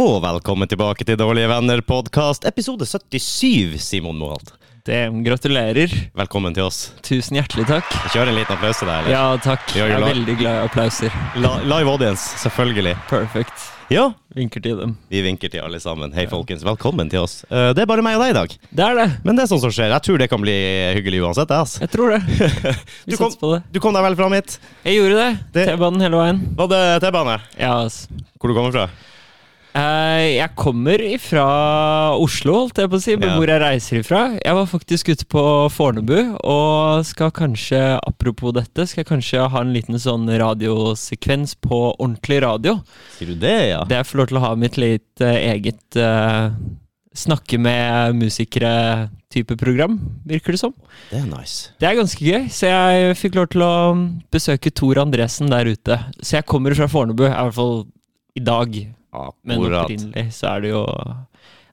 Og velkommen tilbake til Dårlige venner-podkast, episode 77, Simon Moholt. Det, gratulerer. Velkommen til oss. Tusen hjertelig takk. Kjør en liten applaus til deg, eller? Ja, takk. Jeg er la- veldig glad i applauser. La live audience, selvfølgelig. Perfect. Ja, Vinker til dem. vi vinker til alle sammen. Hei, folkens. Velkommen til oss. Eh, Det er bare meg og deg i dag. Det er det. Men det er sånt som skjer. Jeg tror det kan bli hyggelig uansett, det, altså. Jeg tror det. Du Vi kom, satser på det. du kom deg vel fram hit? Jeg gjorde det. Det- T-banen hele veien. Var det T-bane? Ja, ass. Hvor du kommer fra? Eh, jeg kommer ifra Oslo, holdt jeg på å si, men Ja. hvor jeg reiser ifra. Jeg var faktisk ute på Fornebu, og skal kanskje, apropos dette, skal jeg kanskje ha en liten sånn radiosekvens på ordentlig radio. Sier du det, ja? Det jeg får lov til å ha mitt litt uh, eget uh, snakke med musikere-type program, virker det som. Det er nice. Det er ganske gøy, så jeg fikk lov til å besøke Tor Andresen der ute. Så jeg kommer fra Fornebu, i hvert fall i dag. Men opprinnelig så er det jo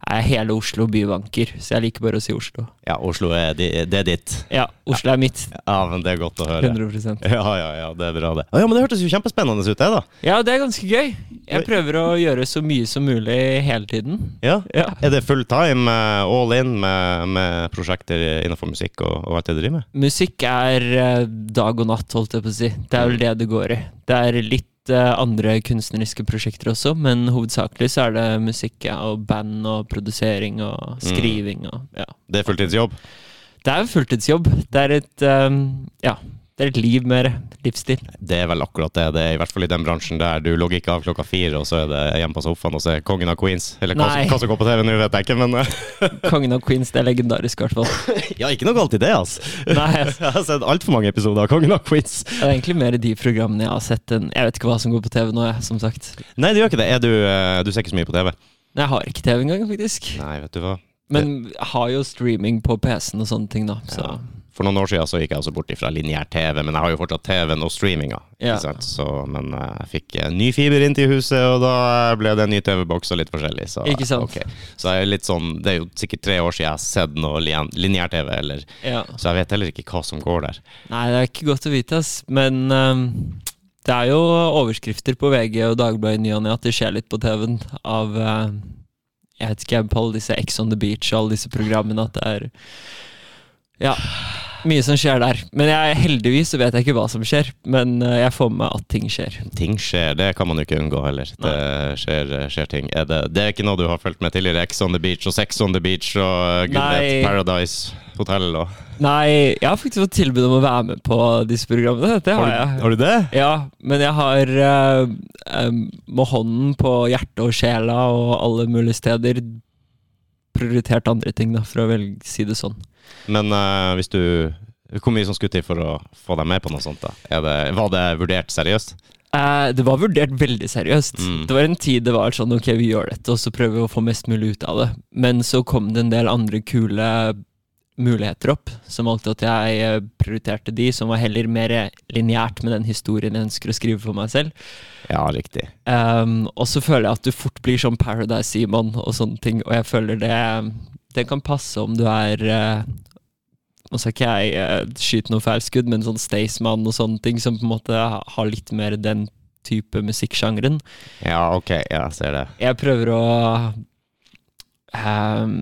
er hele Oslo bybanker, så jeg liker bare å si Oslo. Ja, Oslo er, di- det er ditt. Ja, Oslo er mitt. Ja, men det er godt å høre. 100% Ja, ja, ja, det er bra, det. Ja, men det hørtes jo kjempespennende ut, det, da. Ja, det er ganske gøy. Jeg prøver å gjøre så mye som mulig hele tiden. Ja. Ja. Er det full time, eh, all in, med, med prosjekter innenfor musikk og, og alt det du driver med? Musikk er eh, dag og natt, holdt jeg på å si. Det er vel det det går i. Det er litt eh, andre kunstneriske prosjekter også, men hovedsakelig så er det musikk og band og produsering og skriving og ja. Det er fulltidsjobb? Det er fulltidsjobb. Det er et um, ja, det er et liv mer. Livsstil. Det er vel akkurat det. Det er i hvert fall i den bransjen der du logger ikke av klokka fire, og så er det hjemme på sofaen og så er Kongen av Queens. Eller hva, som- hva som går på TV nå, vet jeg ikke, men eh, Kongen av Queens, det er legendarisk, i hvert fall. Ja, ikke noe galt i det, altså. Nei, Jeg har sett altfor mange episoder av Kongen av Queens. det er egentlig mer de programmene jeg har sett enn Jeg vet ikke hva som går på TV nå, jeg, som sagt. Nei, det gjør ikke det. Du, eh, du ser ikke så mye på TV? Jeg har ikke TV engang, faktisk. Nei, vet du hva. Men jeg har jo streaming på PC-en og sånne ting, da. Så Ja. For noen år siden så gikk jeg også bort ifra lineær TV, men jeg har jo fortsatt TV-en og streaminga. Ja. Så, men eh, jeg fikk eh, ny fiber inn til huset, og da ble det en ny TV-boks og litt forskjellig. Så, Ikke sant? Okay. så jeg er litt sånn, det er jo sikkert tre år siden jeg har sett noe lin- lineær-TV, ja. så jeg vet heller ikke hva som går der. Nei, det er ikke godt å vite, ass. Men um, det er jo overskrifter på VG og Dagbladet i ny og ne at det skjer litt på TV-en av uh, Jeg vet ikke, på alle disse Ex on the Beach og alle disse programmene at det er Ja. Mye som skjer der. Men jeg, heldigvis så vet jeg ikke hva som skjer. Men eh, jeg får med at ting skjer. Ting skjer, det kan man jo ikke unngå heller. Det skjer, skjer ting. Er det, det er ikke noe du har fulgt med tidligere? Ex on the beach og Sex on the beach og Gud Nei. vet, Paradise Hotel og Nei, jeg har faktisk fått tilbud om å være med på disse programmene. Det har, jeg. har du det? Ja, men jeg har uh, med hånden på hjertet og sjela og alle mulige steder prioritert andre ting, da, for å vel si det sånn. Men uh, hvis du Hvor mye som skulle til for å få deg med på noe sånt? da? Det, var det vurdert seriøst? Uh, det var vurdert veldig seriøst. Mm. Det var en tid det var sånn ok, vi gjør dette, og så prøver vi å få mest mulig ut av det. Men så kom det en del andre kule muligheter opp, som valgte at jeg eh, prioriterte de, som var heller mer lineært med den historien jeg ønsker å skrive for meg selv. Ja, riktig. Um, og så føler jeg at du fort blir sånn Paradise Simon og sånne ting, og jeg føler det Det kan passe om du er uh, Nå skal ikke jeg uh, skyte noe feil skudd, men sånn Staysman og sånne ting, som på en måte har litt mer den type musikksjangeren. Ja, ok, jeg ser det. Jeg prøver å um,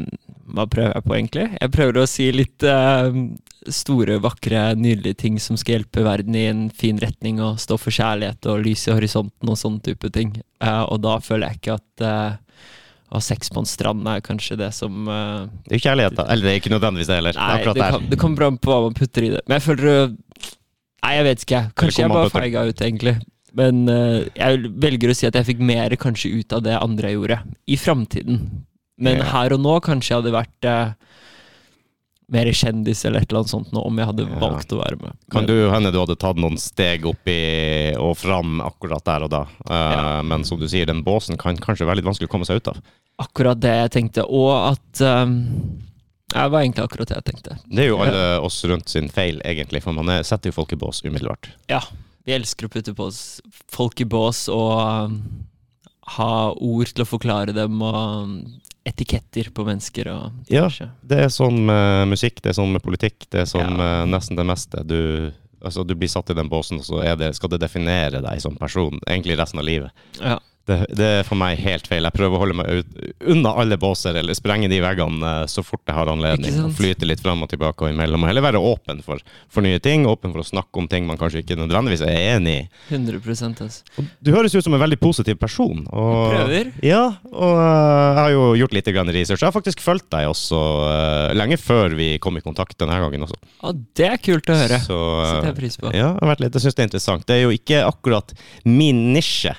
Hva prøver jeg på, egentlig? Jeg prøver å si litt um, store, vakre, nydelige ting som skal hjelpe verden i en fin retning, og stå for kjærlighet og lys i horisonten og sånne type ting. Uh, og da føler jeg ikke at uh, å ha sex på en strand er kanskje det som uh, Det er jo kjærlighet, da. Eller det er ikke nødvendigvis det heller. Nei, det, kan, det kommer an på hva man putter i det. Men jeg føler uh, Nei, jeg vet ikke. Kanskje jeg bare feiga ut, egentlig. Men uh, jeg velger å si at jeg fikk mer kanskje ut av det andre jeg gjorde, i framtiden. Men Ja. her og nå kanskje jeg hadde vært uh, mer kjendis eller et eller annet sånt nå, om jeg hadde Ja. valgt å være med. Kan du hende du hadde tatt noen steg opp i og fram akkurat der og da. Uh, Ja. Men som du sier, den båsen kan kanskje være litt vanskelig å komme seg ut av. Akkurat det jeg tenkte, og at um, Det var egentlig akkurat det jeg tenkte. Det er jo alle oss rundt sin feil, egentlig, for man er, setter jo folk i bås umiddelbart. Ja. Vi elsker å putte på oss folk i bås og um, ha ord til å forklare dem, og etiketter på mennesker og Ja. Det er sånn med musikk, det er sånn med politikk, det er sånn Ja. med nesten det meste. Du, altså, du blir satt i den båsen, og så det, skal det definere deg som person egentlig resten av livet. Ja. Det, det er for meg helt feil. Jeg prøver å holde meg ut, unna alle båser, eller sprenge de veggene eh, så fort jeg har anledning. Og flyte litt fram og tilbake og imellom. Og heller være åpen for, for nye ting, åpen for å snakke om ting man kanskje ikke nødvendigvis er enig i. 100% altså. Du høres ut som en veldig positiv person. Og, Prøver. Ja, og øh, jeg har jo gjort litt grann research. Jeg har faktisk fulgt deg også uh, lenge før vi kom i kontakt denne gangen også. Ja, det er kult å høre. Så, uh, Setter jeg pris på. ja, jeg, litt, jeg syns det er interessant. Det er jo ikke akkurat min nisje.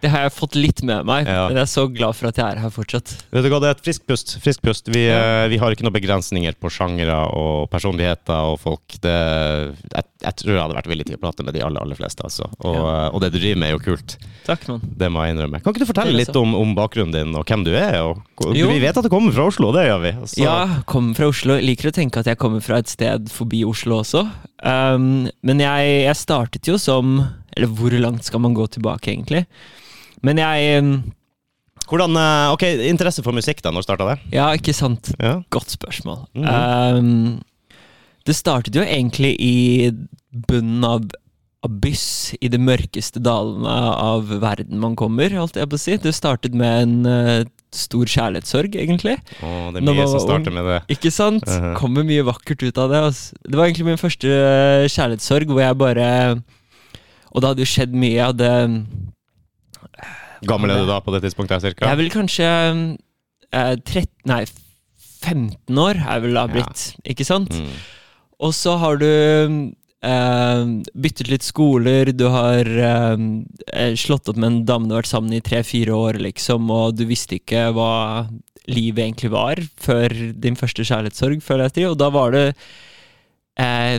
Det har jeg fått litt med meg, Ja. men jeg er så glad for at jeg er her fortsatt. Vet du hva, Det er et friskt pust. Frisk pust. Vi, Ja. øh, vi har ikke noen begrensninger på sjangere og personligheter og folk. Det, jeg, jeg tror jeg hadde vært villig til å prate med de aller, aller fleste. Altså. Og, Ja. øh, og det du driver med, er jo kult. Takk, man. Det må jeg innrømme. Kan ikke du fortelle litt om, om bakgrunnen din og hvem du er? Og, Jo. vi vet at du kommer fra Oslo, det gjør vi. Så- Ja, kommer fra Oslo. Liker å tenke at jeg kommer fra et sted forbi Oslo også. Um, men jeg, jeg startet jo som Eller hvor langt skal man gå tilbake, egentlig? Men jeg Hvordan, eh, ok, Interesse for musikk, da? Når starta det? Ja, ikke sant? Ja. Godt spørsmål. Mhm. um, det startet jo egentlig i bunnen av abyss, i de mørkeste dalene av verden man kommer, holdt jeg på å si. Det startet med en uh, stor kjærlighetssorg, egentlig. Åh, det er mye som starter med det. Ikke sant? Mhm. Kommer mye vakkert ut av det. Altså. Det var egentlig min første eh, kjærlighetssorg, hvor jeg bare Og det hadde jo skjedd mye. Jeg hadde Gammel er du da på det tidspunktet, cirka? Jeg vil kanskje eh, 13 Nei, 15 år er vel da Ja. blitt, ikke sant? Mm. Og så har du eh, byttet litt skoler, du har eh, eh, slått opp med en dame du har vært sammen i tre-fire år, liksom, og du visste ikke hva livet egentlig var før din første kjærlighetssorg, føler jeg til, og da var det eh,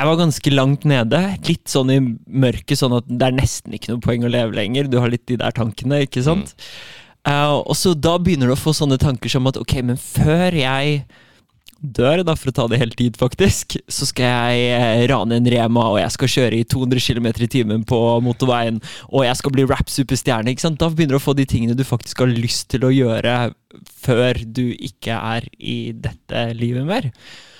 Jeg var ganske langt nede, litt sånn i mørket, sånn at det er nesten ikke noe poeng å leve lenger, du har litt de der tankene, ikke sant? Eh, og så da begynner du å få sånne tanker som at ok, men før jeg dør, da, for å ta det helt dit, faktisk, så skal jeg eh, rane en Rema, og jeg skal kjøre i 200 km i timen på motorveien, og jeg skal bli rap-superstjerne. ikke sant? Da begynner du å få de tingene du faktisk har lyst til å gjøre før du ikke er i dette livet mer.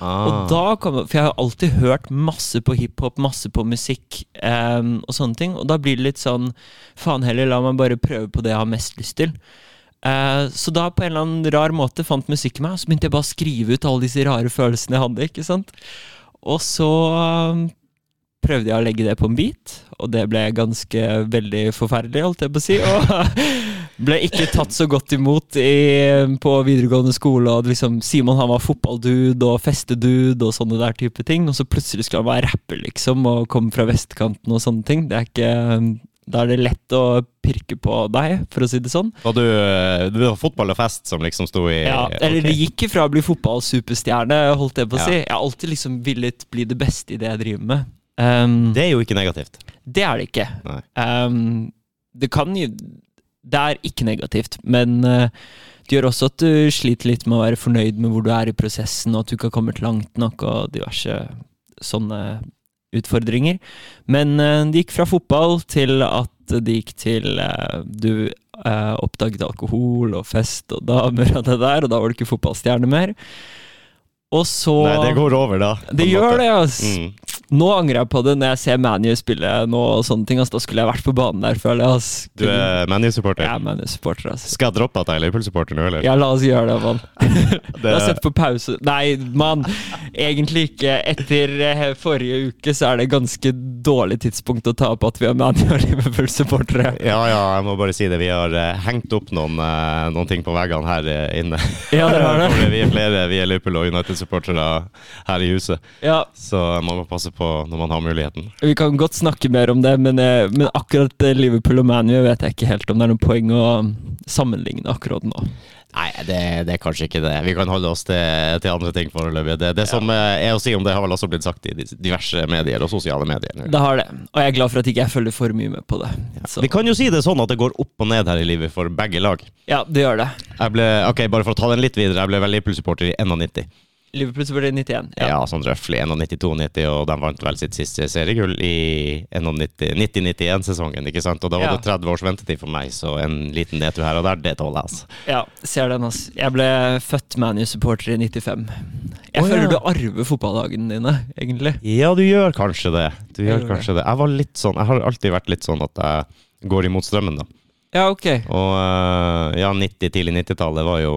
Ah. Og da kommer, For jeg har alltid hørt masse på hiphop, masse på musikk um, og sånne ting. Og da blir det litt sånn Faen heller, la meg bare prøve på det jeg har mest lyst til. Eh, så da på en eller annen rar måte fant musikken meg, og så begynte jeg bare å skrive ut alle disse rare følelsene jeg hadde. ikke sant? Og så ehm, prøvde jeg å legge det på en beat, og det ble ganske veldig forferdelig, holdt jeg på å si. Og ble ikke tatt så godt imot i, på videregående skole. Og liksom, Simon han var fotballdude og festedude og sånne der type ting. Og så plutselig skulle han være rapper, liksom, og komme fra vestkanten og sånne ting. Det er ikke Da er det lett å pirke på deg, for å si det sånn. Og du, du har fotball og fest som liksom sto i Ja, eller okay. det gikk ifra å bli fotballsuperstjerne, holdt jeg på å Ja. si. Jeg har alltid liksom villet bli det beste i det jeg driver med. Um, Det er jo ikke negativt. Det er det ikke. Ehm, det kan jo Det er ikke negativt, men uh, det gjør også at du sliter litt med å være fornøyd med hvor du er i prosessen, og at du ikke har kommet langt nok, og diverse sånne utfordringer. Men eh, det gikk fra fotball til at det gikk til eh, du eh, oppdaget alkohol og fest og damer og det der, og da var du ikke fotballstjerne mer. Og så Nei, det går over, da. Det gjør måte. det, altså. Mm. Nå angrer jeg på det når jeg ser ManU spille nå og sånne ting. Altså, da skulle jeg vært på banen der, føler jeg. Altså. Du er ManU-supporter. Jeg er ManU-supporter, altså. Skal jeg droppe at jeg er Liverpool-supporter nå, eller? Ja, la oss gjøre det, mann. Det- Jeg har sett på pause Nei, mann. Egentlig ikke. Etter eh, forrige uke så er det ganske dårlig tidspunkt å ta opp at vi er ManU og Liverpool-supportere. Ja, ja, jeg må bare si det. Vi har uh, hengt opp noen, uh, noen ting på veggene her inne. Ja, dere har det? Vi er flere, vi er Liverpool og United-supportere her i huset. Ja, Så man må passe på når man har muligheten. Vi kan godt snakke mer om det, men, eh, men akkurat eh, Liverpool og ManU vet jeg ikke helt om det er noe poeng å sammenligne akkurat nå. Nei, det, det er kanskje ikke det. Vi kan holde oss til, til andre ting foreløpig. Det, det som eh, er å si om det, har vel også blitt sagt i diverse medier og sosiale medier. Det har det, og jeg er glad for at ikke jeg følger for mye med på det. Så. Vi kan jo si det sånn at det går opp og ned her i livet for begge lag. Ja, det gjør det. Jeg ble, ok, Bare for å ta den litt videre, jeg ble vel Liverpool-supporter i 91. Liverpool så ble det 91. Ja, sånn røftlig 91-92, og de vant vel sitt siste seriegull i 90-91-sesongen. ikke sant? Og da var Ja. det 30 års ventetid for meg, så en liten nedtur her og der, det tåler jeg. altså. Ja, ser den, ass. Jeg ble født ManU-supporter i 95. Jeg oh, føler ja. du arver fotballdagene dine, egentlig. Ja, du gjør kanskje det. Du gjør jeg kanskje det. Jeg var litt sånn, jeg har alltid vært litt sånn at jeg går imot strømmen, da. Ja, ok. Og eh, ja, 90, tidlig 90-tallet var jo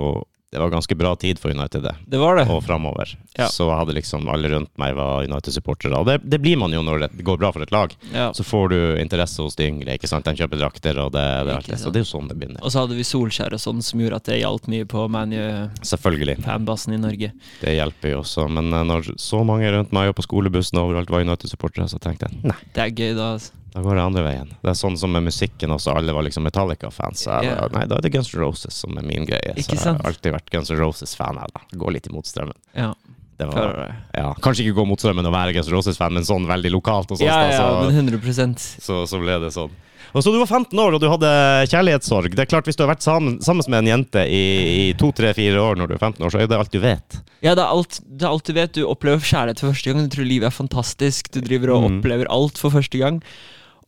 det var ganske bra tid for United, det. Det var det. Og framover. Ja. Så hadde liksom alle rundt meg var United-supportere. Og det, det blir man jo når det går bra for et lag. Ja. Så får du interesse hos de yngre. ikke sant? De kjøper drakter, og det, det, er. Så det er jo sånn det begynner. Og så hadde vi Solskjær og sånn, som gjorde at det hjalp mye på. ManU-fanbasen i Norge. Det hjelper jo også. Men eh, når så mange rundt meg og på skolebussen og overalt var United-supportere, så tenkte jeg nei, Det er gøy, da. altså. Da går det andre veien. Det er sånn som med musikken også. Alle var liksom Metallica-fans. Bare, Nei, da er det Guns N' Roses som er min greie. Ikke så jeg har alltid vært Guns N' Roses-fan. her, da. Går litt imot strømmen. Ja, Det var, ja, kanskje ikke gå mot strømmen og være Guns N' Roses-fan, men sånn veldig lokalt og sånt. Ja, ja, så, men 100 så, så ble det sånn. Og så Du var 15 år og du hadde kjærlighetssorg. Det er klart Hvis du har vært sammen, sammen med en jente i, i to, tre, fire år når du er 15 år, så er det alt du vet. Ja, det er, alt, det er alt du vet. Du opplever kjærlighet for første gang. Du tror livet er fantastisk. Du driver og Mm. opplever alt for første gang.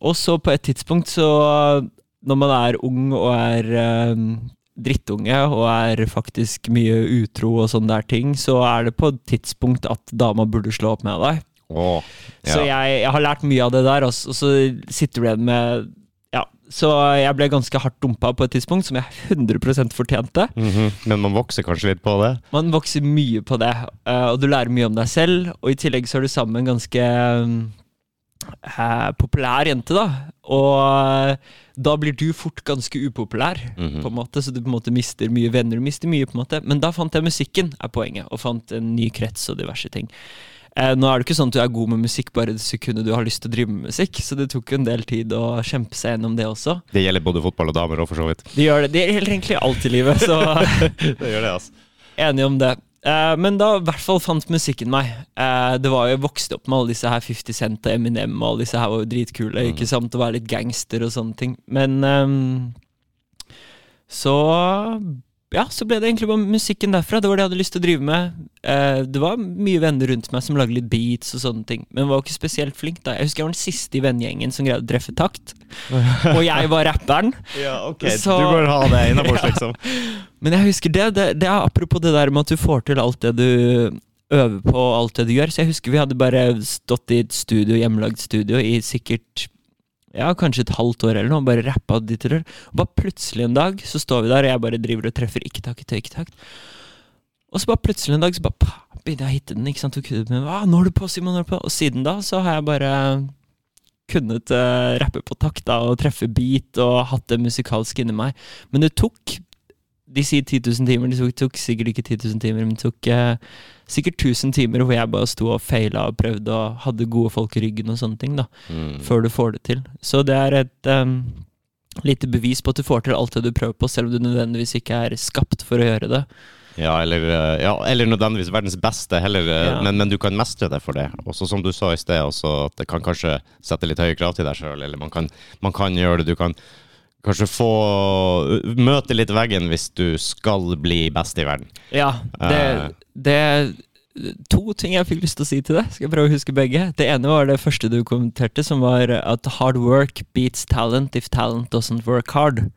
Og så på et tidspunkt, så Når man er ung og er eh, drittunge og er faktisk mye utro og sånne der ting, så er det på et tidspunkt at dama burde slå opp med deg. Åh, Så jeg, jeg har lært mye av det der, og så sitter du igjen med Ja. Så jeg ble ganske hardt dumpa på et tidspunkt, som jeg 100% fortjente. -hmm. Men man vokser kanskje litt på det? Man vokser mye på det, eh, og du lærer mye om deg selv. Og i tillegg så er du sammen med en ganske eh, populær jente, da. Og eh, da blir du fort ganske upopulær, Mhm. på en måte, så du på en måte mister mye venner. Du mister mye, på en måte. Men da fant jeg musikken, er poenget, og fant en ny krets og diverse ting. Eh, nå er det ikke sånn at du er god med musikk bare det sekundet du har lyst til å drive med musikk, så det tok jo en del tid å kjempe seg gjennom det også. Det gjelder både fotball og damer òg, for så vidt. Det gjør det, det gjelder egentlig alt i livet, så Det gjør det, altså. Enig om det. Eh, men da i hvert fall fant musikken meg. Uh, det var jo jeg vokste opp med alle disse her 50 Cent og Eminem og alle disse her var jo dritkule. Mm. Ikke sant? Å være litt gangster og sånne ting. Men um, så ja, så ble det egentlig bare musikken derfra. Det var det jeg hadde lyst til å drive med. Eh, det var mye venner rundt meg som lagde litt beats og sånne ting, men var ikke spesielt flink da. Jeg husker jeg var den siste i vennegjengen som greide å treffe takt, og jeg var rapperen. Ja, ok. Så- Du bør ha det innabords, liksom. Men jeg husker det, det, det er apropos det der med at du får til alt det du øver på, alt det du gjør. Så jeg husker vi hadde bare stått i et studio, hjemmelagd studio i sikkert ja, kanskje et halvt år eller noe, bare rappa ditt og bare plutselig en dag så står vi der, og jeg bare driver og treffer ikke-takt etter ikke-takt. Og så bare plutselig en dag så bare begynner jeg å hitte den, ikke sant, og med ah, 'Nå er du på, Simon, nå er du på.' Og siden da så har jeg bare kunnet uh, rappe på takt da, og treffe beat og hatt det musikalske inni meg. Men det tok De sier 10 000 timer, det tok, tok sikkert ikke 10 000 timer, men det tok eh, sikkert 1000 timer hvor jeg bare sto og feila og prøvde og hadde gode folk i ryggen og sånne ting, da, Mm. før du får det til. Så det er et um, lite bevis på at du får til alt det du prøver på, selv om du nødvendigvis ikke er skapt for å gjøre det. Ja, eller, eh, ja, eller nødvendigvis verdens beste, heller, eh, Ja. men, men du kan mestre det for det. Også som du sa i sted, også, at det kan kanskje sette litt høye krav til deg sjøl, eller man kan, man kan gjøre det. Du kan kanskje få møte litt veggen hvis du skal bli best i verden. Ja, det, Eh. det er to ting jeg fikk lyst til å si til deg. Skal jeg prøve å huske begge? Det ene var det første du kommenterte, som var at hard work beats talent if talent doesn't work hard.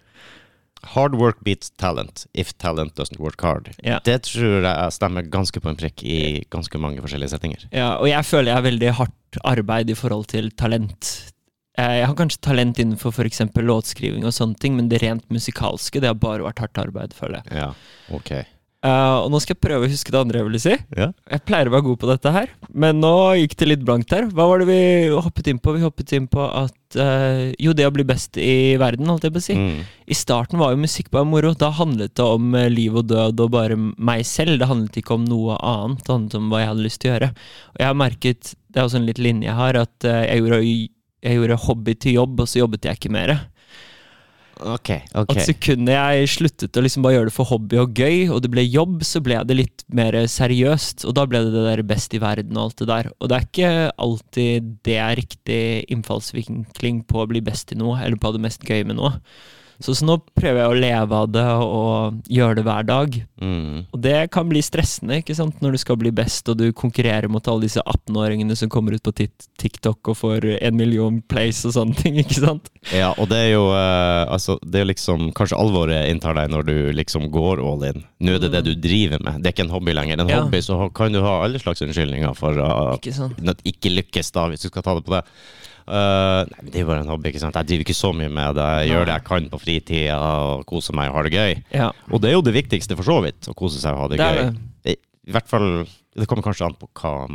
Hard work beats talent if talent doesn't work hard. Ja. Det tror jeg stemmer ganske på en prikk i ganske mange forskjellige settinger. Ja, og jeg føler jeg har veldig hardt arbeid i forhold til talent. Eh, Jeg har kanskje talent innenfor f.eks. låtskriving og sånne ting, men det rent musikalske det har bare vært hardt arbeid, føler jeg. Ja, ok. Uh, og nå skal jeg prøve å huske det andre jeg ville si. Ja. Jeg pleier å være god på dette her, men nå gikk det litt blankt her. Hva var det vi hoppet inn på? Vi hoppet inn på at uh, Jo, det å bli best i verden, holdt jeg på å si. Mm. I starten var jo musikk bare moro. Da handlet det om liv og død og bare meg selv. Det handlet ikke om noe annet. Det handlet om hva jeg hadde lyst til å gjøre. Og jeg har merket, det er også en litt linje jeg har, at uh, jeg gjorde, jeg gjorde hobby til jobb, og så jobbet jeg ikke mer. Ok, ok. At sekundet jeg sluttet å liksom bare gjøre det for hobby og gøy, og det ble jobb, så ble det litt mer seriøst. Og da ble det det der best i verden og alt det der. Og det er ikke alltid det er riktig innfallsvinkling på å bli best i noe, eller på det mest gøy med noe. Så, så nå prøver jeg å leve av det og gjøre det hver dag. Mm. Og det kan bli stressende ikke sant? når du skal bli best, og du konkurrerer mot alle disse 18-åringene som kommer ut på TikTok og får en million plays og sånne ting. ikke sant? Ja, og det er jo eh, altså, det er liksom Kanskje alvoret inntar deg når du liksom går all in. Nå er det det du driver med. Det er ikke en hobby lenger. En Ja. hobby så kan du ha alle slags unnskyldninger for å Ikke sant? at ikke lykkes, da, hvis du skal ta det på det. Eh, nei, men Det er bare en hobby. ikke sant? Jeg driver ikke så mye med det. Jeg gjør det jeg kan på fritida og koser meg og har det gøy. Ja, Og det er jo det viktigste, for så vidt. Å kose seg og ha det, det gøy. det. I, hvert fall Det kommer kanskje an på hva,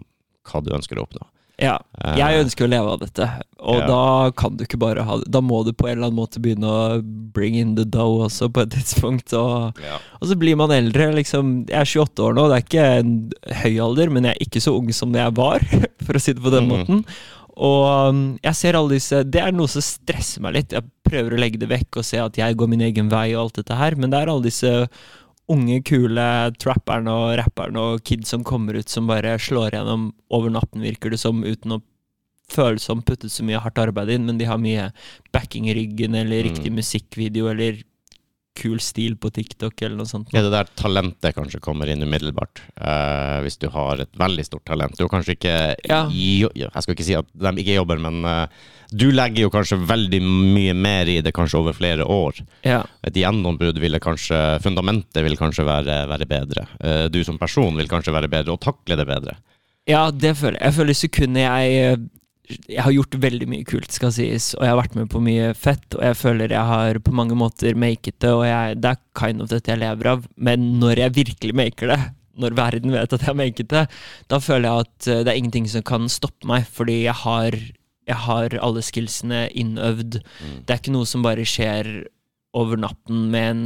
hva du ønsker å oppnå. Ja. Eh, Jeg ønsker å leve av dette, og Ja. da kan du ikke bare ha det. Da må du på en eller annen måte begynne å bring in the dough også, på et tidspunkt. Og, ja. og så blir man eldre. liksom Jeg er 28 år nå, det er ikke en høy alder, men jeg er ikke så ung som jeg var, for å si det på den Mhm. måten. Og um, jeg ser alle disse Det er noe som stresser meg litt. Jeg prøver å legge det vekk og se at jeg går min egen vei og alt dette her, men det er alle disse unge, kule trapperne og rapperne og kids som kommer ut som bare slår gjennom over natten, virker det som, uten å føle som puttet så mye hardt arbeid inn, men de har mye backing i ryggen, eller Mm. riktig musikkvideo, eller kul stil på TikTok, eller noe sånt. Ja, det der talentet kanskje kommer inn umiddelbart. Uh, hvis du har et veldig stort talent. Du har kanskje ikke Ja. jo, Jeg skal ikke si at de ikke jobber, men uh, du legger jo kanskje veldig mye mer i det kanskje over flere år. Ja. Et gjennombrudd ville kanskje Fundamentet vil kanskje være, være bedre. Uh, du som person vil kanskje være bedre, og takle det bedre. Ja, det føler jeg. Jeg føler sekundet jeg Jeg har gjort veldig mye kult, skal sies, og jeg har vært med på mye fett, og jeg føler jeg har på mange måter maket det, og jeg, det er kind of dette jeg lever av, men når jeg virkelig maker det, når verden vet at jeg har maket det, da føler jeg at eh, det er ingenting som kan stoppe meg, fordi jeg har, jeg har alle skillsene innøvd. Det er ikke noe som bare skjer over natten med en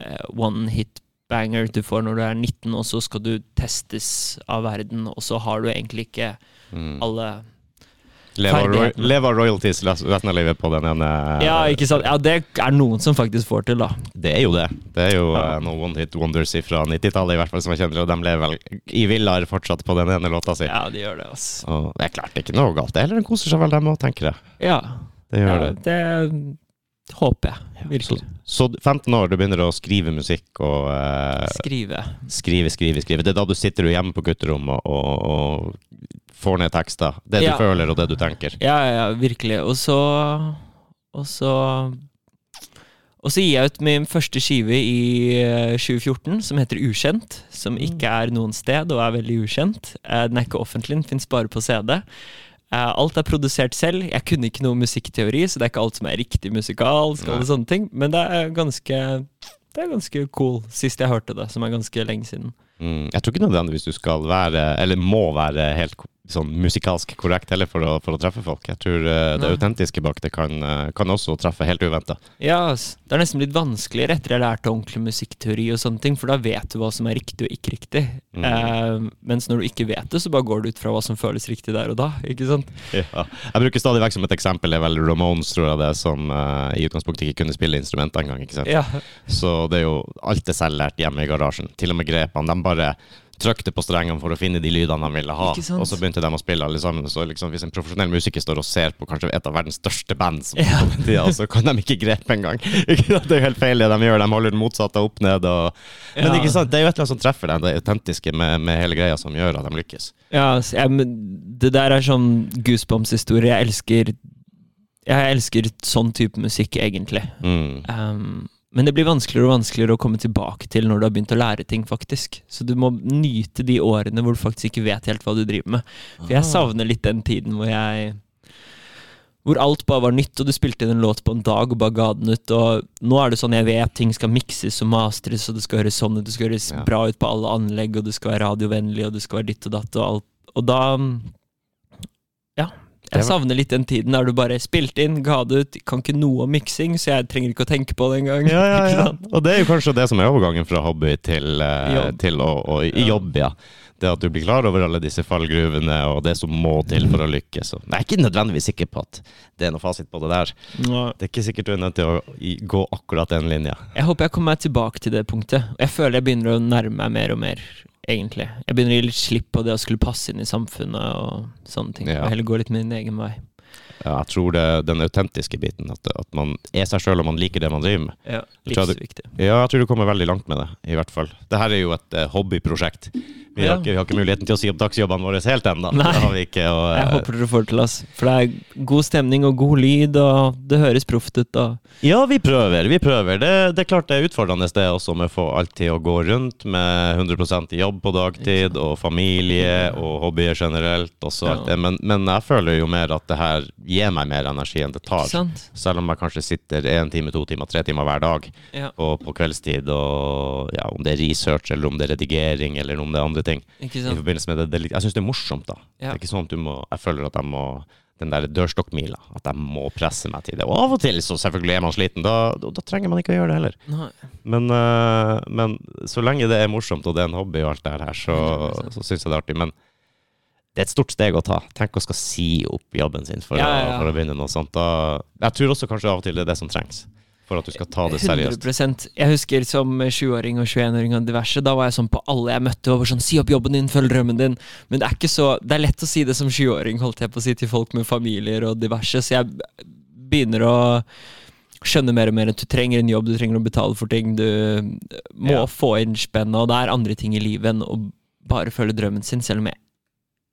eh, one hit banger du får når du er 19, og så skal du testes av verden, og så har du egentlig ikke Mm. alle Leve av royalties resten av livet på den ene Ja, ikke sant? Ja, det er noen som faktisk får til, da. Det er jo det. Det er jo Ja. eh, noen one hit wonders fra 90-tallet, i hvert fall, som jeg kjenner, og de lever vel i villaer fortsatt på den ene låta si. Ja, de gjør det, altså. Og det er klart, det er ikke noe galt. Det heller de koser seg vel, dem òg, tenker jeg. Ja, Det gjør ja det. det håper jeg. Så, Virkelig. så 15 år, du begynner å skrive musikk og eh, Skrive. skrive, skrive, skrive. Det er da du sitter hjemme på gutterommet og, og får ned tekster. Det Ja. du føler, og det du tenker. Ja, ja, ja, virkelig. Og så Og så Og så gir jeg ut min første skive i eh, 2014, som heter Ukjent. Som ikke er noen sted, og er veldig ukjent. Eh, Den er ikke offentlig, den fins bare på CD. Eh, Alt er produsert selv. Jeg kunne ikke noe musikkteori, så det er ikke alt som er riktig musikalsk. Alle sånne ting Men det er ganske Det er ganske cool, sist jeg hørte det, som er ganske lenge siden. Mm. Jeg tror ikke nødvendigvis du skal være, eller må være helt sånn musikalsk korrekt heller for å, for å treffe folk. Jeg tror uh, det autentiske bak det kan, uh, kan også treffe helt uventa. Ja, det er nesten blitt vanskeligere etter jeg lærte ordentlig musikkteori og sånne ting, for da vet du hva som er riktig og ikke riktig. Mm. Uh, mens når du ikke vet det, så bare går du ut fra hva som føles riktig der og da. Ikke sant? Ja. Jeg bruker stadig vekk som et eksempel, det er vel Ramones, tror jeg det, som i utgangspunktet ikke kunne spille instrumenter engang. ikke sant? Ja. Så det er jo alt er selvlært hjemme i garasjen. Til og med grepene. De bare trykte på strengene for å finne de lydene de ville ha. Og så begynte de å spille alle sammen. Så liksom, hvis en profesjonell musiker står og ser på kanskje et av verdens største band, som Ja. tida, så kan de ikke grepe engang. Det er jo helt feil det de gjør. De holder den motsatte opp ned. Og... Men Ja. ikke sant? det er jo et eller annet som treffer dem, det autentiske med, med hele greia, som gjør at de lykkes. Ja, jeg, det der er sånn goosebumps-historie. Jeg elsker Jeg elsker sånn type musikk, egentlig. Mm. Um, men det blir vanskeligere og vanskeligere å komme tilbake til når du har begynt å lære ting, faktisk. Så du må nyte de årene hvor du faktisk ikke vet helt hva du driver med. For jeg savner litt den tiden hvor jeg Hvor alt bare var nytt, og du spilte inn en låt på en dag og bare ga den ut. Og nå er det sånn jeg vet ting skal mikses og mastres, og det skal høres sånn ut, det skal høres Ja. bra ut på alle anlegg, og det skal være radiovennlig, og det skal være ditt og datt og alt. Og da Jeg savner litt den tiden der du bare spilte inn, ga det ut, kan ikke noe om miksing, så jeg trenger ikke å tenke på det engang. Ja, ja, ja. Og det er jo kanskje det som er overgangen fra hobby til, eh, Jobb. til å, å, jobb, ja. Det at du blir klar over alle disse fallgruvene og det som må til for å lykkes. Men jeg er ikke nødvendigvis sikker på at det er noe fasit på det der. Nei. Det er ikke sikkert du er nødt til å gå akkurat den linja. Jeg håper jeg kommer meg tilbake til det punktet. Jeg føler jeg begynner å nærme meg mer og mer, egentlig. Jeg begynner å gi litt slipp på det å skulle passe inn i samfunnet og sånne ting. Ja. Og heller gå litt min egen vei. Ja, jeg tror det er den autentiske biten, at, at man er seg sjøl og man liker det man driver med. Ja, Livsviktig. Ja, jeg tror du kommer veldig langt med det, i hvert fall. Dette er jo et eh, hobbyprosjekt. Vi har, ikke, vi har ikke muligheten til å si opp dagsjobbene våre helt ennå. Jeg eh, håper dere får det til, oss. For det er god stemning og god lyd, og det høres proft ut. Og Ja, vi prøver. vi prøver. Det, det er klart det er utfordrende det også med å få alt til å gå rundt med 100% jobb på dagtid og familie og hobbyer generelt. Ja. Men, men jeg føler jo mer at det her gir meg mer energi enn det tar. Selv om jeg kanskje sitter én time, to timer, tre timer hver dag Ja, på, på kveldstid, og ja, om det er research eller om det er redigering eller om det er andre ting. ikke I forbindelse med det, det Jeg syns det er morsomt, da. Det er ikke sånn at du må Jeg føler at jeg må den der dørstokkmila. At jeg må presse meg til det. Og av og til, så selvfølgelig er man sliten. Da, da, da trenger man ikke å gjøre det heller. Men, uh, men så lenge det er morsomt, og det er en hobby og alt det her, så, 100%. så syns jeg det er artig. Men det er et stort steg å ta. Tenk å skal si opp jobben sin for, Ja, ja, ja. for å begynne noe sånt. Da, jeg tror også kanskje av og til det er det som trengs. For at du skal ta det seriøst. 100 Jeg husker som 20-åring og 21-åring og diverse. Da var jeg sånn på alle jeg møtte. Og var sånn, Si opp jobben din, følg drømmen din. Men det er ikke så Det er lett å si det som 20-åring, holdt jeg på å si, til folk med familier og diverse. Så jeg begynner å skjønne mer og mer at du trenger en jobb, du trenger å betale for ting. Du må Ja. få inn spennet, og det er andre ting i livet enn å bare følge drømmen sin, selv om jeg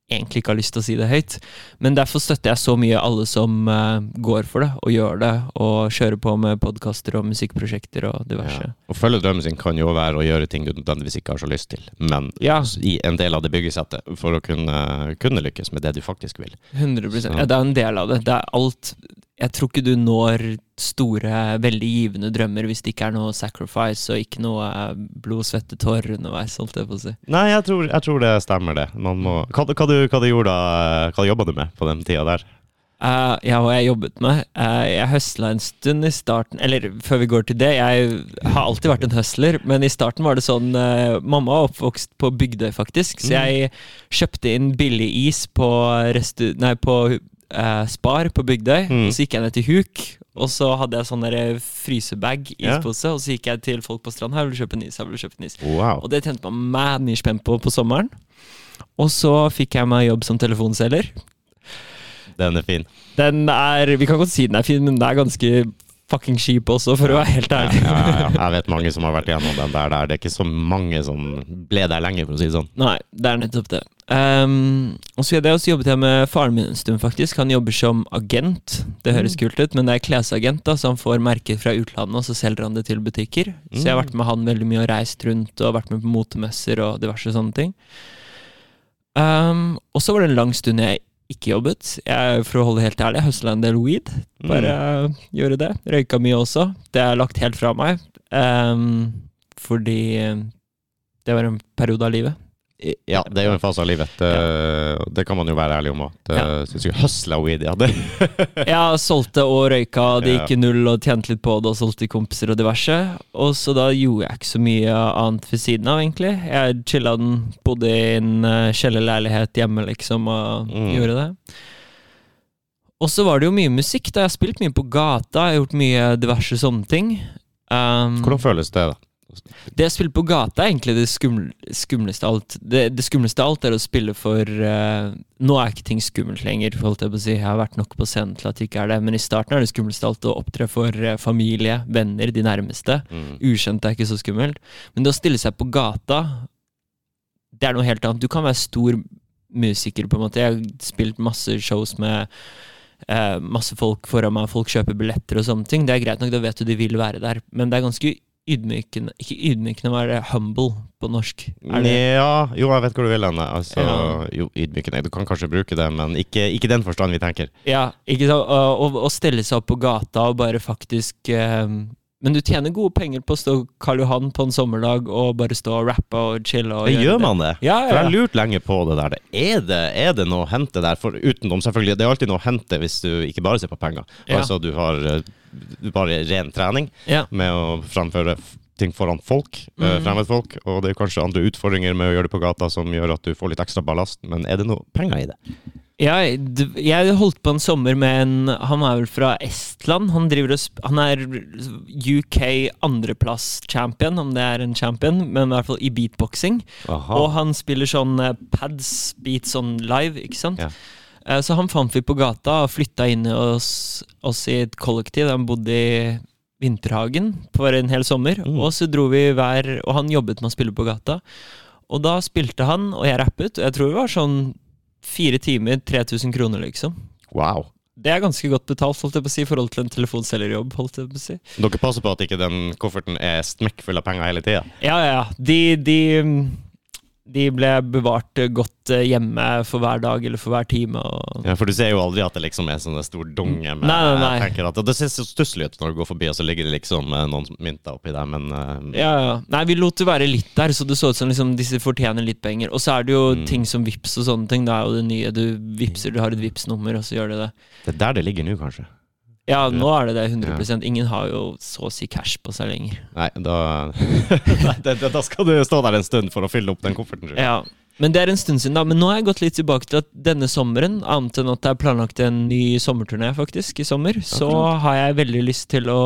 egentlig ikke har lyst til å si det høyt. Men derfor støtter jeg så mye alle som uh, går for det, og gjør det, og kjører på med podkaster og musikkprosjekter og diverse. Ja. Å følge drømmen sin kan jo være å gjøre ting du nødvendigvis ikke har så lyst til, men Ja. i en del av det byggesettet for å kunne, kunne lykkes med det du faktisk vil. 100 Så- Ja, det er en del av det. Det er alt Jeg tror ikke du når store, veldig givende drømmer hvis det ikke er noe sacrifice og ikke noe eh, blod, svette, tårer underveis, holdt jeg på å si. Nei, jeg tror, jeg tror det stemmer, det. Man må, hva, hva, du, hva du gjorde da? Hva jobba du med på den tida der? Uh, ja, hva jeg jobbet med? Uh, jeg høsla en stund i starten Eller før vi går til det, jeg har alltid vært en høsler, men i starten var det sånn uh, Mamma var oppvokst på Bygdøy, faktisk, så Mm. jeg kjøpte inn billig is på, restu, nei, på eh, Spar på Bygdøy, Mm. og så gikk jeg ned til Huk. Og så hadde jeg sånn der frysebag, Ja. ispose, og så gikk jeg til folk på strand. Her vil du kjøpe en is, her vil du kjøpe en is. Wow. Og det tjente meg mad mye spenn på på sommeren. Og så fikk jeg meg jobb som telefonselger. Den er fin. Den er Vi kan godt si den er fin, men den er ganske fucking kjip også, for å være helt Ja, ærlig. ja, ja. Jeg vet mange som har vært igjennom den der. Det er ikke så mange som ble der lenge, for å si det sånn. Nei, det er nettopp det. Um, og så det, jobbet jeg med faren min en stund, faktisk. Han jobber som agent. Det høres Mm. kult ut, men det er klesagent, da, så han får merker fra utlandet, og så selger han det til butikker. Så jeg har Mm. vært med han veldig mye og reist rundt, og vært med på motemesser og diverse sånne ting. Um, og så var det en lang stund jeg ikke jobbet. Jeg, for å holde helt ærlig, høsla en del weed. Bare uh, gjøre det. Røyka mye også. Det er lagt helt fra meg. Um, fordi uh, det var en periode av livet. Ja, det er jo en fase av livet. Det, det kan man jo være ærlig om òg. Ja. Hustla weed, ja. Det. ja, solgte og røyka, det gikk i null og tjente litt på det og solgte kompiser og diverse. Og så da gjorde jeg ikke så mye annet ved siden av, egentlig. Jeg chilla den, bodde i en eh, kjellerleilighet hjemme, liksom, og Mm. gjorde det. Og så var det jo mye musikk. da Jeg har spilt mye på gata, jeg har gjort mye diverse sånne ting. Um, Hvordan føles det, da? Det å spille på gata er egentlig det skumle, skumleste av alt. Det, det skumleste av alt er å spille for uh, Nå er ikke ting skummelt lenger, holdt jeg på å si. Jeg har vært nok på scenen til at det ikke er det, men i starten er det skumleste av alt å opptre for uh, familie, venner, de nærmeste. Mm. Ukjent er ikke så skummelt. Men det å stille seg på gata, det er noe helt annet. Du kan være stor musiker, på en måte. Jeg har spilt masse shows med uh, masse folk foran meg, folk kjøper billetter og sånne ting. Det er greit nok, da vet du de vil være der, men det er ganske ydmykende Ikke ydmykende, hva er det? Humble på norsk? Ja, jo, jeg vet hvor du vil hen. Altså, Ja. jo, ydmykende. Du kan kanskje bruke det, men ikke ikke den forstand vi tenker. Ja, ikke sant? Å, stelle seg opp på gata og bare faktisk um, Men du tjener gode penger på å stå Karl Johan på en sommerdag og bare stå og rappe og chille og Det gjør man det. Ja, For ja, jeg har lurt lenge på det der. Er det, er det noe å hente der? For utenom, selvfølgelig, det er alltid noe å hente hvis du ikke bare ser på penger. Ja. Altså du har eh, bare ren trening ja. med å framføre ting foran folk, mm. Mhm. fremmedfolk, og det er kanskje andre utfordringer med å gjøre det på gata som gjør at du får litt ekstra ballast, men er det noe penger i det? D- jeg holdt på en sommer med en Han er vel fra Estland. Han, og han er UK andreplass-champion, om det er en champion, men i hvert fall i beatboxing. Og han spiller sånn eh, pads, beats sånn live, ikke sant? Ja. Eh, Så han fant vi på gata og flytta inn hos oss, oss i et kollektiv. Han bodde i Vinterhagen for en hel sommer. Mm. Og så dro vi hver Og han jobbet med å spille på gata. og da spilte han, og jeg rappet, og jeg tror det var sånn fire timer, 3000 kroner, liksom. Wow. Det er ganske godt betalt, holdt jeg på å si, i forhold til en telefonselgerjobb. holdt jeg på å si. Dere passer på at ikke den kofferten er smekkfull av penger hele tida? Ja, ja, ja. De, de, de ble bevart godt eh, hjemme for hver dag eller for hver time. Ja, for du ser jo aldri at det liksom er sånn stor dunge med Nei, nei, nei. at Det ser så stusslig ut når du går forbi, og så ligger det liksom eh, noen mynter oppi der, men uh, Ja, ja. Nei, vi lot det være litt der, så det så ut som liksom, disse fortjener litt penger. Og så er det jo Mm. ting som vips og sånne ting. Det er jo det nye. Du vipser, du har et VIPs-nummer og så gjør du det. det er der det ligger nå, kanskje. Ja, nå er det det 100% Ingen har jo så å si cash på seg lenger. Nei, da Nei, Da skal du stå der en stund for å fylle opp den kofferten. Ja, men det er en stund siden, da. Men nå har jeg gått litt tilbake til at denne sommeren, annet enn at det er planlagt en ny sommerturné faktisk i sommer, så har jeg veldig lyst til å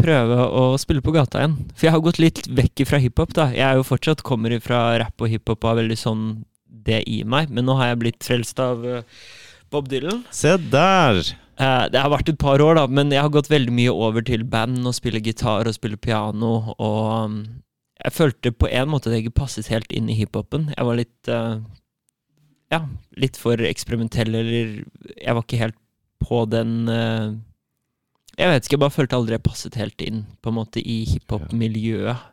prøve å spille på gata igjen. For jeg har gått litt vekk fra hiphop, da. Jeg er jo fortsatt kommer fra rap og hiphop og har veldig sånn det i meg, men nå har jeg blitt frelst av eh, Bob Dylan. Se der! Eh, det har vært et par år, da, men jeg har gått veldig mye over til band og spille gitar og spille piano. Og um, jeg følte på en måte at jeg ikke passet helt inn i hiphopen. Jeg var litt eh, Ja, litt for eksperimentell, eller Jeg var ikke helt på den eh, Jeg vet ikke, jeg bare følte aldri jeg passet helt inn på en måte i hiphop-miljøet.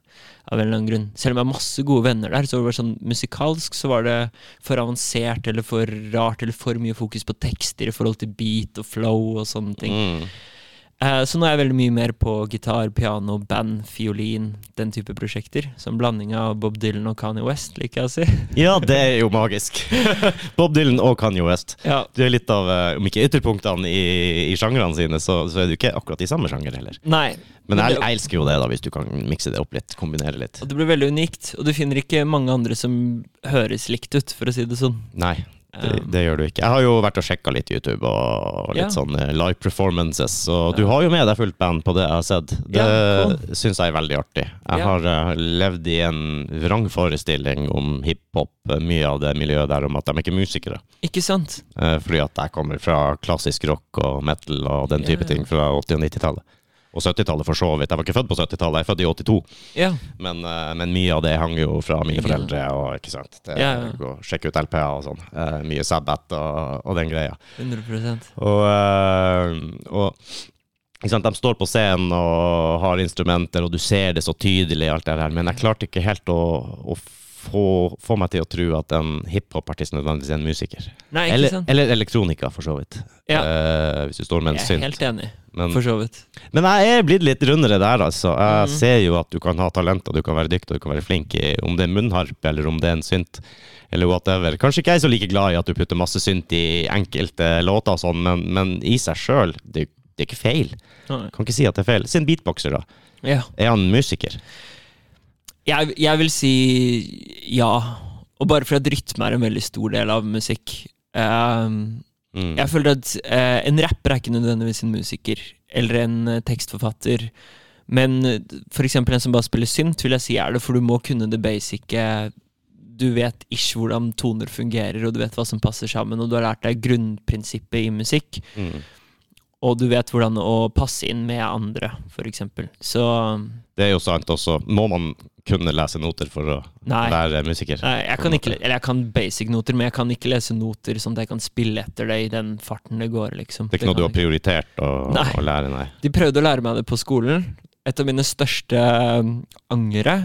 Av en eller annen grunn. Selv om jeg har masse gode venner der, så var det sånn musikalsk så var det for avansert eller for rart eller for mye fokus på tekster i forhold til beat og flow og sånne ting. Mm. Eh, så nå er jeg veldig mye mer på gitar, piano, band, fiolin, den type prosjekter. Som blanding av Bob Dylan og Kanye West, liker jeg å si. Ja, det er jo magisk. Bob Dylan og Kanye West. Ja, Du er litt av, eh, om ikke ytterpunktene i, i sjangrene sine, så, så er du ikke akkurat i samme sjanger heller. Nei. Men jeg, jeg elsker jo det, da, hvis du kan mikse det opp litt. Kombinere litt. Og det blir veldig unikt, og du finner ikke mange andre som høres likt ut, for å si det sånn. Nei, det, Um, det gjør du ikke. Jeg har jo vært og sjekka litt YouTube og litt Ja. sånn eh, live performances, og du har jo med deg fullt band på det jeg har sett. Det Ja, syns jeg er veldig artig. Jeg Ja. har eh, levd i en vrangforestilling om hiphop, eh, mye av det miljøet der, om at de er ikke musikere. Ikke sant? Fordi at jeg kommer fra klassisk rock og metal og den type ting fra 80- og 90-tallet. Og 70-tallet for så vidt. Jeg var ikke født på 70-tallet, jeg er født i 82. Ja. Men, eh, men mye av det hang jo fra mine foreldre. Og, ikke sant? Det, Ja, ja. Sjekke ut LP-er og sånn. Eh, mye Sabbat og, og den greia. 100 Og, eh, og? De står på scenen og har instrumenter, og du ser det så tydelig, alt det der. men jeg klarte ikke helt å, å få, få meg til å tro at en hiphop-artist nødvendigvis er en musiker. Nei, ikke Eller, sant? eller elektronika, for så vidt. Ja. Uh, hvis du står med en Jeg er synt. helt enig, Men, for så vidt. men jeg er blitt litt rundere der, altså. Jeg Mhm. ser jo at du kan ha talent, og du kan være dyktig, og du kan være flink i om det er munnharp, eller om det er en synt, eller whatever. Kanskje ikke jeg er så like glad i at du putter masse synt i enkelte låter og sånn, men, men i seg sjøl, det, det er ikke feil. Nei. Kan ikke si at det er feil. Si en beatboxer, da. Ja. Er han musiker? Jeg, jeg vil si ja. Og bare fordi rytme er en veldig stor del av musikk. Um, Mm. Jeg føler at uh, en rapper er ikke nødvendigvis en musiker, eller en uh, tekstforfatter. Men f.eks. en som bare spiller synt, vil jeg si er det, for du må kunne det basice. Du vet ish hvordan toner fungerer, og du vet hva som passer sammen, og du har lært deg grunnprinsippet i musikk. Mm. Og du vet hvordan å passe inn med andre, eksempel. Så Det er jo sant også. Må man kunne lese noter for å nei. være musiker? Nei, jeg kan ikke, eller jeg kan basic-noter, men jeg kan ikke lese noter sånn at jeg kan spille etter det i den farten det går, liksom. Det er ikke noe du har prioritert å, å lære, nei. De prøvde å lære meg det på skolen. Et av mine største um, angre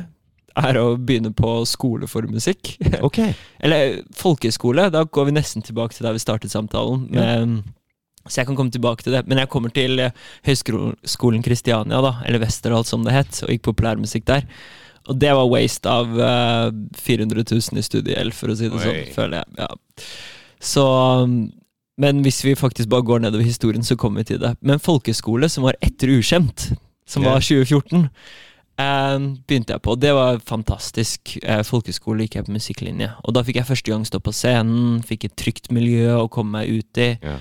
er å begynne på skole for musikk. Ok. Eller folkeskole. Da går vi nesten tilbake til der vi startet samtalen. Men, Så jeg kan komme tilbake til det. Men jeg kommer til eh, Høgskolen Kristiania, da, eller Westerdal som det het, og gikk populærmusikk der. Og det var waste av uh, 400 000 i studiegjeld, for å si det Oi. sånn, føler jeg. Ja. Så um, Men hvis vi faktisk bare går nedover historien, så kommer vi til det. Men folkeskole, som var etter Ukjent, som var 2014, eh, begynte jeg på. Det var fantastisk. Eh, folkeskole gikk jeg på musikklinje. Og da fikk jeg første gang stå på scenen, fikk et trygt miljø å komme meg ut i. Ja.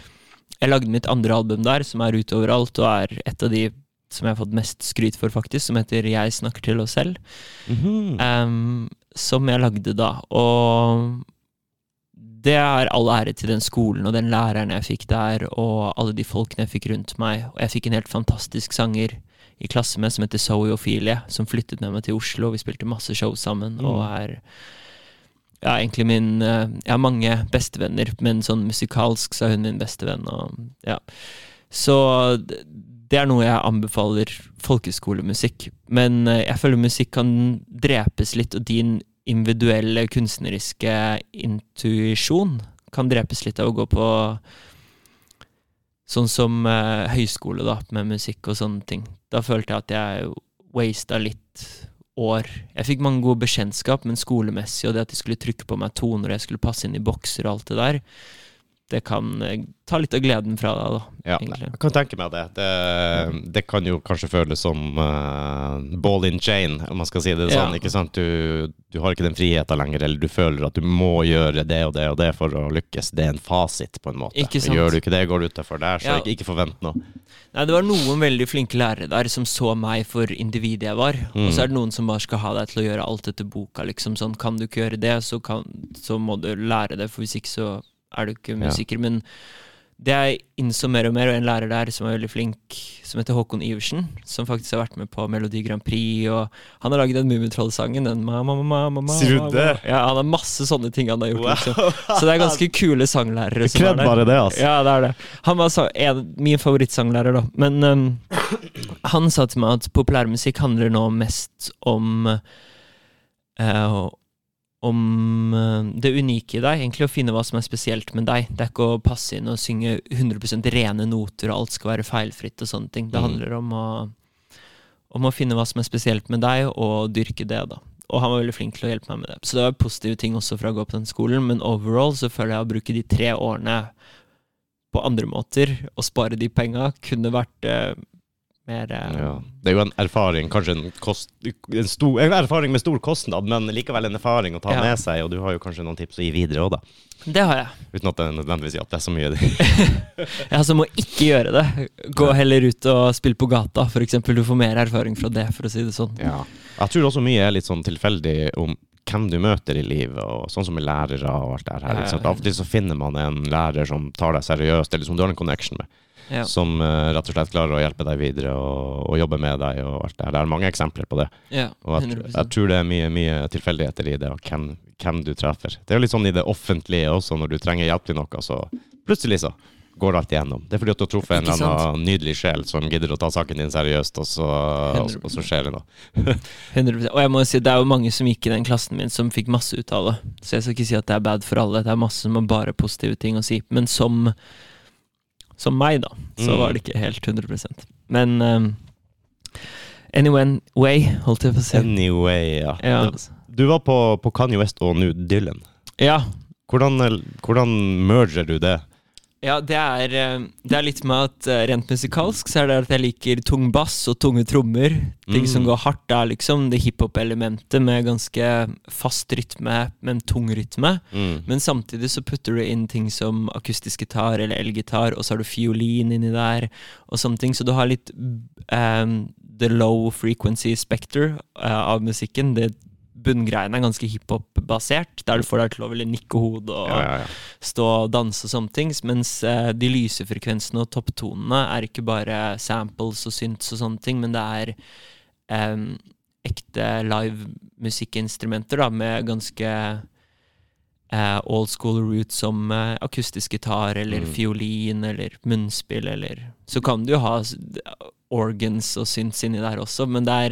Jeg lagde mitt andre album der, som er ute overalt, og er et av de som jeg har fått mest skryt for, faktisk, som heter Jeg snakker til oss selv. Mm -hmm. um, som jeg lagde da. Og det er all ære til den skolen og den læreren jeg fikk der, og alle de folkene jeg fikk rundt meg. Og jeg fikk en helt fantastisk sanger i klasse med som heter Zoe Ophelie, som flyttet med meg til Oslo. Vi spilte masse show sammen, Mm. og er ja, egentlig min eh, Jeg har mange bestevenner, men sånn musikalsk så er hun min bestevenn. og ja. Så det er noe jeg anbefaler folkeskolemusikk. Men eh, jeg føler musikk kan drepes litt, og din individuelle kunstneriske intuisjon kan drepes litt av å gå på sånn som eh, høyskole, da, med musikk og sånne ting. Da følte jeg at jeg wasta litt år. Jeg fikk mange gode bekjentskap, men skolemessig, og det at de skulle trykke på meg toner, og jeg skulle passe inn i bokser og alt det der, det kan eh, ta litt av gleden fra deg, da. Ja, egentlig. jeg kan tenke meg det. Det, det kan jo kanskje føles som uh, ball in chain, om man skal si det Ja. sånn. ikke sant? Du, du har ikke den friheten lenger, eller du føler at du må gjøre det og det og det for å lykkes. Det er en fasit, på en måte. Gjør du ikke det, går du utafor der, så Ja. ikke, ikke forvent noe. Nei, det var noen veldig flinke lærere der som så meg for individet jeg var. Og så er det noen som bare skal ha deg til å gjøre alt etter boka, liksom. Sånn, kan du ikke gjøre det, så, kan, så må du lære det, for hvis ikke så er du ikke Ja. Men det jeg innså mer og mer, og en lærer der som er veldig flink, som heter Håkon Iversen, som faktisk har vært med på Melodi Grand Prix, og han har laget den Mummitroll-sangen, den ma, ma, ma, ma, ma, ma, Sier du det? Ja, han har masse sånne ting han har gjort, liksom. Så det er ganske kule sanglærere som er Kred bare det, altså. Ja, det er det. Han var så, en, min favorittsanglærer, da. Men um, han sa til meg at populærmusikk handler nå mest om eh, om eh, det unike i deg. Egentlig å finne hva som er spesielt med deg. Det er ikke å passe inn og synge 100% rene noter, og alt skal være feilfritt og sånne ting. Det Mm. handler om å, om å finne hva som er spesielt med deg, og dyrke det, da. Og han var veldig flink til å hjelpe meg med det. Så det var positive ting også fra å gå på den skolen, men overall så føler jeg å bruke de tre årene på andre måter, og spare de penga, kunne vært eh, mer eh, Ja. Det er jo en erfaring, kanskje en, kost, en, stor, en erfaring med stor kostnad, men likevel en erfaring å ta Ja. med seg, og du har jo kanskje noen tips å gi videre òg, da. Det har jeg. Uten at det nødvendigvis at det er så mye. Ja, så må ikke gjøre det. Gå heller ut og spille på gata, eksempel. Du får mer erfaring fra det, for å si det sånn. Ja. Jeg tror også mye er litt sånn tilfeldig om hvem du møter i livet, og sånn som med lærere og alt det her. Av og til så finner man en lærer som tar deg seriøst, eller som du har en connection med, Ja. som uh, rett og slett klarer å hjelpe deg videre og, og jobbe med deg og alt det her. Det er mange eksempler på det. ja Og jeg, jeg tror det er mye, mye tilfeldigheter i det, og hvem, hvem du treffer. Det er jo litt sånn i det offentlige også, når du trenger hjelp til noe, så plutselig så går alt igjennom. Det er fordi at du har truffet en eller annen nydelig sjel som gidder å ta saken din seriøst, og så, og, og så skjer det noe. 100%. Og jeg må si, det er jo mange som gikk i den klassen min som fikk masse ut av det. Så jeg skal ikke si at det er bad for alle. Det er masse som har bare positive ting å si. Men som, som meg, da, så Mm. var det ikke helt 100% Men um, anyway, holdt jeg på å si. Anyway, ja. Ja. Du var på, på Kanye West og nå Dylan. ja. Hvordan, hvordan merger du det? Ja, det er, eh, det er litt med at eh, rent musikalsk så er det at jeg liker tung bass og tunge trommer. Ting som Mm. går hardt er liksom det hiphop-elementet med ganske fast rytme, men tung rytme. Mm. Men samtidig så putter du inn ting som akustisk gitar eller elgitar, og så har du fiolin inni der, og sånne ting. Så du har litt um, the low frequency specter uh, av musikken. Det Bunngreiene er ganske hiphop-basert, der du får deg til å ville nikke hodet og Ja, ja, stå og danse og sånne ting. Mens eh, de lyse frekvensene og topptonene er ikke bare samples og synths og sånne ting, men det er em, ekte live musikkinstrumenter da, med ganske eh, old school roots som eh, akustisk gitar eller Mm. fiolin eller munnspill eller Så kan du jo ha organs og synths inni der også, men det er,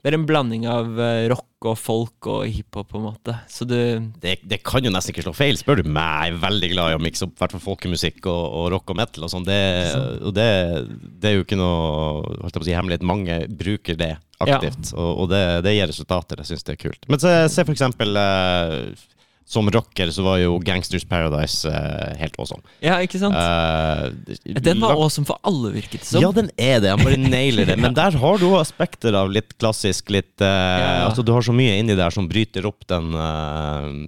det er en blanding av eh, rock og folk og hiphop, på en måte. Så du Det, det kan jo nesten ikke slå feil, spør du meg. Jeg er veldig glad i å mikse opp i hvert fall folkemusikk og, og rock og metal og sånn. Det, og det, det er jo ikke noe holdt jeg på å si, hemmelighet. Mange bruker det aktivt, og, og det, det gir resultater. Jeg syns det er kult. Men se, se for eksempel eh, som rocker så var jo Gangsters Paradise uh, helt awesome. Ja, ikke sant? Uh, Den var awesome for alle, virket det som. Ja, den er det. Han bare nailer det. Men der har du òg aspekter av litt klassisk, litt uh, Ja. Altså, du har så mye inni der som bryter opp den,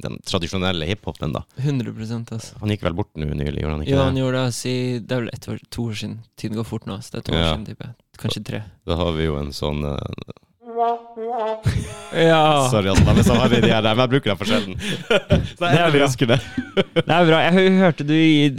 den tradisjonelle hiphopen, da. 100% altså. Han gikk vel bort nå nylig, gjorde han ikke Ja, det? han gjorde det. Si, det er vel ett år, to år siden. Tiden går fort nå, så det er to år siden, tipper jeg. Kanskje tre. Da har vi jo en sånn Ja. Sorry, altså. Er så har de her. Men jeg bruker dem for sjelden. Det er bra. det. Det er bra. Jeg hø- hørte du i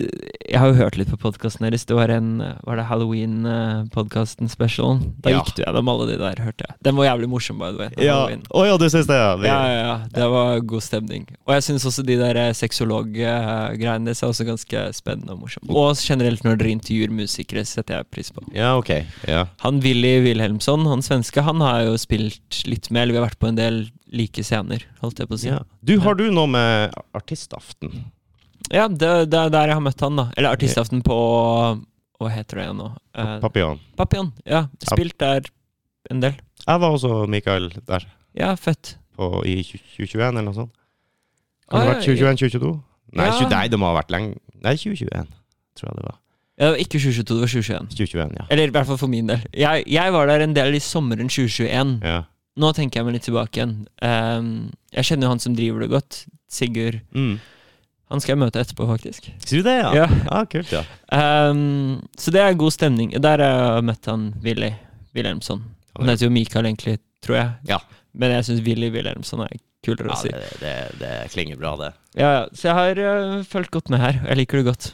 Jeg har jo hørt litt på podkasten deres. Det var en Var det Halloween-podkasten specialen? Da Ja. gikk du gjennom alle de der, hørte jeg. Den var jævlig morsom, by the way. Ja. Oh, ja, du syns det, ja. Ja, ja, ja. Det var god stemning. Og jeg syns også de der eh, sexolog-greiene deres er også ganske spennende og morsomme. Og generelt når dere intervjuer musikere, setter jeg pris på. ja, ok. Ja. Han Willy Wilhelmsson, han svenske, han har jo spilt litt med, eller vi har vært på en del like scener, holdt jeg på å si. ja. Du, har du noe med artistaften? Ja, det, det er der jeg har møtt han, da. Eller artistaften på Hva heter det nå? Eh, Papillon? Papillon. Ja, spilt der en del. Jeg var også Mikael der Ja, fett. på, i 2021 eller noe sånt. Har Kan det ha vært 2021-2022? Nei, Ja. nei, det må ha vært lenge Nei, 2021, tror jeg det var. Ja, det var ikke 2022, det var 2021. 2021, ja. Eller i hvert fall for min del. Jeg, jeg var der en del i sommeren 2021. ja. Nå tenker jeg meg litt tilbake igjen. Um, jeg kjenner jo han som driver det godt. Sigurd. Mm. Han skal jeg møte etterpå, faktisk. Sier du det, ja? Ja. ja kult, ja. Um, så det er god stemning. Der har jeg møtt han Willy Wilhelmsson. Han heter jo Mikael egentlig, tror jeg. Ja. Men jeg syns Willy Wilhelmsson er kulere ja å si. det, det, det klinger bra, det. Ja, ja. Så jeg har uh, fulgt godt med her. Jeg liker det godt.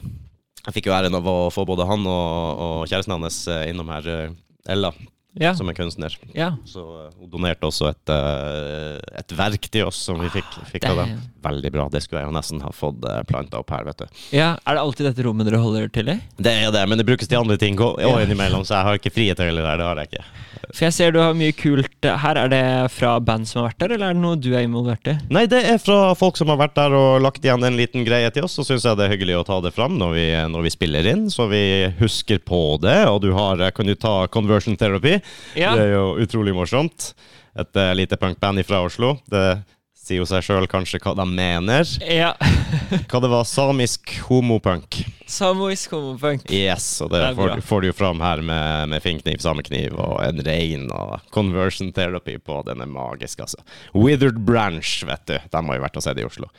Jeg fikk jo æren av å få både han og, og kjæresten hans eh, innom her, eh, Ella, Ja. som er kunstner. ja. Så eh, hun donerte også et, eh, et verk til oss som vi fikk, fikk av dem. Veldig bra. Det skulle jeg jo nesten ha fått uh, planta opp her, vet du. ja. Er det alltid dette rommet dere holder til i? Det er det, men det brukes til andre ting òg innimellom, så jeg har ikke frie tøyler der. Det har jeg ikke. For jeg ser du har mye kult eh, her. Er det fra band som har vært der, eller er det noe du er involvert i? Nei, det er fra folk som har vært der og lagt igjen en liten greie til oss. Så syns jeg det er hyggelig å ta det fram når vi, når vi spiller inn, så vi husker på det. Og du har, kan du ta Conversion Therapy. Ja. Det er jo utrolig morsomt. Et uh, lite punkband fra Oslo. Det sier jo seg sjøl kanskje hva de mener. ja. Hva det var? Samisk homopunk. Samoisk punk. Yes, og det, Det får, får du jo fram her med, med finkniv, samekniv og en rein og conversion therapy på. Den er magisk, altså. Withered Branch, vet du. De har jo vært og sett i Oslo.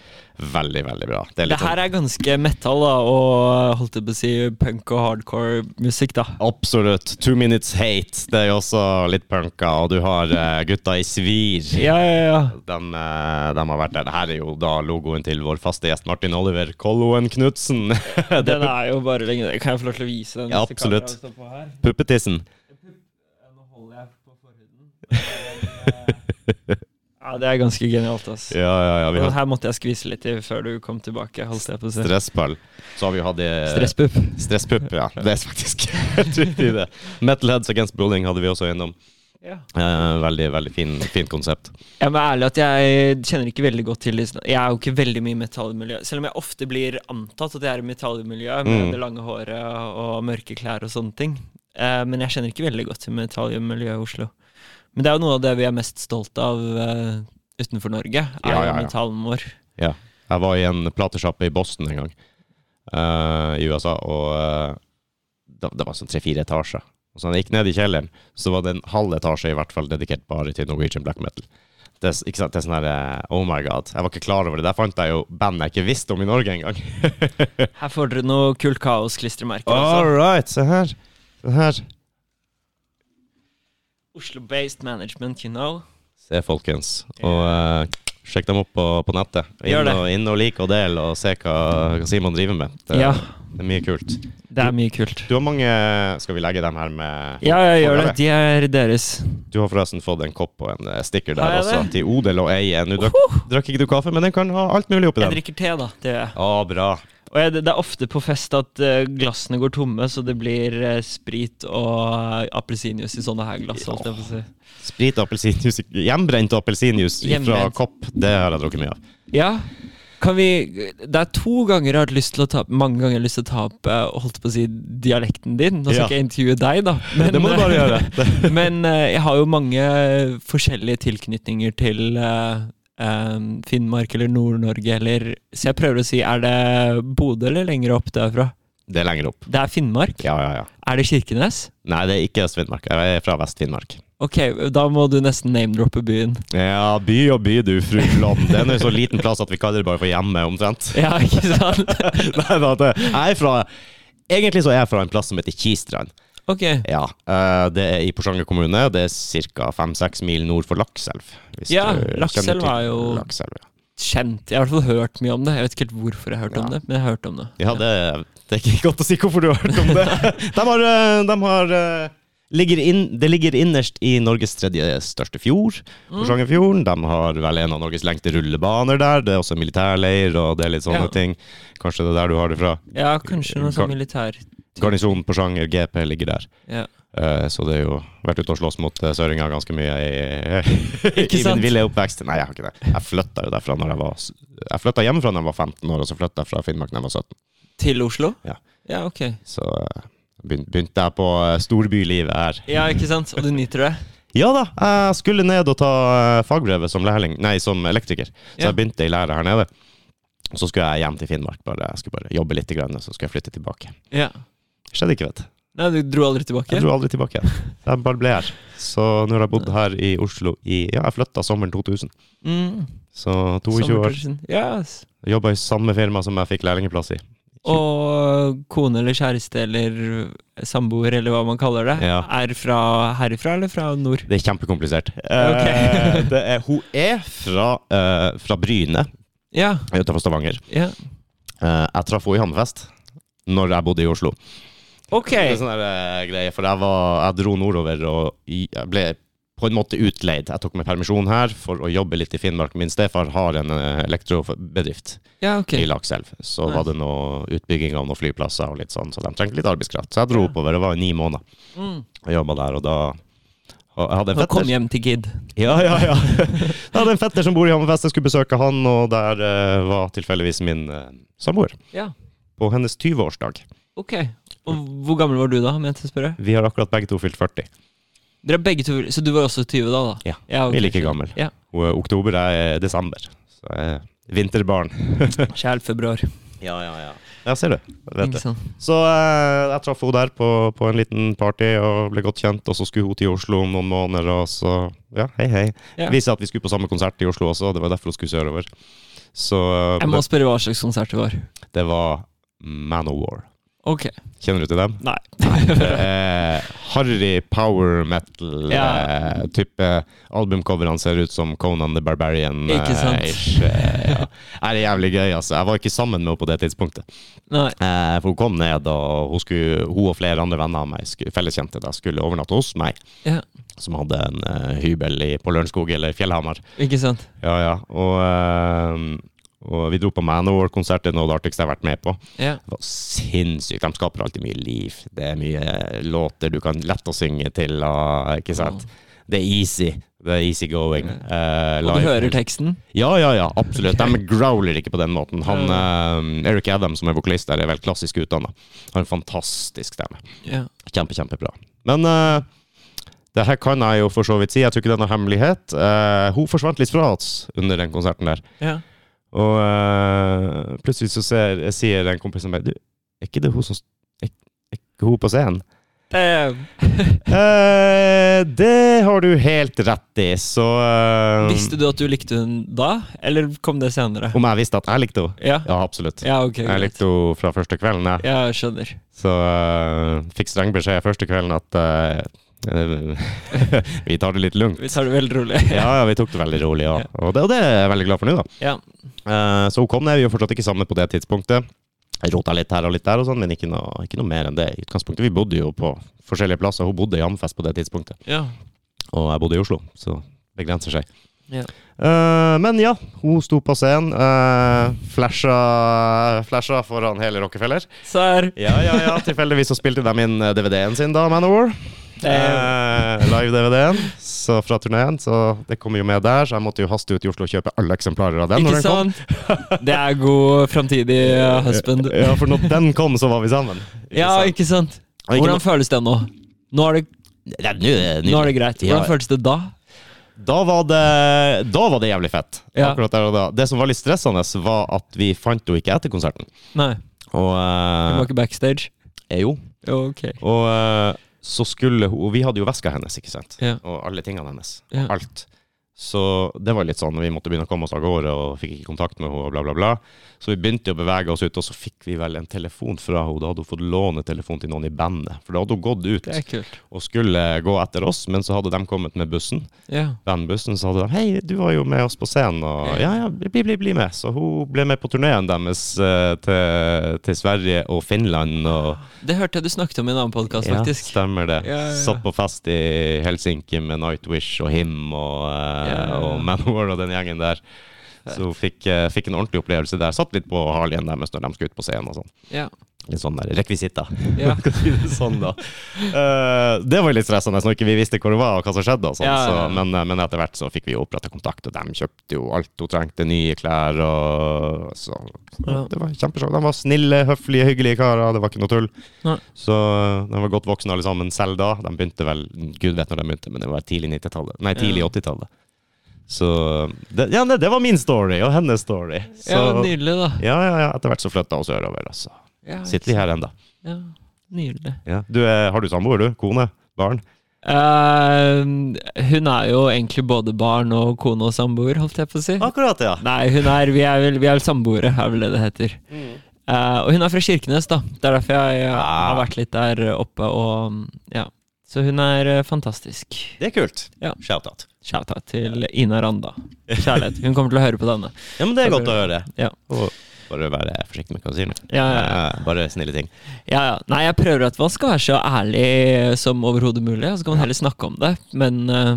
Veldig, veldig bra. Det Det her sånn, er ganske metal, da, og holdt jeg på å si punk og hardcore musikk, da. Absolutt. Two Minutes Hate. Det er jo også litt punka, og du har uh, gutta i svir. Ja, ja, ja. De, eh, de har vært der. Dette er jo da logoen til vår faste gjest Martin Oliver Kolloen Knutsen. Den er jo bare lenge Kan jeg få lov til å vise den? Ja, absolutt. Puppetissen. Nå holder jeg på forhuden. Ja, det er ganske genialt, ass. Ja, ja, ja. Har her måtte jeg skvise litt i før du kom tilbake. holdt jeg på å si. Stressball. Så har vi hatt eh, Stresspupp. Stresspupp, ja. Det er faktisk helt riktig, det. Metal Heads Against Bullying hadde vi også innom. Ja. Eh, veldig, veldig fin, fint konsept. Jeg må være ærlig at jeg kjenner ikke veldig godt til. Jeg er jo ikke veldig mye i metallmiljø. Selv om jeg ofte blir antatt at jeg er i metallmiljø med Mm. det lange håret og mørke klær og sånne ting. Eh, men jeg kjenner ikke veldig godt til metallmiljøet i Oslo. Men det er jo noe av det vi er mest stolt av uh, utenfor Norge. Er Ja, ja, ja. metallen vår. Ja. Jeg var i en platesjappe i Boston en gang, uh, i USA, og uh, det, det var sånn tre-fire etasjer. Og så han gikk ned i kjelleren, så var det en halv etasje i hvert fall dedikert bare til Norwegian black metal. Det, ikke sant? det er sånn her eh, Oh my god. Jeg var ikke klar over det. Der fant jeg jo band jeg ikke visste om i Norge engang. Her får dere noe kult kaos-klistremerker. All altså. right, se her. Se her. Oslo-based management, you know. Se, folkens. Og uh, sjekk dem opp på, på nettet. Inn og, inn og lik og del, og se hva, hva Simon driver med. Det, Ja. Det er mye kult. Det er mye kult. Du har mange Skal vi legge dem her med Ja, jeg gjør det. De er deres. Du har forresten fått en kopp og en eh, sticker der også, det? til odel og eie. Nå drakk, drakk ikke du kaffe, men den kan ha alt mulig oppi den. Jeg drikker te, da. Det gjør jeg. Å, bra. Og jeg, det det er ofte på fest at eh, glassene går tomme, så det blir eh, sprit og appelsinjuice i sånne her glass. har jeg på å si. dialekten din Nå skal jeg ikke intervjue deg da Det må du bare gjøre Men jeg har jo mange forskjellige tilknytninger til eh, eh, Finnmark eller Nord-Norge, eller Så jeg prøver å si, er det Bodø eller lenger opp derfra? Det er lenger opp. Det er Finnmark? Ja, ja, ja. Er det Kirkenes? Nei, det er ikke Øst-Finnmark. Jeg er fra Vest-Finnmark. Ok, da må du nesten name-droppe byen. Ja, by og by, du, fru Blom. Det er nå så liten plass at vi kaller det bare for hjemme, omtrent. Ja, ikke sant? Nei da, Jeg er fra Egentlig så er jeg fra en plass som heter Kistrand. Ok. Ja, eh, Det er i Porsanger kommune. Det er ca. fem-seks mil nord for Lakselv. Ja, Lakselv er jo- Lakselv, ja. Kjent. Jeg har i hvert fall hørt mye om det. Jeg vet ikke helt hvorfor jeg har hørt om det, men jeg har hørt om det. Ja, det, det er ikke godt å si hvorfor du har hørt om det. De har, eh, de har eh, ligger inn, Det ligger innerst i Norges tredje største fjord, Mm. Porsangerfjorden. De har vel en av Norges lengste rullebaner der. Det er også militærleir, og det er litt sånne Ja. ting. Kanskje det er der du har det fra. Ja, kanskje noe sånn militær Garnisonen Porsanger, GP, ligger der. Ja. Eh, så det er jo vært ute og slåss mot uh, søringer ganske mye i, i sant? min ville oppvekst. Nei, jeg har ikke det. Jeg flytta jo derfra når jeg var s- Jeg flytta hjemmefra da jeg var 15 år, og så flytta jeg fra Finnmark da jeg var 17. Til Oslo? Ja. Ja, ok. Så eh, begynte jeg på eh, storbylivet her. Ja, ikke sant? Og du nyter det? Ja da, jeg skulle ned og ta eh, fagbrevet som nei, som elektriker. Så Ja. jeg begynte i lære her nede. Og så skulle jeg hjem til Finnmark, bare, jeg skulle bare jobbe litt, grann, og så skulle jeg flytte tilbake. Ja. Skjedde ikke, vet du. Nei, du dro aldri tilbake? Jeg dro aldri tilbake. Jeg bare ble her. Så nå har jeg bodd her i Oslo i Ja, jeg flytta sommeren 2000. Mm. Så 22 år. Yes. Jobba i samme firma som jeg fikk lærlingeplass i. Og kone eller kjæreste eller samboer eller hva man kaller det, Ja. er fra herifra eller fra nord? Det er kjempekomplisert. Ok. Eh, det er, hun er fra, uh, fra Bryne Ja. utenfor Stavanger. ja. Uh, jeg traff henne i Hammerfest når jeg bodde i Oslo. Ok. Det er sånn der, greie, for jeg, var, jeg dro nordover og i- jeg ble på en måte utleid. Jeg tok meg permisjon her for å jobbe litt i Finnmark. Min stefar har en eh, elektrobedrift Ja, okay. i Lakselv. Så Nice. var det noe utbygging av noen flyplasser og litt sånn, så de trengte litt arbeidskraft. Så jeg dro Ja. oppover. Det var i ni måneder. Mm. Jeg jobba der, og da jeg hadde en fetter. kom hjem til Gid. Ja, ja, ja. Jeg hadde en fetter som bor i Hammerfest. Jeg skulle besøke han, og der uh, var tilfeldigvis min uh, samboer. Ja. På hennes 20-årsdag. Ok. Og hvor gammel var du da, om jeg spørre? Vi har akkurat begge to fylt 40. Dere er begge to Så du var også 20 da? da? Ja. ok. Vi er like gammel. Ja. Og eh, oktober er desember. Så jeg er vinterbarn. Kjæl februar. Ja, ja, ja. Ja, ser du. Vet det. Så eh, jeg traff henne der på, på en liten party og ble godt kjent. Og så skulle hun til Oslo om noen måneder, og så Ja, hei, hei. Ja. Viste at vi skulle på samme konsert i Oslo også, og det var derfor hun skulle sørover. Så eh, Jeg må spørre hva slags konsert det var. det var Manowar. Ok. Kjenner du til dem? Nei. Er harry power metal. Ja. eh, albumcoverne ser ut som Conan the Barbarian. eh, eh, ja. Er det jævlig gøy, altså. Jeg var ikke sammen med henne på det tidspunktet. Nei. Eh, for hun kom ned, og hun, skulle, hun og flere andre venner av meg, skulle, felleskjente, da, skulle overnatte hos meg. Ja. Som hadde en eh, hybel i, på Lørenskog eller Fjellhamar. Ikke sant? Ja, ja. Og, eh, og vi dro på Manowar-konsert, det er noe av det artigste jeg har vært med på. Ja. Det var sinnssykt. De skaper alltid mye liv. Det er mye låter du kan lett å synge til. Og, ikke sant? Det er easy. Det er easy going. Eh, Og du hører teksten? Ja, ja, ja, absolutt. De growler ikke på den måten. Han, uh, Eric Adam, som er vokalist der, er vel klassisk utdanna. Har en fantastisk stemme. Ja. Kjempe, kjempebra. Men uh, det her kan jeg jo for så vidt si. Jeg tror ikke det er noe hemmelighet. Hun forsvant litt fra oss under den konserten der. ja. Og eh, plutselig så ser, sier en kompis som meg Du, er ikke det hun som Er, er ikke hun på scenen? Eh, Eh, det har du helt rett i, så eh, visste du at du likte hun da, eller kom det senere? Om jeg visste at jeg likte henne? Ja. Ja, absolutt. Ja, okay, Jeg likte henne fra første kvelden, jeg. Ja, jeg skjønner. Så eh, fikk streng beskjed første kvelden at eh, vi tar det litt lugnt. Vi tar det veldig rolig. Ja, ja, vi tok det veldig rolig, ja. Og det, og det er jeg veldig glad for nå, da. Ja. Uh, så hun kom ned, vi var fortsatt ikke sammen på det tidspunktet. Jeg rota litt her og litt der, og sånn, men ikke noe, ikke noe mer enn det. I utgangspunktet, Vi bodde jo på forskjellige plasser. Hun bodde i Amfest på det tidspunktet, ja. og jeg bodde i Oslo, så det grenser seg. Ja. Uh, men ja, hun sto på scenen, uh, flasha, flasha foran hele Rockefeller. Serr. Ja, ja, ja. Tilfeldigvis så spilte de inn eh, DVD-en sin da, Manowar. Eh, Live-DVD-en så fra turneen, så det kommer jo med der. Så jeg måtte jo haste ut i Oslo og kjøpe alle eksemplarer av den. Ikke når den kom. sant? Det er god framtidig uh, husband. Ja, for når den kom, så var vi sammen. Ikke Ja, sant? ikke sant? Hvordan føles det nå? Nå er det, Ja, nå nå er det greit. Hvordan føles det da? Da var det, da var det jævlig fett. Ja. Akkurat der og da. Det som var litt stressende, var at vi fant henne ikke etter konserten. Nei, Og du eh, var ikke backstage? Jo. Jo, ok. Og eh, så skulle hun Og vi hadde jo veska hennes, ikke sant? Ja. Og alle tingene hennes. Ja. Alt. Så det var litt sånn, vi måtte begynne å komme oss av gårde og fikk ikke kontakt med henne og bla, bla, bla. Så vi begynte å bevege oss ut, og så fikk vi vel en telefon fra henne. Da hadde hun fått låne telefon til noen i bandet, for da hadde hun gått ut og skulle gå etter oss, men så hadde de kommet med bussen, Ja. bandbussen, så hadde de Hei, du var jo med oss på scenen, og ja, ja, bli, bli, bli med. Så hun ble med på turneen deres eh, til, til Sverige og Finland og Det hørte jeg du snakket om i en annen podkast, Ja, faktisk. stemmer det. Ja, ja, ja. Satt på fest i Helsinki med Nightwish og Him og, eh, Ja, ja, ja. og Manowar og den gjengen der. Så fikk, eh, fikk en ordentlig opplevelse der. Satt litt på Harleyen deres når de skulle ut på scenen og sånn. Ja. Litt sånn der rekvisitter. Ja. Sånn, da. Eh, det var litt stressende når ikke vi visste hvor det var og hva som skjedde. Og sånt, Ja. Så, men, eh, men etter hvert så fikk vi oppretta kontakt, og de kjøpte jo alt hun trengte. Nye klær og så. Det var kjempeshow. De var snille, høflige, hyggelige karer. Det var ikke noe tull. Nei. Så de var godt voksne alle sammen selv da. De begynte vel Gud vet når de begynte, men det var tidlig 90-tallet. Nei, tidlig Ja. 80-tallet. Så det, Ja, det, var min story, og hennes story. Så, ja, nydelig, da. ja, ja, ja. Etter hvert så flytta vi sørover, og så Ja, sitter vi her ennå. Ja, nydelig. Ja. Du, har du samboer, du? Kone? Barn? Uh, hun er jo egentlig både barn og kone og samboer, holdt jeg på å si. Akkurat, ja. Nei, hun er, vi er vel vi er vel samboere, er vel det det heter. Eh, og hun er fra Kirkenes, da. Det er derfor jeg, jeg Ah. har vært litt der oppe. Og ja. Så hun er eh, fantastisk. Det er kult. Ja. Shout-out. Shout-out til Ina Randa. Kjærlighet. Hun kommer til å høre på denne. Ja, men det er godt å høre. Ja. Og bare være forsiktig med hva du sier. Ja, ja, ja. Eh, Bare snille ting. Ja, ja. Nei, jeg prøver at man skal være så ærlig som overhodet mulig, og så kan man heller snakke om det. Men uh,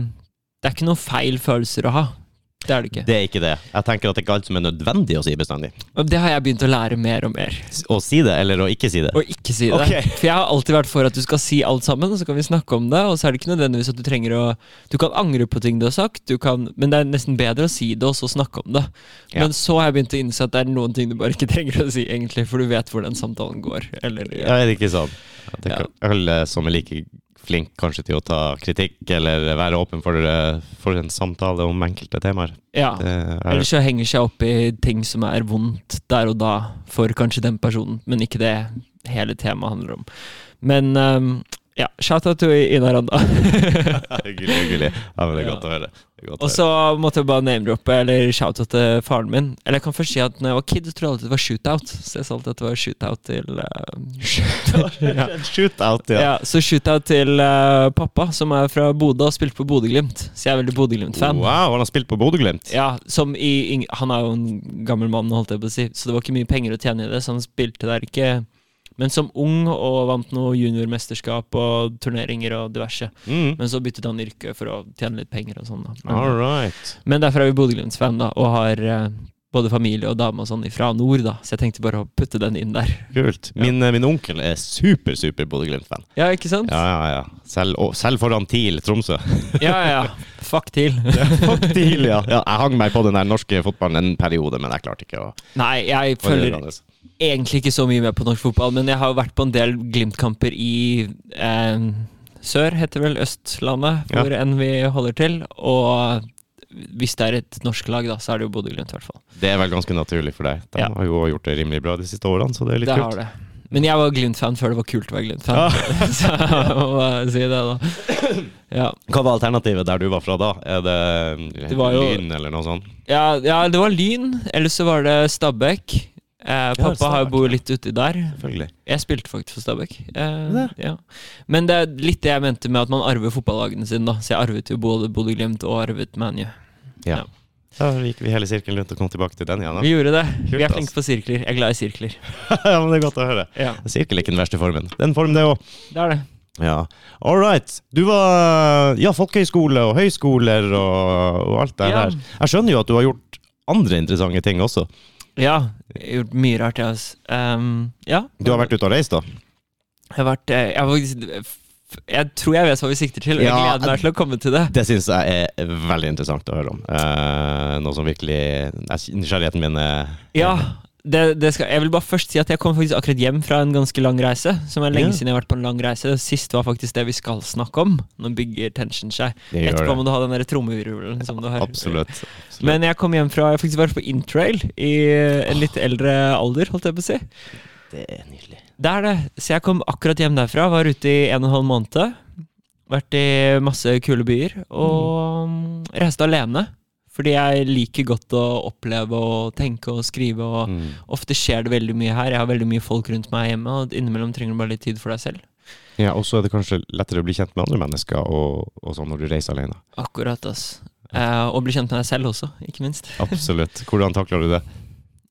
det er ikke noen feil følelser å ha. Det er det ikke. Det er ikke det. Jeg tenker at det er ikke alt som er nødvendig å si bestandig. Og det har jeg begynt å lære mer og mer. Å si det, eller å ikke si det. Å ikke si det. Okay. For jeg har alltid vært for at du skal si alt sammen, og så kan vi snakke om det. Og så er det ikke nødvendigvis at du trenger å Du kan angre på ting du har sagt, du kan, men det er nesten bedre å si det og så snakke om det. Ja. Men så har jeg begynt å innse at det er noen ting du bare ikke trenger å si, egentlig, for du vet hvor den samtalen går. Eller, Ja, er det ikke sånn? Jeg tenker Ja. alle som er like flink kanskje til å ta kritikk, eller være åpen for, eh, for en samtale om enkelte temaer. ja. Er, Eller så henger seg opp i ting som er vondt der og da for kanskje den personen, men ikke det hele temaet handler om. Men ehm, ja, shout-out til Ina Randa. hyggelig, hyggelig. Ja, men det er godt å høre. Og så måtte jeg bare name-droppe, eller shout-out til faren min. Eller jeg kan først si at når jeg var kid, trodde jeg alltid det var shootout. Så jeg sa alltid at det var shootout til uh, ja. Shootout, ja. ja, Så shootout til uh, pappa, som er fra Bodø og spilte på Bodø-Glimt. Så jeg er veldig Bodø-Glimt-fan. Wow, han har spilt på Bodø-Glimt? Ja, som i, Han er jo en gammel mann, holdt jeg på å si, så det var ikke mye penger å tjene i det. Så han spilte der ikke Men som ung og vant noe juniormesterskap og turneringer og diverse. Mm. Men så byttet han yrke for å tjene litt penger og sånn. Men- All right. Men derfor er vi Bodø-Glimt-fan, da, og har eh, både familie og dame og sånn fra nord, da. Så jeg tenkte bare å putte den inn der. Kult. Min, ja. min onkel er super, super Bodø-Glimt-fan. Ja, ikke sant? Ja, ja, ja. Selv, og, selv foran TIL Tromsø. Ja, ja. ja. Fuck til. Fuck TIL, ja. ja. Jeg hang meg på den der norske fotballen en periode, men jeg klarte ikke å Nei, jeg følger. Egentlig ikke så mye med på norsk fotball, men jeg har jo vært på en del Glimt-kamper i eh, sør, heter vel Østlandet, Ja. enn vi holder til. Og hvis det er et norsk lag, da, så er det jo Bodø-Glimt, i hvert fall. Det er vel ganske naturlig for deg. De Ja. har jo gjort det rimelig bra de siste årene, så det er litt Det har det. Men jeg var Glimt-fan før det var kult å være Glimt-fan. så jeg må si det, da. Ja. Hva var alternativet der du var fra da? Er det, Det jo- Lyn eller noe sånt? Ja, ja, det var Lyn. Eller så var det Stabæk. Eh, pappa har jo bodd litt uti der. Jeg spilte faktisk for Stabæk. Eh, ja. Men det er litt det jeg mente med at man arver fotballagene sine. da Så jeg arvet jo både Bodø-Glimt og arvet ManU. Ja. Da gikk vi hele sirkelen rundt og kom tilbake til den igjen. Vi gjorde det. Kult, vi er flinke på sirkler. Jeg er glad i sirkler. Ja, men det er godt å høre. Ja, Sirkel er ikke den verste formen. Den er en det òg. det er det. Ja. All right. Du var Ja, folkehøyskole og høyskoler og, og alt det Ja. her. Jeg skjønner jo at du har gjort andre interessante ting også. Ja, jeg har gjort mye rart, jeg, altså. Um, ja. Du har vært ute og reist, da? Jeg har vært eh, jeg, har jeg tror jeg vet hva vi sikter til, og jeg gleder meg til å komme til det. Det syns jeg er veldig interessant å høre om. Uh, noe som virkelig Nysgjerrigheten min er Ja, det, det skal, jeg vil bare først si at jeg kom faktisk akkurat hjem fra en ganske lang reise. Som er lenge yeah. siden jeg har vært på en lang reise. Sist var faktisk det vi skal snakke om. Nå bygger tension seg. Etterpå må du ha den der trommevirvelen som du har. Absolutt. absolutt. Men jeg kom hjem fra Jeg har faktisk vært på interrail i en litt eldre alder, holdt jeg på å si. det er nydelig. Det er det. Så jeg kom akkurat hjem derfra, var ute i en og en halv måned. Vært i masse kule byer. Og mm, reiste alene. Fordi jeg liker godt å oppleve og tenke og skrive. Og Mm. ofte skjer det veldig mye her. Jeg har veldig mye folk rundt meg hjemme, og innimellom trenger du bare litt tid for deg selv. Ja, og så er det kanskje lettere å bli kjent med andre mennesker og, og sånn når du reiser alene. Akkurat, ass. Eh, og bli kjent med deg selv også, ikke minst. Absolutt. Hvordan takler du det?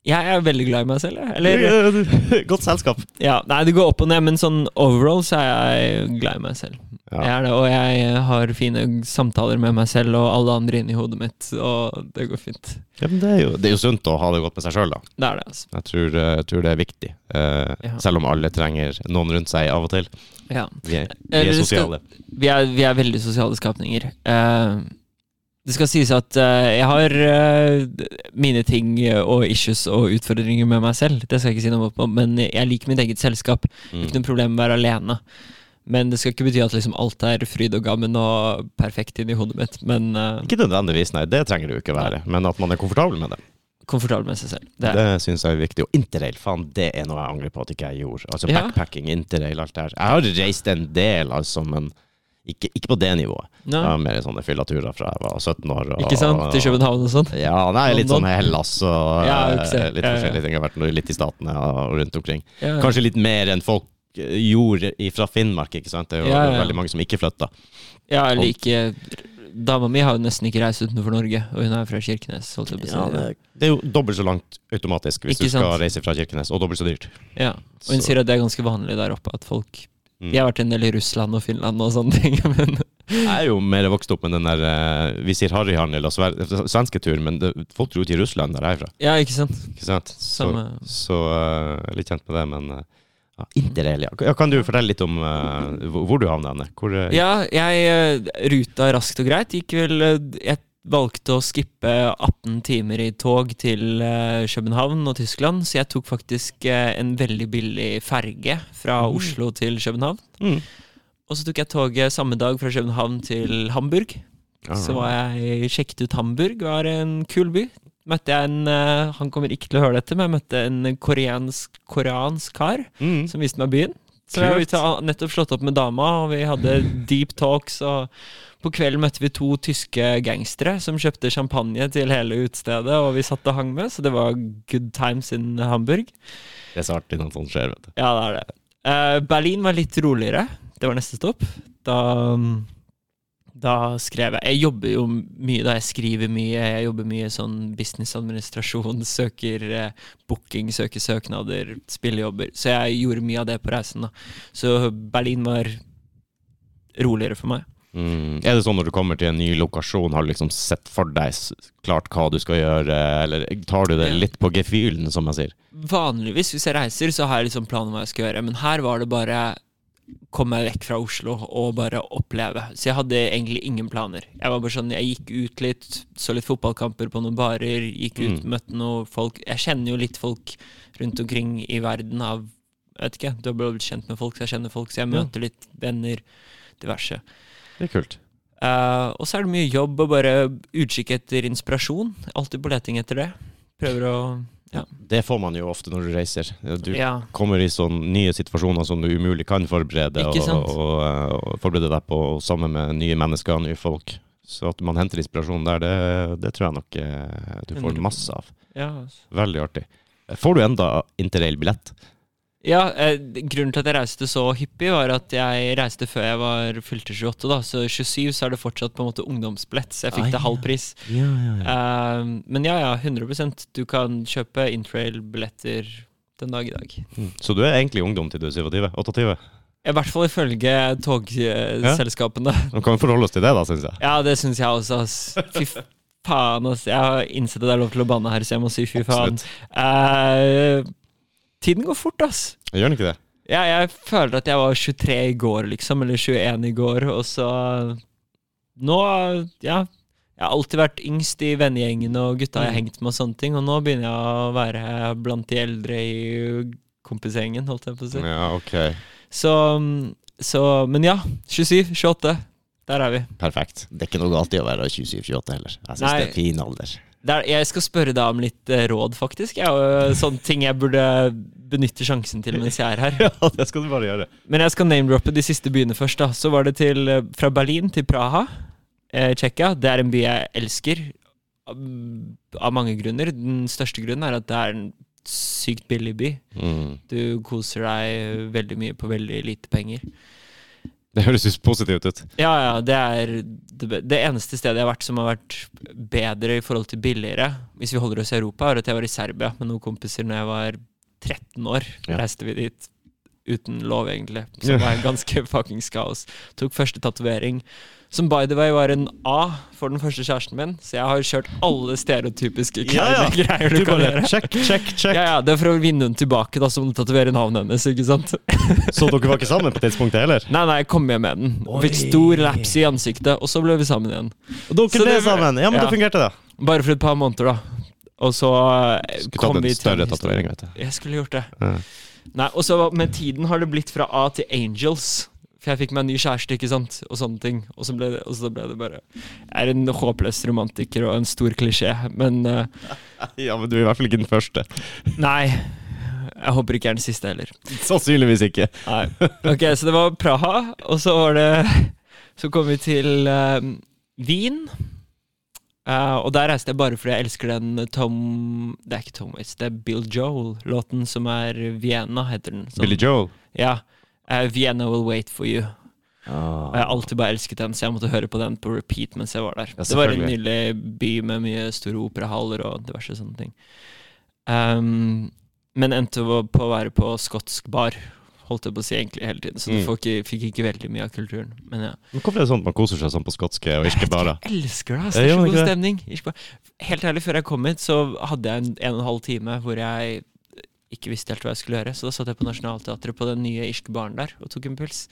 Jeg er veldig glad i meg selv. Eller Godt selskap. Ja, nei, det går opp og ned, men sånn overall så er jeg glad i meg selv. Jeg er det, og jeg har fine samtaler med meg selv og alle andre inni hodet mitt, og det går fint. Ja, men det, er jo, det er jo sunt å ha det godt med seg sjøl, da. Det er det, altså. Jeg tror, eh, jeg tror det er viktig. Eh, Ja. Selv om alle trenger noen rundt seg av og til. Ja. Vi er, vi er det skal- sosiale. Vi er, vi er veldig sosiale skapninger. Eh, det skal sies at eh, jeg har eh, mine ting og issues og utfordringer med meg selv. Det skal jeg ikke si noe om, men jeg liker mitt eget selskap. Mm. Ikke noe problem med å være alene. Men det skal ikke bety at liksom alt er fryd og gammen og perfekt inni hodet mitt. Men uh, Ikke nødvendigvis, nei. Det trenger det jo ikke være. Men at man er komfortabel med det. komfortabel med seg selv. Det Det, syns jeg er viktig. Og interrail, faen, det er noe jeg angrer på at ikke jeg gjorde. Altså Ja. backpacking, interrail, alt det her. Jeg har reist en del, altså, men ikke, ikke på det nivået. Ja, har mer sånne fyllaturer fra jeg var 17 år. Og, ikke sant? Til København og sånn. Ja, nei, litt sånn Hellas og Ja, eh, litt forskjellige ting. Jeg har vært litt i Statene og rundt omkring. Ja. Kanskje litt mer enn folk eh, gjorde i- fra Finnmark, ikke sant. Det er jo Ja, ja. veldig mange som ikke flytta. Ja, jeg liker Dama mi har jo nesten ikke reist utenfor Norge, og hun er fra Kirkenes. Holdt jeg på. Ja, det, det er jo dobbelt så langt automatisk hvis Ikke du skal sant? reise fra Kirkenes, og dobbelt så dyrt. Ja. Og hun Så- sier at det er ganske vanlig der oppe at folk Mm. Jeg har vært en del i Russland og Finland og sånne ting, men Jeg er jo mer vokst opp med den der eh, Vi sier harryhandel og svenske svensketur, men det, folk dro til Russland der jeg er fra. Ja, ikke sant? Ikke sant? Så, Samme. så eh, jeg er litt kjent med det, men uh, ja, Interrail, ja. Kan du fortelle litt om uh, hvor du havna? Hvor, eh, Ja, jeg eh, ruta raskt og greit. Gikk vel Jeg valgte å skippe 18 timer i tog til København og Tyskland, så jeg tok faktisk en veldig billig ferge fra Mm. Oslo til København. Mm. Og så tok jeg toget samme dag fra København til Hamburg. Så var jeg sjekket ut Hamburg, var en kul by. Møtte jeg en eh, Han kommer ikke til å høre dette, men jeg møtte en koreansk, koreansk kar mm. som viste meg byen. Så jeg Kult. har nettopp slått opp med dama, og vi hadde deep talks. Og på kvelden møtte vi to tyske gangstere som kjøpte champagne til hele utestedet, og vi satt og hang med, så det var good times in Hamburg. Det er så artig når sånt skjer, vet du. Ja, det er det. Uh, Berlin var litt roligere. Det var neste stopp. Da, da skrev jeg Jeg jobber jo mye da jeg skriver mye. Jeg jobber mye sånn businessadministrasjon, søker eh, booking, søker søknader, spillejobber. Så jeg gjorde mye av det på reisen. da. Så Berlin var roligere for meg. Mm. Er det sånn når du kommer til en ny lokasjon, har du liksom sett for deg klart hva du skal gjøre, eller tar du det litt på gefühlen, som jeg sier? Vanligvis hvis jeg reiser, så har jeg liksom planen om hva jeg skal gjøre, men her var det bare komme meg vekk fra Oslo og bare oppleve. Så jeg hadde egentlig ingen planer. Jeg var bare sånn, jeg gikk ut litt, så litt fotballkamper på noen barer, gikk ut, Mm. møtte noen folk. Jeg kjenner jo litt folk rundt omkring i verden av vet ikke, du har blitt kjent med folk, så jeg kjenner folk, så jeg Ja. møter litt venner, diverse. Det er kult. Uh, og så er det mye jobb og bare utkikk etter inspirasjon. Alltid på leting etter det. Prøver å Det får man jo ofte når du reiser. Du Ja. kommer i sånne nye situasjoner som du umulig kan forberede, og, og, og forberede deg på sammen med nye mennesker og nye folk. Så at man henter inspirasjon der, det, det tror jeg nok eh, du får masse av. ja. Veldig artig. Får du enda interrail-billett? Ja, eh, grunnen til at jeg reiste så hyppig, var at jeg reiste før jeg var fylte 28. da Så 27 så er det fortsatt på en måte ungdomsbillett, så jeg fikk Ah, det ja. halv pris. Ja, ja, Eh, men ja, ja, 100% Du kan kjøpe interrail-billetter den dag i dag. Mm. Så du er egentlig ungdom til du er 27? 28? I hvert fall ifølge togselskapene. Nå kan vi forholde oss til det, da, syns jeg. Ja, det syns jeg også. Fy faen, ass. Jeg har innsett at det er lov til å banne her, så jeg må si fy faen. Absolutt. Eh, tiden går fort, ass. Gjør den ikke det? Ja, jeg føler at jeg var 23 i går, liksom, eller 21 i går, og så Nå, ja. Jeg har alltid vært yngst i vennegjengen og gutta jeg har Mm. hengt med og sånne ting, og nå begynner jeg å være blant de eldre i kompisgjengen, holdt jeg på å si. Ja, ok. Så, så Men ja, 27, 28. Der er vi. Perfekt. Det er ikke noe galt i å være 27-28 heller. Jeg syns det er fin alder. Der, jeg skal spørre deg om litt eh, råd, faktisk. Jeg, har sånne ting jeg burde benytte sjansen til mens jeg er her. Ja, det skal du bare gjøre. Men jeg skal name-droppe de siste byene først. da Så var det til, eh, fra Berlin til Praha, eh, Tsjekkia. Det er en by jeg elsker av, av mange grunner. Den største grunnen er at det er en sykt billig by. Mm. Du koser deg veldig mye på veldig lite penger. Det høres positivt ut. Ja, ja, det er det, det eneste stedet jeg har vært som har vært bedre i forhold til billigere, hvis vi holder oss i Europa, er at jeg var i Serbia med noen kompiser når jeg var 13 år. Ja. Reiste vi dit uten lov, egentlig. Som var ganske fuckings kaos. Tok første tatovering, som by the way var en A for den første kjæresten min, så jeg har kjørt alle stereotypiske Ja, ja. greier du, Du kan gjøre. check, check, check. Ja, ja, Det er for å vinne henne tilbake, da, så må du tatovere navnet hennes. ikke sant? Så dere var ikke sammen på tidspunktet heller? Nei, nei, jeg kom hjem med den. Oi. Fikk stor laps i ansiktet, og så ble vi sammen igjen. Og dere Så ble det sammen? Ja, men ja. det fungerte da. Bare for et par måneder, da. Og så eh, Skulle kom tatt vi en til større en historie. tatovering, vet du. Jeg skulle gjort det. Ja. Nei, og så Med tiden har det blitt fra A til Angels. For jeg fikk meg en ny kjæreste, ikke sant, og sånne ting. Og så ble det, så ble det bare Jeg er en håpløs romantiker og en stor klisjé, men uh, Ja, men du er i hvert fall ikke den første. nei. Jeg håper ikke jeg er den siste heller. Sannsynligvis ikke. Nei. Ok, så det var Praha, og så var det Så kom vi til uh, Wien. Uh, og der reiste jeg bare fordi jeg elsker den Tom Det er ikke Tom Waits, det er Bill Joel-låten som er Vienna, heter den. Som, Billy Joel. Ja. Eh, Vienna Will Wait For You. Oh. Og jeg har alltid bare elsket den, så jeg måtte høre på den på repeat mens jeg var der. Ja, det var en nydelig by med mye store operahaller og diverse sånne ting. Um, men endte på å være på skotsk bar, holdt jeg på å si egentlig hele tiden. Så du Mm. får ikke, fikk ikke veldig mye av kulturen. Men ja. Men Hvorfor er det sånn at man koser seg sånn på skotske og irske barer? Jeg elsker det, Altså, Det er så god stemning. Helt ærlig, før jeg kom hit, så hadde jeg en en og en halv time hvor jeg ikke visste helt hva jeg skulle gjøre. Så da satt jeg på Nationaltheatret på den nye irske baren der og tok en puls.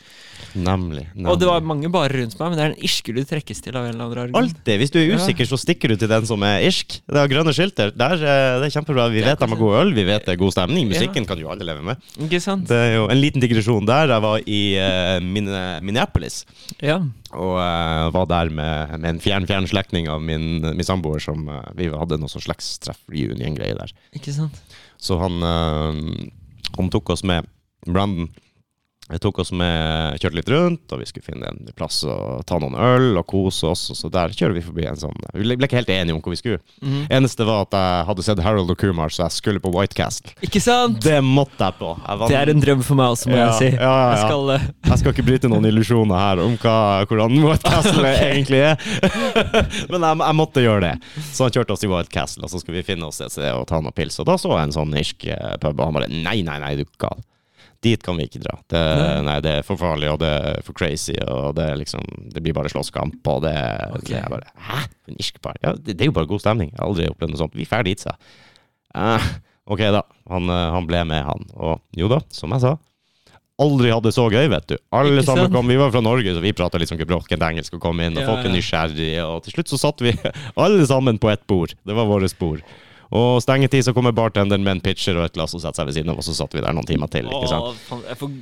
Nemlig. nemlig. Og det var mange barer rundt meg, men det er den irske du trekkes til av en eller annen argument. Alltid. Hvis du er usikker, så stikker du til den som er irsk. Det har grønne skilter. Der, eh, det er kjempebra. Vi vet de har god øl, vi vet det er god stemning. Ja. Musikken kan jo alle leve med. Ikke sant? Det er jo en liten digresjon der. Jeg var i uh, Minneapolis. Ja. Og uh, var der med, med en fjern, fjern slektning av min, min samboer som uh, Vi hadde noe sånn slektstreff, reunion-greie der. Ikke sant? Så han, eh, han tok oss med. Brandon jeg tok oss med, kjørte litt rundt, og vi skulle finne en plass å ta noen øl og kose oss. Og så der kjører vi forbi en sånn Vi ble ikke helt enige om hvor vi skulle. Mhm. Eneste var at jeg hadde sett Harold og Kumar, så jeg skulle på White Castle. Ikke sant? Det måtte jeg på. Jeg, var- Det er en drøm for meg også, må Ja, jeg si. ja, ja. Jeg skal uh... jeg skal ikke bryte noen illusjoner her om hva, hvordan White Castle egentlig er. Men jeg, jeg måtte gjøre det. Så han kjørte oss til White Castle, og så skulle vi finne oss et sted og ta noen pils. Og da så jeg en sånn irsk eh, pub, og han bare Nei, nei, nei, du er gal. Dit kan vi ikke dra. Det, Nei. nei, det er for farlig, og det er for crazy, og det liksom Det blir bare slåsskamp, og det, okay. det er bare Hæ? Ja, det, er jo bare god stemning. Jeg har aldri opplevd noe sånt. Vi drar dit, sa. Eh, ok, da. Han, eh, han ble med, han. Og jo da, som jeg sa. Aldri hadde det så gøy, vet du. Alle sammen kom, Vi var fra Norge, så vi prata liksom gebrokkent engelsk og kom inn, og Ja, folk er nysgjerrige, og til slutt så satt vi alle sammen på ett bord. Det var vårt bord. Og stengetid så kommer bartenderen med en pitcher og et glass og setter seg ved siden av, og så satt vi der noen timer til. ikke sant? Åh, jeg får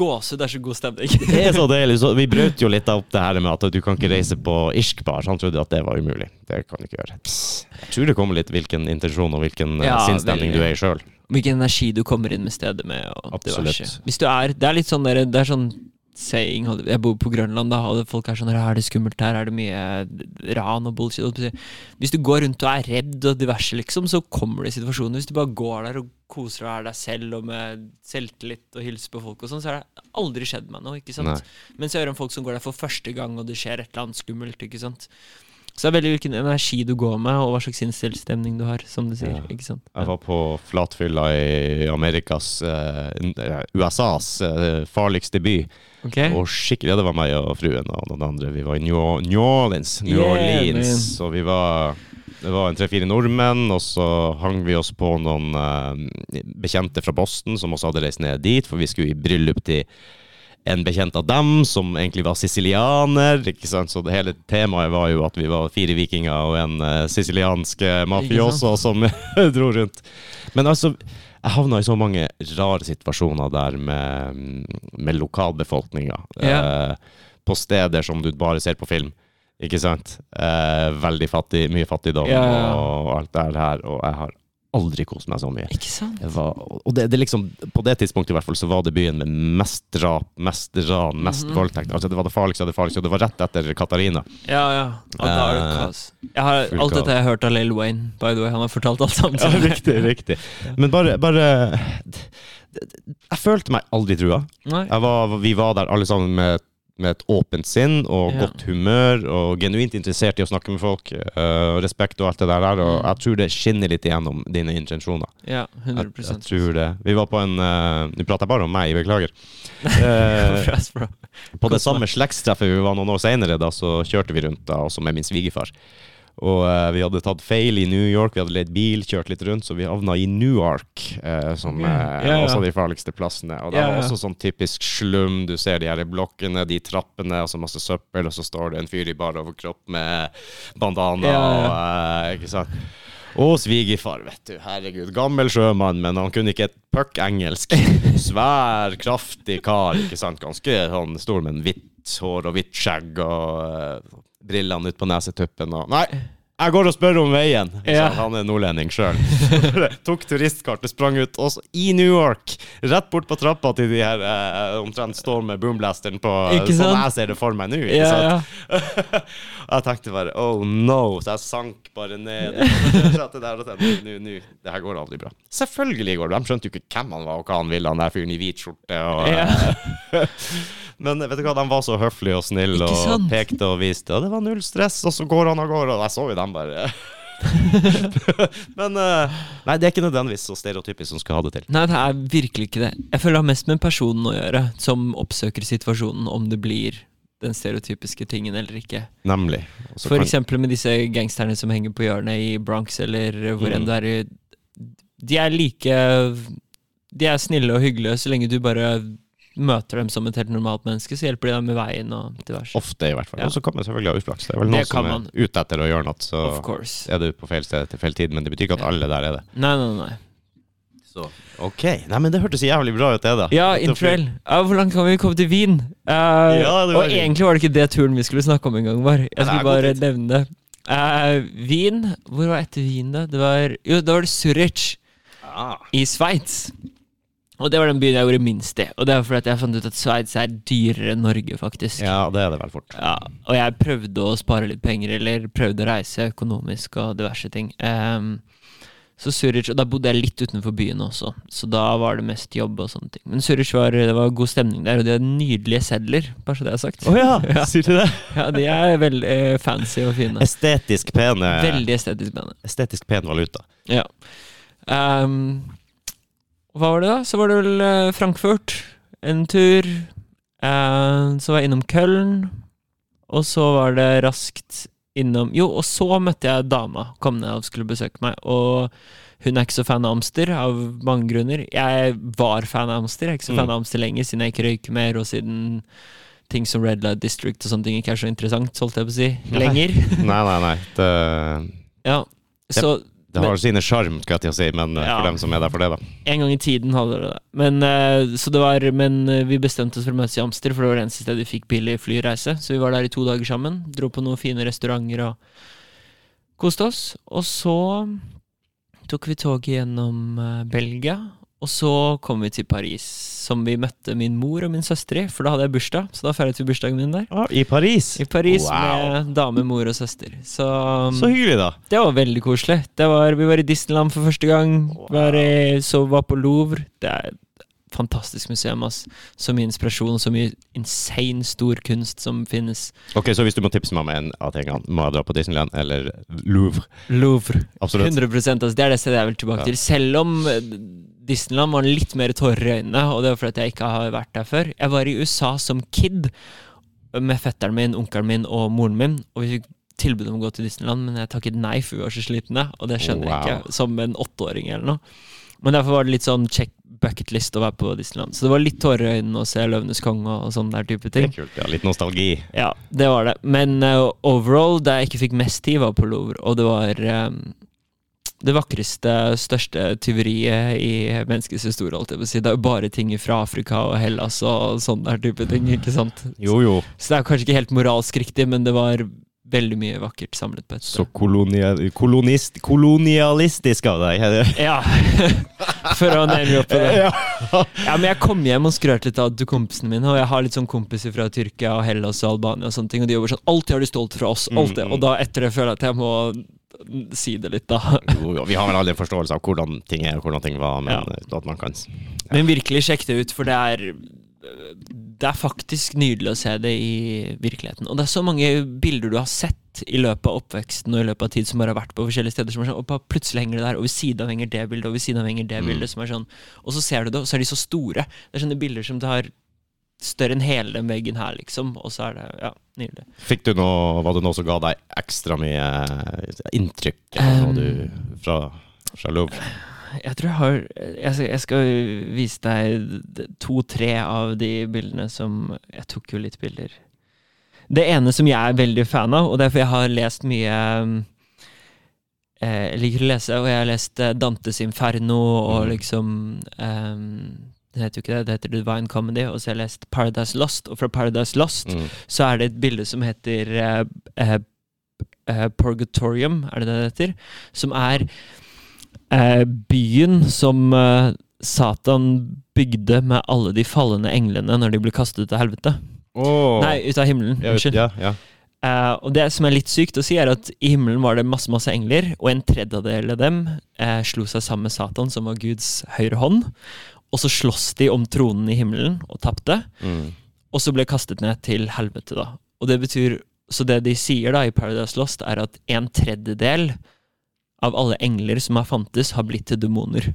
gåsehud. Det er så god stemning. Det er så deilig. Så vi brøt jo litt opp det her med at du kan ikke reise på irsk bar. Så han trodde at det var umulig. Det kan du ikke gjøre. Jeg tror det kommer litt hvilken intensjon og hvilken eh, Ja, sinnsstemning du er i sjøl. Hvilken energi du kommer inn med stedet med. Absolutt. diverse. Hvis du er Det er litt sånn der, Det er sånn saying Jeg bor på Grønland, da, og folk er sånn Er det skummelt her? Er det mye ran og bullshit? Hvis du går rundt og er redd og diverse, liksom, så kommer det situasjoner. Hvis du bare går der og koser deg og er deg selv og med selvtillit og hilser på folk og sånn, så har det aldri skjedd meg noe, ikke sant? Nei. Mens jeg hører om folk som går der for første gang, og det skjer et eller annet skummelt, ikke sant? Så det er veldig hvilken energi du går med, og hva slags sinnsstemning du har, som du sier. Ja. ikke sant? Jeg var på flatfylla i Amerikas uh, USAs uh, farligste by. Okay. Og skikkelig, ja, det var meg og fruen og noen andre. Vi var i New, New Orleans. New Yeah, Orleans. Så vi var Det var en tre-fire nordmenn, og så hang vi oss på noen uh, bekjente fra Boston som også hadde reist ned dit, for vi skulle i bryllup til en bekjent av dem som egentlig var sicilianer. ikke sant? Så det hele temaet var jo at vi var fire vikinger og en uh, siciliansk eh, mafioso som dro rundt. Men altså, jeg havna i så mange rare situasjoner der med, med lokalbefolkninga. Ja. Uh, på steder som du bare ser på film. Ikke sant? Uh, veldig fattig, mye fattigdom ja. og alt det her. Og jeg har aldri kost meg så mye. Ikke sant? Var, og det, det liksom, på det tidspunktet i hvert fall så var det byen med mest drap, mest ran, mest Mhm. voldtekt. Altså Det var det farligste av det farligste, og det var rett etter Katarina. Ja, ja. Og da er det Eh, kaos. Jeg har, alt dette jeg har hørt av Lil Wayne, by the way. Han har fortalt alt sammen. Ja, riktig, riktig. Men bare, bare Jeg følte meg aldri trua. Nei. Jeg var, vi var der alle sammen med, med et åpent sinn og Ja. godt humør og genuint interessert i å snakke med folk. Uh, respekt og alt det der. Og Mm. jeg tror det skinner litt igjennom dine intensjoner. Ja, 100% jeg tror det. Vi var på en uh, Nå prater jeg bare om meg, beklager. Uh, på det samme slektstreffet vi var noen år senere, da, så kjørte vi rundt da, også med min svigerfar. Og eh, vi hadde tatt feil i New York, vi hadde leid bil, kjørt litt rundt, så vi havna i Newark, uh, som er yeah, ja. også de farligste plassene. Og det yeah, var også sånn typisk slum, du ser de her blokkene, de trappene, og så masse søppel, og så står det en fyr i bar overkropp med bandana og eh, Ikke sant. Og svigerfar, vet du. Herregud. Gammel sjømann, men han kunne ikke et puck engelsk. Svær, kraftig kar, ikke sant. Ganske sånn stor, men hvitt hår og hvitt skjegg og eh, brillene ut på nesetuppen og Nei! Jeg går og spør om veien. Ja. Så han er nordlending sjøl. Tok turistkartet, sprang ut, også i New York. Rett bort på trappa til de her eh, omtrent står med boomblasteren på. Ikke Sånn sant? jeg ser det for meg nå. Ikke Ja, sant? ja. jeg tenkte bare oh no, så jeg sank bare ned. Satt der og tenkte, nå, nå, det her går aldri bra. Selvfølgelig går det. De skjønte jo ikke hvem han var, og hva han ville, han der fyren i hvit skjorte. Og, Ja. Men vet du hva, de var så høflige og snille og pekte og viste, og det var null stress, og så går han av gårde, og jeg så jo dem bare Men eh, Nei, det er ikke nødvendigvis så stereotypisk som skal ha det til. Nei, det er virkelig ikke det. Jeg føler det har mest med personen å gjøre, som oppsøker situasjonen, om det blir den stereotypiske tingen eller ikke. Nemlig. Også For kan- eksempel med disse gangsterne som henger på hjørnet i Bronx, eller hvor enn Mm. det er i De er like De er snille og hyggelige så lenge du bare møter dem som et helt normalt menneske, så hjelper de dem med veien og diverse. Ofte, i hvert fall. Ja. Og så kan man selvfølgelig ha uflaks. Det er vel noen som som er ute etter å gjøre noe, så er du på feil sted til feil tid, men det betyr ikke at alle der er det. Nei, nei, nei. Så, ok. Nei, men det hørtes jævlig bra ut, det, da. Ja, det- interrail. Ja, hvor langt kan vi komme til Wien? Uh, Ja, det og det. egentlig var det ikke det turen vi skulle snakke om engang, var. Jeg det skulle bare nevne det. Uh, Wien Hvor var etter Wien, da? Det var Jo, da var det Zürich Ah. i Sveits. Og det var den byen jeg gjorde minst i. Og det var fordi jeg fant ut at Sveits er dyrere enn Norge, faktisk. Ja, det er det vel fort. Ja, og jeg prøvde å spare litt penger, eller prøvde å reise økonomisk og diverse ting. Um, så Zürich, og da bodde jeg litt utenfor byen også, så da var det mest jobb og sånne ting. Men Zürich var, det var god stemning der, og de har nydelige sedler, bare så det jeg har sagt. Oh ja, Ja. sier du det? Ja, de er veldig eh, fancy og fine. Estetisk pene Veldig estetisk pene. Estetisk pen valuta. Ja. Ehm, hva var det da? Så var det vel eh, Frankfurt, en tur. Eh, så var jeg innom Köln, og så var det raskt innom Jo, og så møtte jeg dama, kom ned og skulle besøke meg, og hun er ikke så fan av Amster, av mange grunner. Jeg var fan av Amster, jeg er ikke så Mm. fan av Amster lenger, siden jeg ikke røyker mer, og siden ting som Red Light District og sånne ting ikke er så interessant, holdt jeg på å si, lenger. Nei, nei, nei. Det, Ja, så det har sin sjarm, skal jeg til å si, men eh, Ja. for dem som er der for det, da. En gang i tiden hadde det det. Men, eh, så det var, men eh, vi bestemte oss for å møtes i Amster, for det var det eneste stedet vi fikk billig flyreise. Så vi var der i to dager sammen. Dro på noen fine restauranter og koste oss. Og så tok vi toget gjennom Belgia. Og så kom vi til Paris, som vi møtte min mor og min søster i. For da hadde jeg bursdag, så da feiret vi bursdagen min der. Ah, I Paris? I Paris Wow. med dame, mor og søster. Så, Så hyggelig, da. det var veldig koselig. Det var, vi var i Disneyland for første gang. Wow. Var i, så var på Louvre. Det er fantastisk museum. Ass. Så mye inspirasjon, så mye insane stor kunst som finnes. Ok, Så hvis du må tipse meg om en av tingene, må jeg dra på Disneyland eller Louvre? Louvre. Absolutt. 100% altså, Det er det stedet jeg vil tilbake Ja. til. Selv om eh, Disneyland var litt mer tårer i øynene, og det var fordi jeg ikke har vært der før. Jeg var i USA som kid med fetteren min, onkelen min og moren min, og vi fikk tilbud om å gå til Disneyland, men jeg takket nei, for vi var så slitne, og det skjønner Wow. jeg ikke, som en åtteåring eller noe. Men derfor var det litt sånn check bucket list å være på Disneyland. Så det var litt tårer i øynene å se Løvenes konge og sånn der type ting. Det er kult, ja. Litt nostalgi. Ja, det var det. Men uh, overall, det jeg ikke fikk mest tid, var på Louvre, og det var um, det vakreste, største tyveriet i menneskets historie, holdt jeg på å si. Det er jo bare ting fra Afrika og Hellas og sånn der type ting, ikke sant? Jo, jo. Så det er kanskje ikke helt moralsk riktig, men det var veldig mye vakkert samlet på et Så sted. kolonia, kolonist, kolonialistisk av deg. er det- Ja, for å name opp på det. Ja. Ja, men jeg kom hjem og skrøt litt av kompisene mine, og jeg har litt sånn kompiser fra Tyrkia og Hellas og Albania og sånne ting, og de jobber sånn Alltid har de stolt fra oss, alt det. Mm. Og da etter det føler jeg at jeg må si det litt, da. Jo, vi har vel alle forståelse av hvordan ting er og hvordan ting var, men Ja. at man kan Men virkelig sjekk det ut, for det er Det er faktisk nydelig å se det i virkeligheten. Og det er så mange bilder du har sett i løpet av oppveksten og i løpet av tid som bare har vært på forskjellige steder, som er sånn, og plutselig henger det der, og ved siden av henger det bildet, og ved siden av henger det Mm. bildet, som er sånn Og så ser du det, og så er de så store. Det er sånne bilder som tar større enn hele den veggen her, liksom, og så er det Ja, nydelig. Fikk du noe, Var det noe som ga deg ekstra mye inntrykk um, du, fra, fra Louvre? Jeg tror jeg har Jeg skal, vise deg to-tre av de bildene som Jeg tok jo litt bilder. Det ene som jeg er veldig fan av, og det er for jeg har lest mye eh, Jeg liker å lese, og jeg har lest eh, Dantes Inferno og Mm. liksom eh, Det heter jo ikke det, det heter Divine Comedy, og så har jeg lest Paradise Lost, og fra Paradise Lost Mm. så er det et bilde som heter eh, eh, eh, Purgatorium, er det det det heter? Som er byen som eh, Satan bygde med alle de falne englene når de ble kastet ut av helvete. Oh. Nei, ut av himmelen. Unnskyld. ja, ja. Uh, og det som er litt sykt å si, er at i himmelen var det masse masse engler, og en tredjedel av dem uh, slo seg sammen med Satan, som var Guds høyre hånd. Og så sloss de om tronen i himmelen og tapte. Mm. Og så ble kastet ned til helvete, da. Og det betyr Så det de sier da i Paradise Lost, er at en tredjedel av alle engler som har fantes, har blitt til demoner.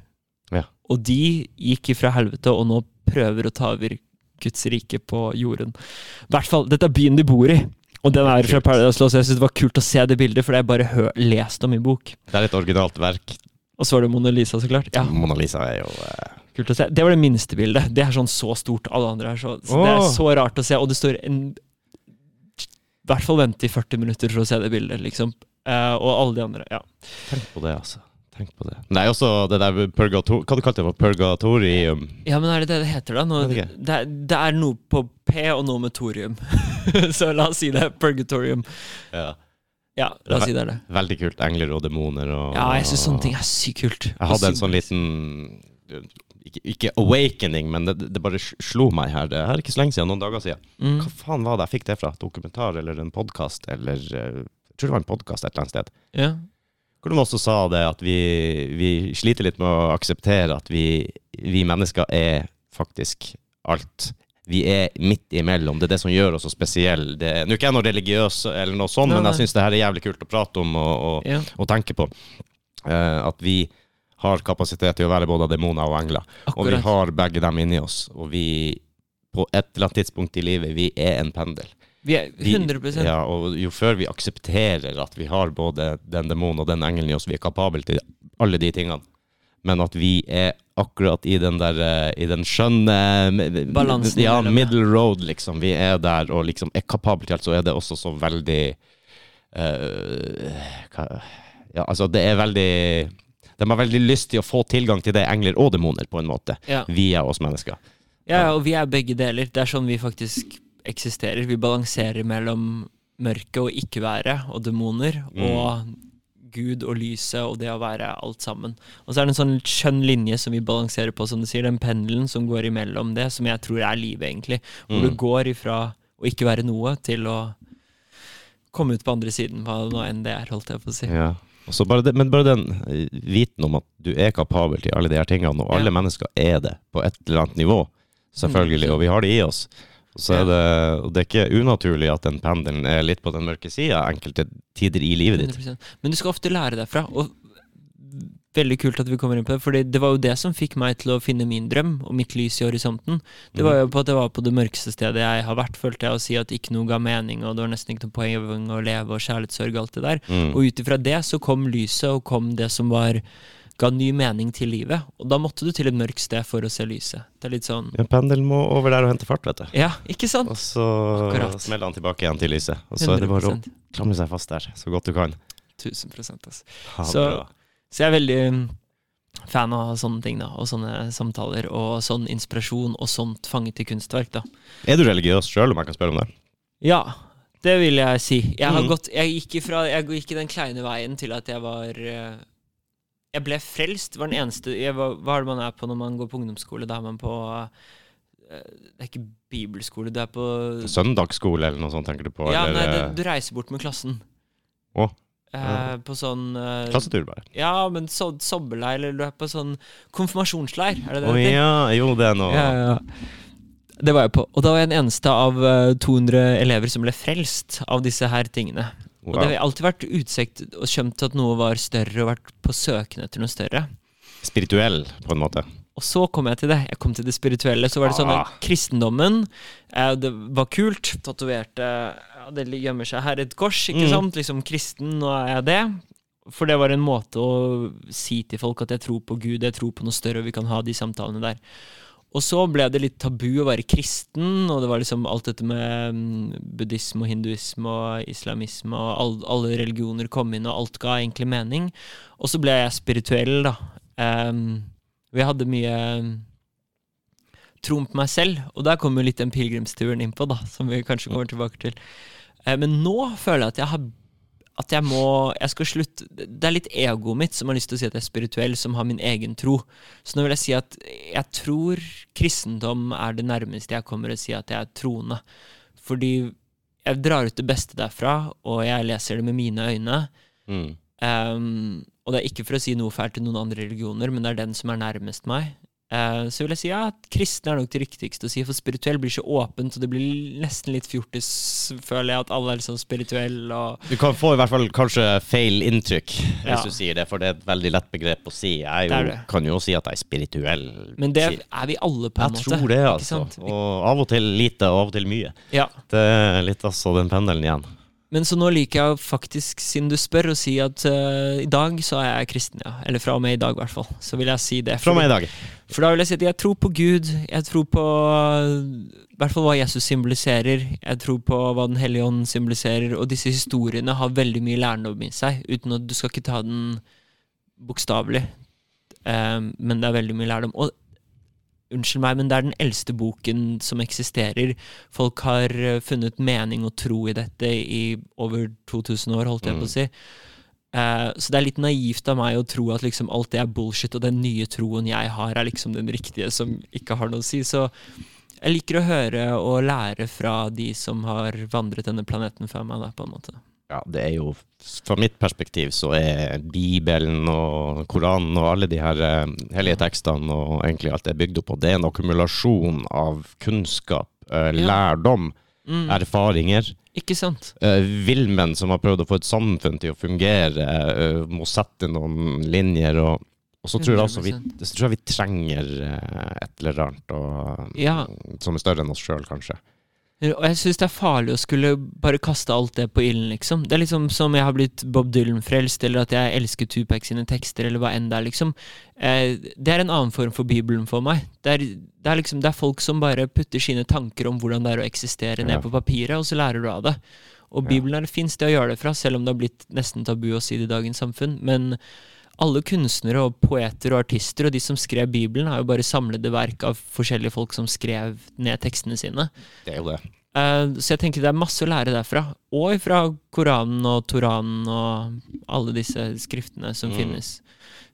Ja. Og de gikk ifra helvete og nå prøver å ta over Guds rike på jorden. I hvert fall, dette er byen de bor i. Og den er fra. Paradise Lost. Jeg synes det var kult å se det bildet, for det har jeg bare lest om i bok. Det er et originalt verk. Og så var det Mona Lisa, så klart. Ja, Mona Lisa er jo eh, kult å se. Det var det minste bildet. Det er sånn så stort. Alle andre er så, så Det er så rart å se. Og det står en I hvert fall vente i 40 minutter for å se det bildet, liksom. Eh, og alle de andre. Ja. Tenk på det, altså. Tenk på det. Nei, er også det der purgator... Hva du kalte det for purgatorium? ja, men er det det det heter, da? Nå, det, er, det er noe på P og noe med thorium. så la oss si det. Purgatorium. Ja. Ja, la oss si det er det. Veldig kult. Engler og demoner og Ja, jeg syns sånne ting er sykt kult. Jeg hadde en sånn liten ikke, ikke awakening, men det, det bare slo meg her. Det er ikke så lenge siden, noen dager siden. mm. Hva faen var det jeg fikk det fra? Dokumentar eller en podkast eller eh, tror det var en podkast et eller annet sted. Ja. Hvor de også sa det at vi, vi sliter litt med å akseptere at vi, vi mennesker er faktisk alt. Vi er midt imellom. Det er det som gjør oss så spesielle. Det Nå er ikke jeg noe religiøs, eller noe sånt, Nei, men jeg syns det her er jævlig kult å prate om og, og, ja. og tenke på. Eh, at vi har kapasitet til å være både demoner og engler. Og vi har begge dem inni oss. Og vi, på et eller annet tidspunkt i livet, vi er en pendel. Vi er 100 vi, ja, og jo før vi aksepterer at vi har både den demonen og den engelen i oss, vi er kapable til alle de tingene, men at vi er akkurat i den der eh, I den skjønne Balansen Ja, middle road, liksom. Vi er der og liksom er kapable til alt, så er det også så veldig uh, hva, Ja, altså, det er veldig De har veldig lyst til å få tilgang til det, engler og demoner, på en måte, Ja. via oss mennesker. Ja, ja, og vi er begge deler. Det er sånn vi faktisk eksisterer. Vi balanserer mellom mørket og ikke-været og demoner, Mm. og Gud og lyset og det å være alt sammen. Og så er det en sånn skjønn linje som vi balanserer på, som du sier, den pendelen som går imellom det, som jeg tror er livet, egentlig. Hvor Mm. du går ifra å ikke være noe til å komme ut på andre siden, hva nå enn det er, holdt jeg på å si. Ja. Og så bare det, men bare den eh, viten om at du er kapabel til alle de her tingene, og alle Ja. mennesker er det på et eller annet nivå, selvfølgelig, og vi har det i oss. Så er det, og det er ikke unaturlig at den pendelen er litt på den mørke sida enkelte tider i livet ditt. 100%. Men du skal ofte lære derfra. Og veldig kult at vi kommer inn på det, for det var jo det som fikk meg til å finne min drøm og mitt lys i horisonten. Det var jo på at jeg var på det mørkeste stedet jeg har vært, følte jeg, å si at ikke noe ga mening, og det var nesten ikke noe poeng å leve, og kjærlighetssorg og alt det der. Mm. Og ut ifra det så kom lyset, og kom det som var ga ny mening til livet. Og da måtte du til et mørkt sted for å se lyset. Det er litt sånn Ja, pendelen må over der og hente fart, vet du. Ja, ikke sant? Og så Akkurat. smeller han tilbake igjen til lyset. Og så er det bare å 100 klamre seg fast der så godt du kan. 1000 altså. Ha Så- Så jeg er veldig mm, fan av sånne ting, da. Og sånne samtaler, og sånn inspirasjon og sånt fanget i kunstverk, da. Er du religiøs sjøl, om jeg kan spørre om det? Ja, det vil jeg si. Jeg, har Mm. gått, jeg, gikk ifra, jeg gikk i den kleine veien til at jeg var eh, Jeg ble frelst. Var den eneste jeg hva, Hva er det man er på når man går på ungdomsskole? Da er man på eh, Det er ikke bibelskole, det er på Søndagsskole eller noe sånt, tenker du på? Ja, eller nei, det, eh, du reiser bort med klassen. Å. Eh, på sånn eh, klassetur, bare? Ja, men so sommerleir, eller du er på sånn konfirmasjonsleir. Er det det Å oh, ja, jo, det er noe Ja, ja. Det var jeg på. Og da var jeg den eneste av eh, 200 elever som ble frelst av disse her tingene. Og det har alltid vært utsikt og skjønt at noe var større, og vært på søken etter noe større. Spirituell, på en måte. Og så kom jeg til det. Jeg kom til det spirituelle. Så var det sånn Ah. at kristendommen eh, Det var kult. Tatoverte ja, Det gjemmer seg her et kors, ikke Mm. sant? Liksom kristen, nå er jeg det. For det var en måte å si til folk at jeg tror på Gud, jeg tror på noe større, og vi kan ha de samtalene der. Og så ble det litt tabu å være kristen, og det var liksom alt dette med mm, buddhisme og hinduisme og islamisme og all, alle religioner kom inn, og alt ga egentlig mening. Og så ble jeg spirituell, da. Um, jeg hadde mye mm, troen på meg selv, og der kommer jo litt den pilegrimsturen innpå, da, som vi kanskje kommer tilbake til. Uh, men nå føler jeg at jeg har at jeg må Jeg skal slutte Det er litt egoet mitt som har lyst til å si at jeg er spirituell, som har min egen tro. Så nå vil jeg si at jeg tror kristendom er det nærmeste jeg kommer å si at jeg er troende. Fordi jeg drar ut det beste derfra, og jeg leser det med mine øyne. Mm. Um, og det er ikke for å si noe fælt til noen andre religioner, men det er den som er nærmest meg. Eh, så vil jeg si ja, at kristen er nok det riktigste å si, for spirituell blir så åpent, og det blir nesten litt fjortis, føler jeg, at alle er liksom spirituelle og Du kan få i hvert fall kanskje feil inntrykk hvis du sier det, for det er et veldig lett begrep å si. Jeg Det jo, det. kan jo si at jeg er spirituell. Men det er vi alle, på en jeg måte. tror det, altså. Og av og til lite, og av og til mye. Ja. Det er litt altså den pendelen igjen. Men så nå liker jeg faktisk, siden du spør, å si at uh, i dag så er jeg kristen, ja. Eller fra og med i dag, i hvert fall. Så vil jeg si det. Fra meg i dag. For da vil jeg si at jeg tror på Gud. Jeg tror på i hvert fall hva Jesus symboliserer. Jeg tror på hva Den hellige ånd symboliserer. Og disse historiene har veldig mye lærdom i seg. Uten at Du skal ikke ta den bokstavelig, Um, men det er veldig mye lærdom. Og unnskyld meg, men det er den eldste boken som eksisterer. Folk har eh, funnet mening og tro i dette i over 2000 år, holdt jeg på å Mm. si. Eh, så det er litt naivt av meg å tro at liksom alt det er bullshit, og den nye troen jeg har, er liksom den riktige som ikke har noe å si. Så jeg liker å høre og lære fra de som har vandret denne planeten før meg, da, på en måte. Ja, det er jo Fra mitt perspektiv så er Bibelen og Koranen og alle de her eh, hellige tekstene og egentlig alt det er bygd opp på, det er en akkumulasjon av kunnskap, lærdom, Ja. Mm. erfaringer. Ikke sant? Vilmen, villmenn som har prøvd å få et samfunn til å fungere, eh, må sette noen linjer. Og, og så, tror jeg også vi, tror jeg vi trenger eh, et eller annet og, Ja. som er større enn oss sjøl, kanskje. Og jeg syns det er farlig å skulle bare kaste alt det på ilden, liksom. Det er liksom som jeg har blitt Bob Dylan-frelst, eller at jeg elsker Tupac sine tekster, eller hva enn det er, liksom. Eh, det er en annen form for Bibelen for meg. Det er, det er liksom Det er folk som bare putter sine tanker om hvordan det er å eksistere, ned på papiret, og så lærer du av det. Og Bibelen er det fins det å gjøre det fra, selv om det har blitt nesten tabu å si det i dagens samfunn. Men alle kunstnere og poeter og artister og de som skrev Bibelen, har jo bare samlede verk av forskjellige folk som skrev ned tekstene sine. Det er jo det. Uh, så jeg tenker det er masse å lære derfra. Og fra Koranen og Toranen og alle disse skriftene som Mm. finnes.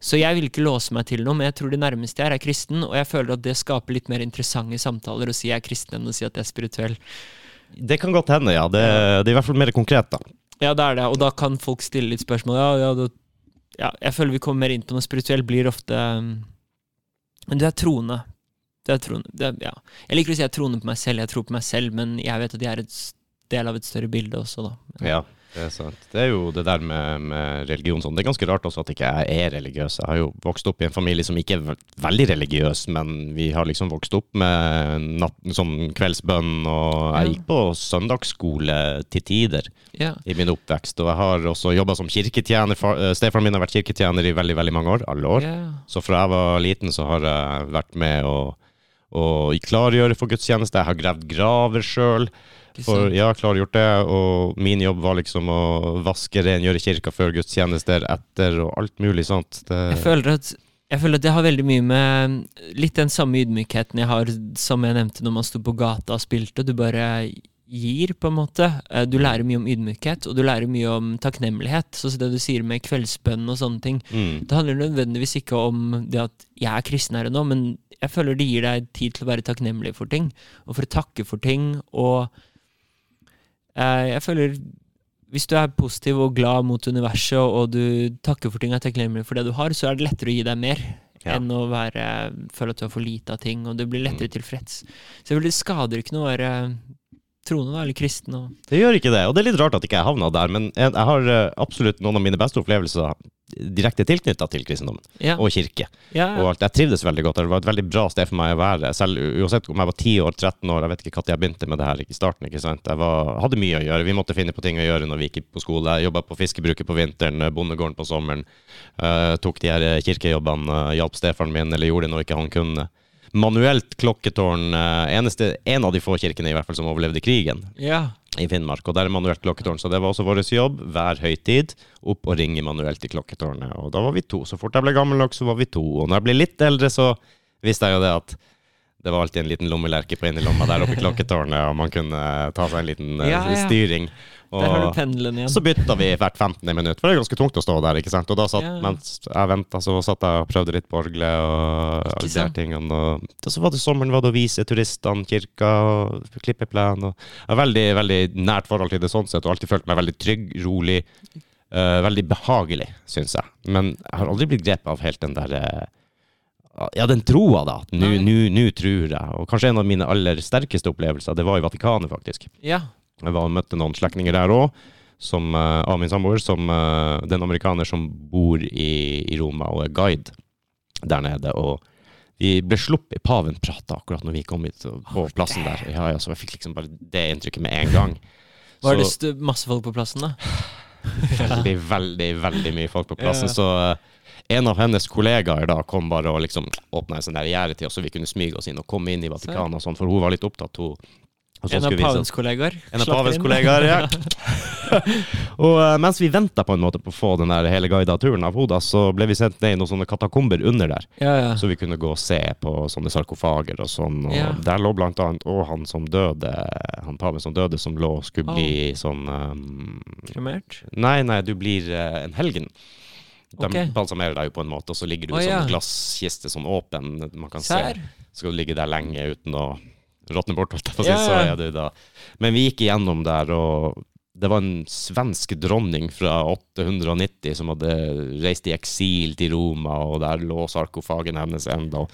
Så jeg vil ikke låse meg til noe, men jeg tror det nærmeste jeg er, er kristen. Og jeg føler at det skaper litt mer interessante samtaler å si jeg er kristen enn å si at jeg er spirituell. Det kan godt hende, ja. Det, det er i hvert fall mer konkret, da. Ja, det er det. Og da kan folk stille litt spørsmål. Ja, ja, da, ja jeg føler vi kommer mer inn på noe spirituelt. Blir ofte um, Men du er troende. Du er troende. Er, ja. Jeg liker å si jeg er troende på meg selv, jeg tror på meg selv, men jeg vet at jeg er en del av et større bilde også, da. Ja, det er sant. Det er jo det der med, med religion sånn. Det er ganske rart også at ikke jeg er religiøs. Jeg har jo vokst opp i en familie som ikke er veldig religiøs, men vi har liksom vokst opp med natt, sånn kveldsbønn, og jeg gikk på søndagsskole til tider Ja. i min oppvekst. Og jeg har også jobba som kirketjener. Eh, Stefaren min har vært kirketjener i veldig, veldig mange år. Alle år. Ja. Så fra jeg var liten, så har jeg vært med å å klargjøre for gudstjeneste. Jeg har gravd graver sjøl. For jeg har klargjort det, og min jobb var liksom å vaske, rengjøre kirka før gudstjenester, etter og alt mulig sånt. Det, Jeg føler at jeg føler at det har veldig mye med litt den samme ydmykheten jeg har som jeg nevnte når man sto på gata og spilte. Du bare gir, på en måte. Eh, Du lærer mye om ydmykhet, og du lærer mye om takknemlighet. Som det du sier med kveldsbønn og sånne ting. Mm. Det handler nødvendigvis ikke om det at jeg er kristen her og nå, men jeg føler det gir deg tid til å være takknemlig for ting, og for å takke for ting, og jeg føler hvis du er positiv og glad mot universet, og du takker for ting og er takknemlig for det du har, så er det lettere å gi deg mer Ja. enn å være, føle at du har for lite av ting, og du blir Mm. lettere tilfreds. Så det skader ikke noe å være troende da, eller kristen. Og, Det gjør ikke det, og det er litt rart at ikke jeg havna der, men jeg, jeg har eh, absolutt noen av mine beste opplevelser direkte tilknytta til kristendommen ja, og kirke. ja, Og alt. Jeg trivdes veldig godt. Det var et veldig bra sted for meg å være. Selv uansett om jeg var 10 år, 13 år, jeg vet ikke når jeg begynte med det her i starten. ikke sant? Jeg var, hadde mye å gjøre. Vi måtte finne på ting å gjøre når vi gikk på skole. Jeg jobba på fiskebruket på vinteren, bondegården på sommeren. Uh, tok de her kirkejobbene, uh, hjalp stefaren min, eller gjorde noe ikke han kunne. Manuelt klokketårn. eh, eneste, en av de få kirkene i hvert fall som overlevde krigen ja. i Finnmark, og der er manuelt klokketårn. Så det var også vår jobb hver høytid opp og ringe manuelt i klokketårnet. Og da var vi to. Så fort jeg ble gammel nok, så var vi to. Og når jeg ble litt eldre, så visste jeg jo det at det var alltid en liten lommelerke på innerlomma der oppe i klokketårnet, og man kunne ta seg en liten eh, Ja, ja. styring. Der har du Og pendelen igjen. så bytta vi hvert 15. minutt, for det er ganske tungt å stå der. ikke sant? Og da satt, Ja. mens jeg venta, så satt jeg og prøvde litt på orgelet og de her tingene. Og så var det sommeren var det å vise turistene kirka og klippeplen. Og jeg har veldig, veldig nært forhold til det sånn sett, og alltid følt meg veldig trygg, rolig. Uh, veldig behagelig, syns jeg. Men jeg har aldri blitt grepet av helt den der uh, Ja, den troa, da. Nå tror jeg. Og kanskje en av mine aller sterkeste opplevelser, det var i Vatikanet, faktisk. Ja. Jeg var og møtte noen slektninger der òg, av min samboer, som uh, den amerikaner som bor i, i Roma og er guide der nede. Og vi ble sluppet, paven prata akkurat når vi kom hit på oh, plassen der. Ja, ja, så jeg fikk liksom bare det inntrykket med en gang. Var det Så st masse folk på plassen, da? veldig, veldig, veldig mye folk på plassen. Så uh, en av hennes kollegaer da kom bare og liksom åpna en sånn gjerde til oss, så vi kunne smyge oss inn og komme inn i Vatikanet og sånn, for hun var litt opptatt. Hun, En av så- pavens kollegaer? En av pavens kollegaer, ja. og eh, mens vi venta på en måte på å få den der hele guida turen av hodet, så ble vi sendt ned i noen sånne katakomber under der. Ja, ja. Så vi kunne gå og se på sånne sarkofager og sånn. Og Ja. Der lå blant annet òg han som døde, han paven som døde, som lå og skulle bli sånn um, Kremert? Nei, nei, du blir uh, en helgen. De okay. balsamerer deg jo på en måte, og så ligger du i i sånn glasskiste, sånn åpen. Man kan Sær? se. Skal du ligge der lenge uten å råtne bort, holdt jeg på å si, yeah. så er du da. Men vi gikk igjennom der, og det var en svensk dronning fra 890 som hadde reist i eksil til Roma, og der lå sarkofagen hennes enda.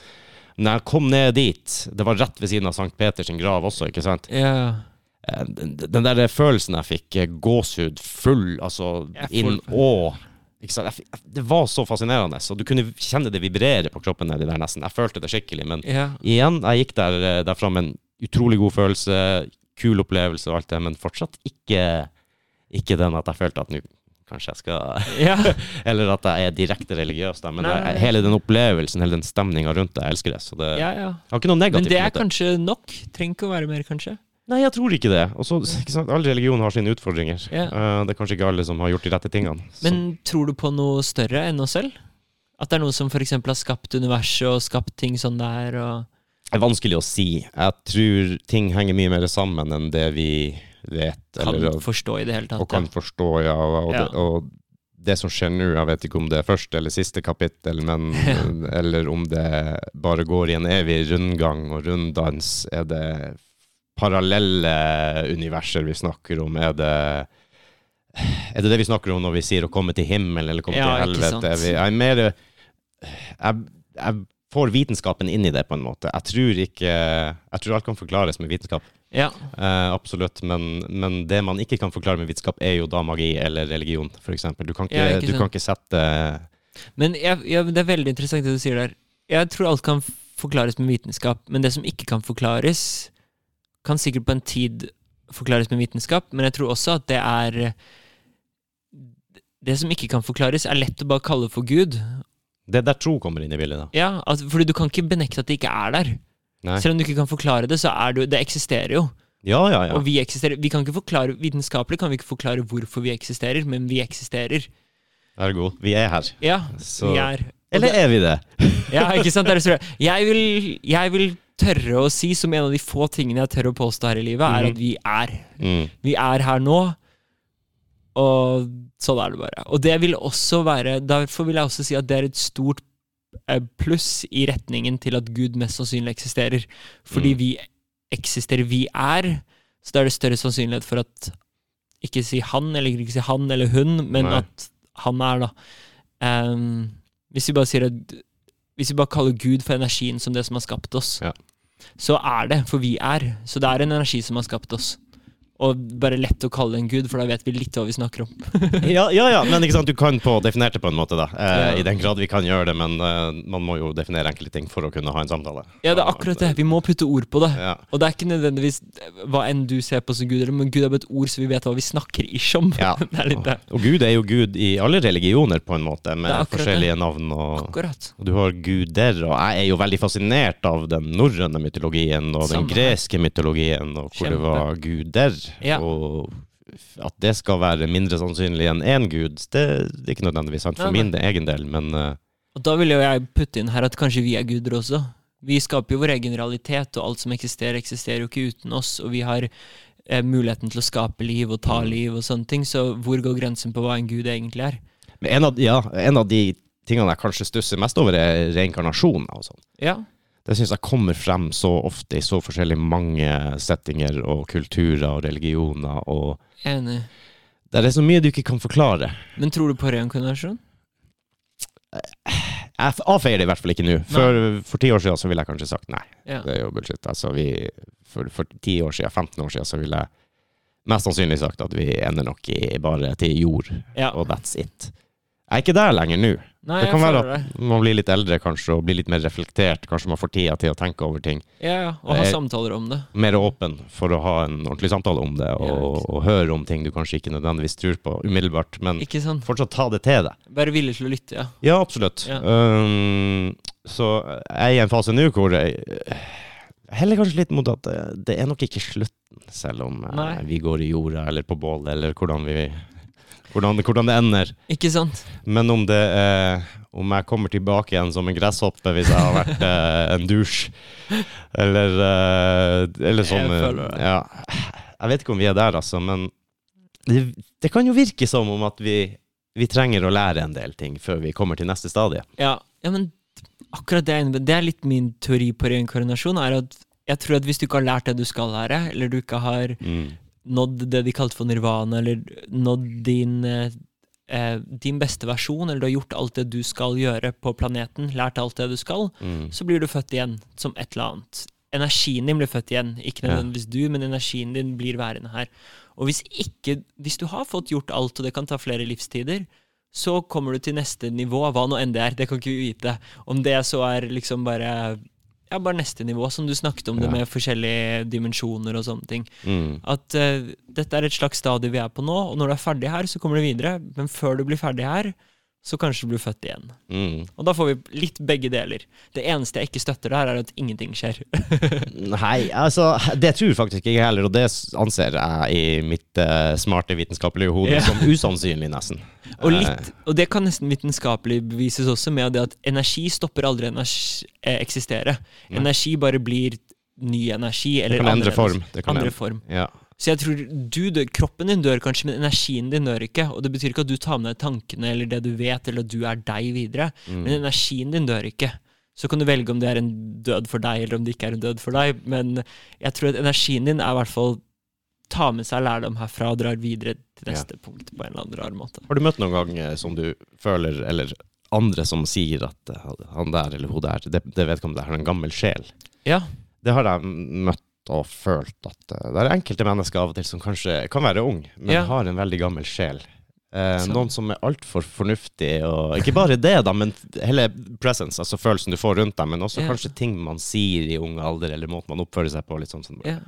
Når jeg kom ned dit, det var rett ved siden av Sankt Peters grav også, ikke sant? Eh, Den, den der følelsen jeg fikk, eh, gåsehud full, altså inn og? Det var så fascinerende, så du kunne kjenne det vibrere på kroppen nedi der nesten. Jeg følte det skikkelig, men yeah. igjen, jeg gikk der, eh, derfra med en utrolig god følelse, kul opplevelse og alt det, men fortsatt ikke, ikke den at jeg følte at nå kanskje jeg skal ja. Eller at jeg er direkte religiøs, da, men Nei. jeg, hele den opplevelsen, hele den stemninga rundt det, jeg elsker det. Så det ja, ja. har ikke noe negativt. Men det er kanskje nok? Trenger ikke å være mer, kanskje? Nei, jeg tror ikke det. Og så, ikke sant, All religion har sine utfordringer. Ja. Uh, det er kanskje ikke alle som har gjort de rette tingene. Så- Men tror du på noe større enn oss selv? At det er noe som f.eks. har skapt universet og skapt ting sånn der, og det er vanskelig å si. Jeg tror ting henger mye mer sammen enn det vi vet, kan eller, forstå i det hele tatt? og kan forstå. Ja, og, Ja. Det, og det som skjer nå, jeg vet ikke om det er første eller siste kapittel, men, eller om det bare går i en evig rundgang og runddans. Er det parallelle universer vi snakker om? Er det er det det vi snakker om når vi sier å komme til himmelen eller komme Ja, til helvete? jeg er mer jeg, jeg får vitenskapen inn i det, på en måte. Jeg tror ikke Jeg tror alt kan forklares med vitenskap. Ja. Eh, absolutt. Men, men det man ikke kan forklare med vitenskap, er jo da magi eller religion, f.eks. Du, kan ikke, Ja, ikke du kan ikke sette Men jeg, jeg, det er veldig interessant det du sier der. Jeg tror alt kan forklares med vitenskap, men det som ikke kan forklares, kan sikkert på en tid forklares med vitenskap, men jeg tror også at det er Det som ikke kan forklares, er lett å bare kalle for Gud. Det er der tro kommer inn i bildet, da. Ja, altså, fordi du kan ikke benekte at det ikke er der. Nei. Selv om du ikke kan forklare det, så er det, det eksisterer jo. Ja, ja, ja. Og vi eksisterer. Vi kan ikke forklare, Vitenskapelig kan vi ikke forklare hvorfor vi eksisterer, men vi eksisterer. Ergo, vi er her. Ja, Så vi er. Eller det- er vi det? Ja, ikke sant? Jeg vil, jeg vil tørre å si, som en av de få tingene jeg tør å påstå her i livet, er Mhm. at vi er. Mm. Vi er her nå, og sånn er det bare. Og det vil også være Derfor vil jeg også si at det er et stort eh, pluss i retningen til at Gud mest sannsynlig eksisterer. Fordi Mm. vi eksisterer, vi er, så da er det større sannsynlighet for at Ikke si han, eller ikke si han eller hun, men Nei. at han er, da. Um, hvis vi bare sier at Hvis vi bare kaller Gud for energien som det som har skapt oss, Ja. så er det, for vi er. Så det er en energi som har skapt oss. Og bare lett å kalle en gud, for da vet vi litt hva vi snakker om. Ja, ja, ja, men ikke sant, du kan få definert det på en måte, da. Eh, Ja. I den grad vi kan gjøre det, men eh, man må jo definere enkelte ting for å kunne ha en samtale. Ja, det er akkurat det. Vi må putte ord på det. Ja. Og det er ikke nødvendigvis hva enn du ser på som Gud, men Gud er bare et ord, så vi vet hva vi snakker ish om. Ja. det er litt det. Og Gud er jo Gud i alle religioner, på en måte, med forskjellige det. navn. Og, Akkurat. og du har guder, og jeg er jo veldig fascinert av den norrøne mytologien og Samme den greske mytologien, og hvor det var guder. Ja. Og at det skal være mindre sannsynlig enn én gud, det, det er ikke nødvendigvis sant for ja, min egen del, men uh, Og da vil jo jeg putte inn her at kanskje vi er guder også. Vi skaper jo vår egen realitet, og alt som eksisterer, eksisterer jo ikke uten oss. Og vi har eh, muligheten til å skape liv og ta Mm. liv og sånne ting, så hvor går grensen på hva en gud egentlig er? men en, av, ja, en av de tingene jeg kanskje stusser mest over, er reinkarnasjon og sånn. Ja, Det syns jeg kommer frem så ofte i så forskjellig mange settinger og kulturer og religioner, og enig. det er så mye du ikke kan forklare. Men tror du på reinkarnasjon? Jeg avfeier det i hvert fall ikke nå. For, for ti år siden så ville jeg kanskje sagt nei. Ja. Det er jo bullshit. Altså, vi, for, for 10 år siden, 15 år siden, så ville jeg mest sannsynlig sagt at vi ender nok i bare til jord, Ja. og that's it. Jeg er ikke der lenger nå. Nei, det kan være at man blir litt eldre kanskje, og blir litt mer reflektert. Kanskje man får tida til å tenke over ting. Ja, ja. Og ha samtaler om det. Mer åpen for å ha en ordentlig samtale om det, og, ja, og høre om ting du kanskje ikke nødvendigvis tror på umiddelbart, men fortsatt ta det til deg. Være villig til å lytte, ja. Ja, absolutt. Ja. Um, så jeg er i en fase nå hvor jeg heller kanskje litt mot at det, det er nok ikke slutten, selv om eh, Nei. vi går i jorda eller på bålet, eller hvordan, vi, hvordan, hvordan det ender. Ikke sant? Men om det eh, om jeg kommer tilbake igjen som en gresshoppe hvis jeg har vært eh, en dusj, eller, eh, eller sånn Jeg eh. Ja. Jeg vet ikke om vi er der, altså, men det, det kan jo virke som om at vi, vi trenger å lære en del ting før vi kommer til neste stadie. Ja, ja men akkurat det, det er litt min teori på reinkarnasjon. er at Jeg tror at hvis du ikke har lært det du skal lære, eller du ikke har Mm. Nådd det de kalte for nirvana, eller nådd din, eh, eh, din beste versjon, eller du har gjort alt det du skal gjøre på planeten, lært alt det du skal, Mm. så blir du født igjen som et eller annet. Energien din blir født igjen, ikke nødvendigvis du, men energien din blir værende her. Og hvis ikke, hvis du har fått gjort alt, og det kan ta flere livstider, så kommer du til neste nivå, hva nå enn det er, det kan ikke vi vite. Om det så er liksom bare ja, bare neste nivå, som du snakket om det med forskjellige dimensjoner og sånne ting. Mm. At uh, dette er et slags stadie vi er på nå, og når du er ferdig her, så kommer du videre. Men før du blir ferdig her, så kanskje du blir født igjen. Mm. Og da får vi litt begge deler. Det eneste jeg ikke støtter der, er at ingenting skjer. Nei, altså, det tror faktisk ikke jeg heller, og det anser jeg i mitt uh, smarte vitenskapelige hode yeah. som usannsynlig, nesten. Og, Eh, litt, og det kan nesten vitenskapelig bevises også med det at energi stopper aldri å eh, eksistere. Energi bare blir ny energi. Eller det endre form. Det kan Andre form. Ja. Så jeg tror du dør, Kroppen din dør kanskje, men energien din dør ikke. Og det betyr ikke at du tar med deg tankene eller det du vet, eller at du er deg videre. Mm. Men energien din dør ikke. Så kan du velge om det er en død for deg, eller om det ikke er en død for deg. Men jeg tror at energien din er i hvert fall ta med seg lærdom herfra og drar videre til neste punkt på en eller annen rar måte. Har du møtt noen gang eh, som du føler, eller andre som sier at eh, han der eller hun der, det, det vedkommende er en gammel sjel? Ja, Det har jeg møtt og følt at uh, det er enkelte mennesker av og til som kanskje kan være ung, men Ja. har en veldig gammel sjel. Eh, noen som er altfor fornuftig, og ikke bare det, da, men hele presence, altså følelsen du får rundt dem, men også Ja. kanskje ting man sier i ung alder, eller måten man oppfører seg på. litt sånn sånn. ja.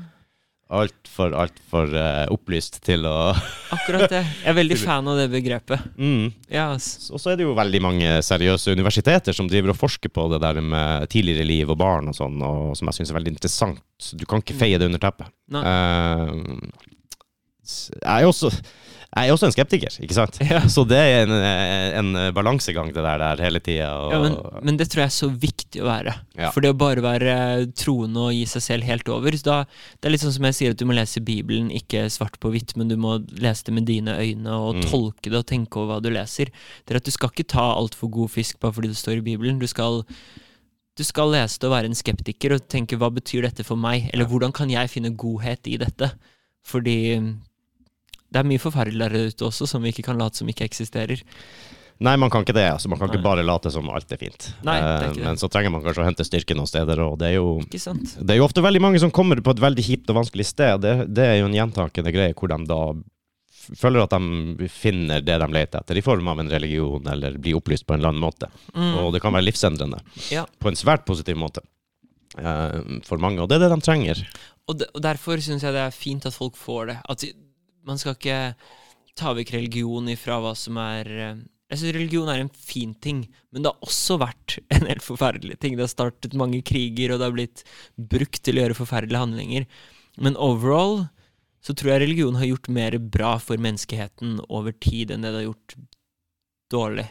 Altfor, altfor uh, opplyst til å akkurat det. Jeg er veldig fan av det begrepet. mm. Yes. Og så er det jo veldig mange seriøse universiteter som driver og forsker på det der med tidligere liv og barn og sånn, og som jeg syns er veldig interessant. Du kan ikke feie det under teppet. Eh, jeg er også Jeg er også en skeptiker, ikke sant? Ja. Så det er en, en balansegang, det der, der hele tida. Ja, men, men det tror jeg er så viktig å være. Ja. For det å bare være troende og gi seg selv helt over så da, Det er litt sånn som jeg sier at du må lese Bibelen ikke svart på hvitt, men du må lese det med dine øyne og Mm. tolke det og tenke over hva du leser. Det er at Du skal ikke ta altfor god fisk bare fordi det står i Bibelen. Du skal, du skal lese det og være en skeptiker og tenke hva betyr dette for meg? Eller hvordan kan jeg finne godhet i dette? Fordi det er mye forferdelig der ute også som vi ikke kan late som ikke eksisterer. Nei, man kan ikke det. Altså. Man kan ikke bare late som alt er fint. Nei, det er Eh, ikke det. Men så trenger man kanskje å hente styrke noen steder, og det er jo Ikke sant? det er jo ofte veldig mange som kommer på et veldig kjipt og vanskelig sted. Det, det er jo en gjentakende greie hvor de da føler at de finner det de leter etter, i form av en religion eller blir opplyst på en eller annen måte. Mm. Og det kan være livsendrende Ja. på en svært positiv måte Uh, for mange, og det er det de trenger. Og, de, og derfor syns jeg det er fint at folk får det. At de- man skal ikke ta vekk religion ifra hva som er eh, Jeg syns religion er en fin ting, men det har også vært en helt forferdelig ting. Det har startet mange kriger, og det har blitt brukt til å gjøre forferdelige handlinger. Men overall så tror jeg religion har gjort mer bra for menneskeheten over tid enn det det har gjort dårlig.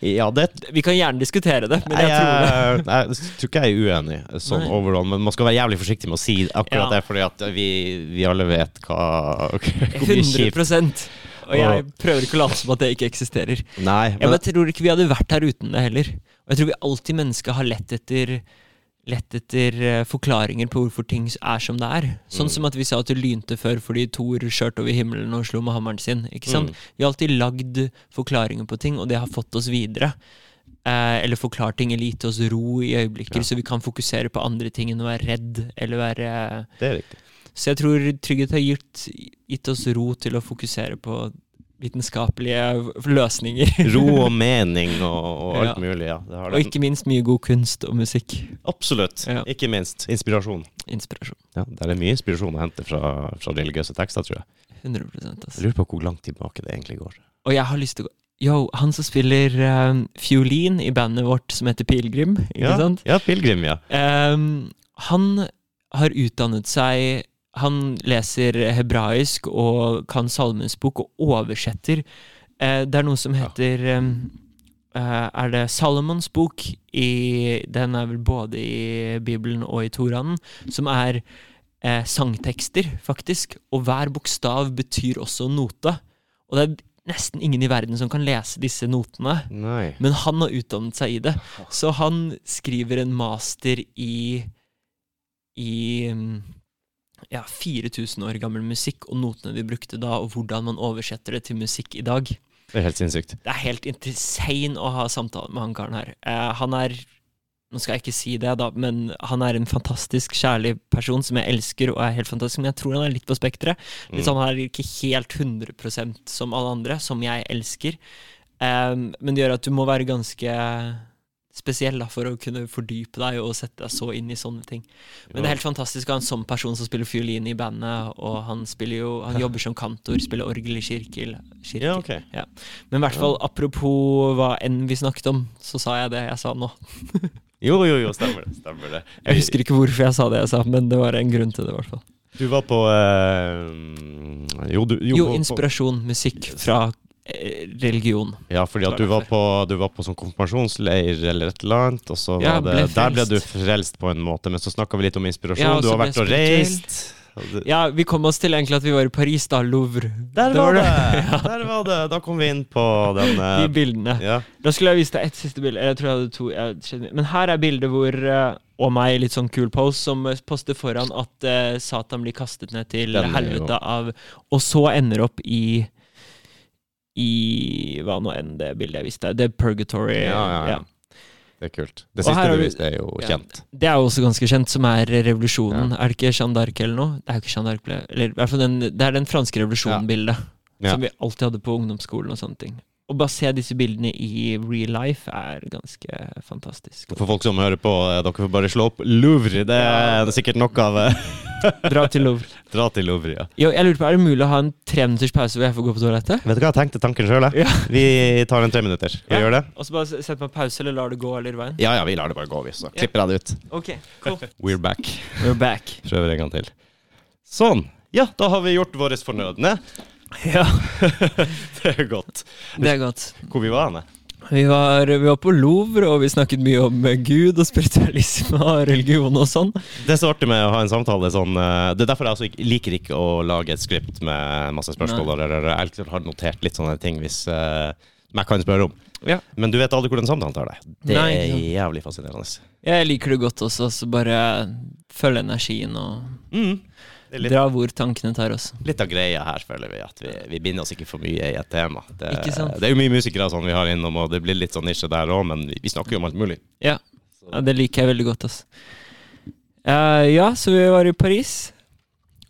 Ja, det Vi kan gjerne diskutere det, men jeg jeg, tror det. jeg, jeg tror ikke jeg er uenig sånn Nei. overall, men man skal være jævlig forsiktig med å si akkurat Ja. det, fordi at vi, vi alle vet hva hvor mye 100 kjipt Og jeg prøver ikke å late som at det ikke eksisterer. Nei, Jeg men bare tror ikke vi hadde vært her uten det heller. Og jeg tror vi alltid mennesker har lett etter Lett etter eh, forklaringer på hvorfor ting er som det er. Sånn Mm. som at vi sa at det lynte før fordi Thor skjørte over himmelen og slo med hammeren sin. Ikke sant? Mm. Vi har alltid lagd forklaringer på ting, og det har fått oss videre. Eh, eller forklart ting eller gitt oss ro i øyeblikker, Ja. så vi kan fokusere på andre ting enn å være redd eller være det er riktig. Så jeg tror trygghet har gitt, gitt oss ro til å fokusere på vitenskapelige løsninger. Ro og mening og, og alt Ja. mulig, ja. Og ikke minst mye god kunst og musikk. Absolutt. Ja. Ikke minst inspirasjon. Inspirasjon. Ja, der er mye inspirasjon å hente fra, fra religiøse tekster, tror jeg. 100% altså. Jeg lurer på hvor langt tilbake det egentlig går. Og jeg har lyst til å gå Yo, han som spiller um, fiolin i bandet vårt som heter Pilegrim, ikke Ja, sant? ja Pilegrim, ja. Um, han har utdannet seg Han leser hebraisk og kan salmens bok og oversetter. Eh, det er noe som heter ehm, eh, Er det Salomons bok? I, den er vel både i Bibelen og i Toranen. Som er eh, sangtekster, faktisk. Og hver bokstav betyr også note. Og det er nesten ingen i verden som kan lese disse notene. Nei. Men han har utdannet seg i det. Så han skriver en master i I mm, ja, 4000 år gammel musikk, og notene vi brukte da, og hvordan man oversetter det til musikk i dag. Det er helt sinnssykt. Det er helt insane å ha samtale med han karen her. Eh, han er Nå skal jeg ikke si det, da, men han er en fantastisk kjærlig person som jeg elsker og er helt fantastisk, men jeg tror han er litt på spekteret. Mm. sånn Han er ikke helt 100% som alle andre, som jeg elsker. Em, men det gjør at du må være ganske spesiell da, for å kunne fordype deg og sette deg så inn i sånne ting. Men det er helt fantastisk å ha en sånn person som spiller fiolin i bandet, og han jo Han jobber som kantor, spiller orgel i kirke. kirkel. Ja, ok. Men i hvert fall, apropos hva enn vi snakket om, så sa jeg det jeg sa nå. Jo, jo, jo, stemmer det. Stemmer det. Jeg husker ikke hvorfor jeg sa det jeg sa, men det var en grunn til det, i hvert fall. Du var på eh, Jo, du jo, Jo, på- inspirasjon, musikk fra religion. Ja, fordi at du var på, du var på sånn konfirmasjonsleir eller et eller annet, og så Ja, var det, der ble du frelst. på en måte, men så snakka vi litt om inspirasjon. Ja, du har vært og reist. Ja, vi kom oss til egentlig at vi var i Paris, da. Louvre. Der var det! Ja. Der var det! Da kom vi inn på den De eh, bildene. Ja. Da skulle jeg vise deg et siste bilde. Jeg tror jeg hadde to jeg, Men her er bildet hvor eh, Og meg, litt sånn cool pose, som eh, poster foran at eh, Satan blir kastet ned til helvete av Og så ender opp i I hva nå enn det bildet jeg viste. Det er Purgatory. Ja, ja, ja. Det er kult. Det siste du vi- viste, er jo kjent. Det er jo også ganske kjent, som er revolusjonen. Er det ikke Jeanne d'Arc eller noe? Det er jo ikke Jeanne d'Arc, eller i hvert fall den, det er den franske revolusjonen-bildet. Som vi alltid hadde på ungdomsskolen og sånne ting. Å bare se disse bildene i real life er ganske fantastisk. For folk som hører på, eh, dere får bare slå opp Louvre. Det er sikkert nok av eh, Dra til Louvre. Dra til Louvre, ja. Jo, jeg lurer på, Er det mulig å ha en treminutters pause hvor jeg får gå på toalettet? Vet du hva, jeg tenkte tanken sjøl, jeg. Ja. Vi tar en tre minutter. Vi Ja. gjør det? Og så bare setter man pause, eller lar det gå eller veien? Ja ja, vi lar det bare gå, vi. Så klipper jeg det ut. Ok, cool. We're back. We're back. Prøver en gang til. Sånn. Ja, da har vi gjort vårt fornødne. Ja, Det er godt. det er godt. Hvor vi var hen? Vi var, vi var på Louvre, og vi snakket mye om eh, Gud og spiritualisme og religion og sånn. Det er så artig med å ha en samtale sånn eh, Det er derfor jeg altså ikke, liker ikke å lage et skript med masse spørsmål. Eller, eller, jeg liksom har notert litt sånne ting hvis uh, jeg kan spørre om. Ja. Men du vet aldri hvordan samtalen tar deg. Det Nei, er jævlig fascinerende. Jeg liker det godt også, så bare følg energien og Mm. Det litt, dra hvor tankene tar oss. litt av greia her, føler vi. At vi, vi binder oss ikke for mye i et tema. Det, det er jo mye musikere sånn vi har innom, og det blir litt sånn nisje der òg, men vi, vi snakker jo om alt mulig. Ja. ja, det liker jeg veldig godt, ass. Uh, ja, så vi var i Paris.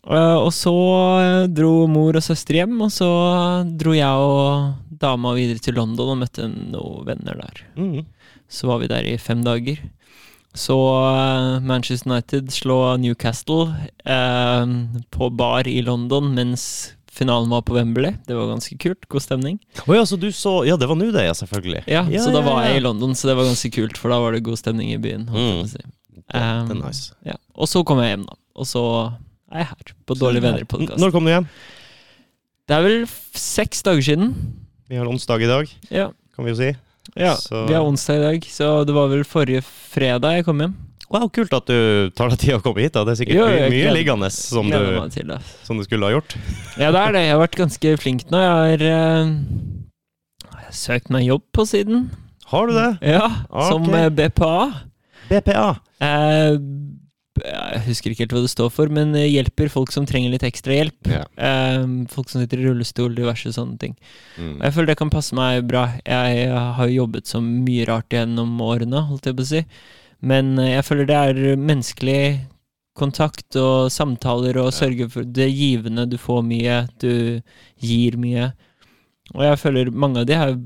Uh, og så eh, dro mor og søster hjem, og så dro jeg og dama videre til London og møtte noen venner der. Mm. Så var vi der i fem dager. Så eh, Manchester United slå Newcastle eh, på bar i London mens finalen var på Wembley. Det var ganske kult. God stemning. Oh ja, så du så Ja, det var nå det, ja, selvfølgelig. Ja, Så da var ja. jeg i London, så det var ganske kult, for da var det god stemning i byen. å si. Um, nice. Ja. Og så kom jeg hjem, da. Og så er jeg her, på Dårlige venner-podkast. Når kom du hjem? Det er vel seks dager siden. Vi har onsdag i dag, Ja. kan vi jo si. Ja. Så- Vi har onsdag i dag, så det var vel forrige fredag jeg kom hjem. Wow, kult at du tar deg tid å komme hit. da Det er sikkert Jo, mye, gleder- liggende som du, til som du skulle ha gjort. Ja, det er det. Jeg har vært ganske flink nå. Jeg har uh, jeg har søkt meg jobb på siden. Har du det? Ja, som Ok. eh, BPA. BPA. Eh, jeg husker ikke helt hva det står for, men eh, hjelper folk som trenger litt ekstra hjelp. Ja. Um, folk som sitter i rullestol, diverse sånne ting. Mm. Og Jeg føler det kan passe meg bra. Jeg har jo jobbet så mye rart gjennom årene, holdt jeg på å si. Men eh, jeg føler det er menneskelig kontakt og samtaler og sørge for det givende. Du får mye, du gir mye. Og jeg føler mange av de her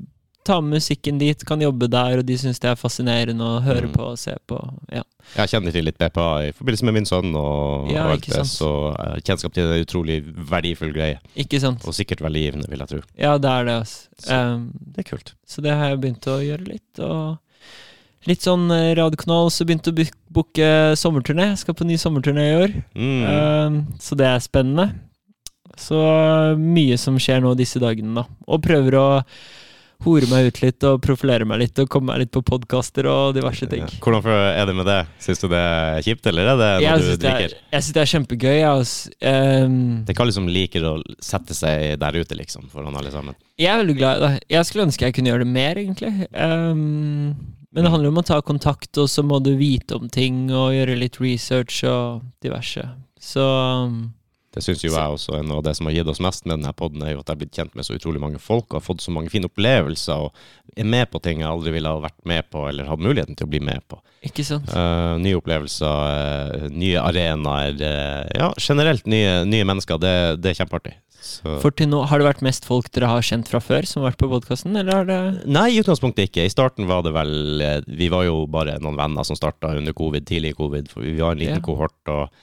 tar med musikken dit, kan jobbe der, og de syns det er fascinerende å høre Mm. på og se på. Ja. Jeg kjenner til litt BPA i forbindelse med min sønn, og, Ja, og alt det, så eh, kjennskap til det er en utrolig verdifull greie. Ikke sant? Og sikkert veldig givende, vil jeg tro. Ja, det er det, altså. Så- Um, Det er kult. Så det har jeg begynt å gjøre litt. Og litt sånn eh, radiokanal, så begynte å booke sommerturné. Jeg skal på ny sommerturné i år. Mm. Um, så det er spennende. Så uh, mye som skjer nå disse dagene, da. Og prøver å hore meg ut litt og profilere meg litt og komme meg litt på podkaster og diverse ting. Ja. Hvordan er det med det? Syns du det er kjipt, eller er det noe Jeg du liker? er- jeg synes det er kjempegøy. Jeg, um, Det er hva alle som liker å sette seg der ute, liksom, foran alle sammen. Jeg er veldig glad i det. Jeg skulle ønske jeg kunne gjøre det mer, egentlig. Um, men det handler om å ta kontakt, og så må du vite om ting og gjøre litt research og diverse. Så um, Det syns jo jeg også er noe av det som har gitt oss mest med denne poden, er jo at jeg har blitt kjent med så utrolig mange folk og har fått så mange fine opplevelser og er med på ting jeg aldri ville ha vært med på eller hatt muligheten til å bli med på. ikke sant? Uh, nye opplevelser, uh, nye arenaer. Uh, ja, generelt nye, nye mennesker. Det, det er kjempeartig. Så. For til nå, Har det vært mest folk dere har kjent fra før, som har vært på podkasten, Nei, i utgangspunktet ikke. I starten var det vel Vi var jo bare noen venner som starta under covid, tidlig covid. For vi var en liten Ja. kohort og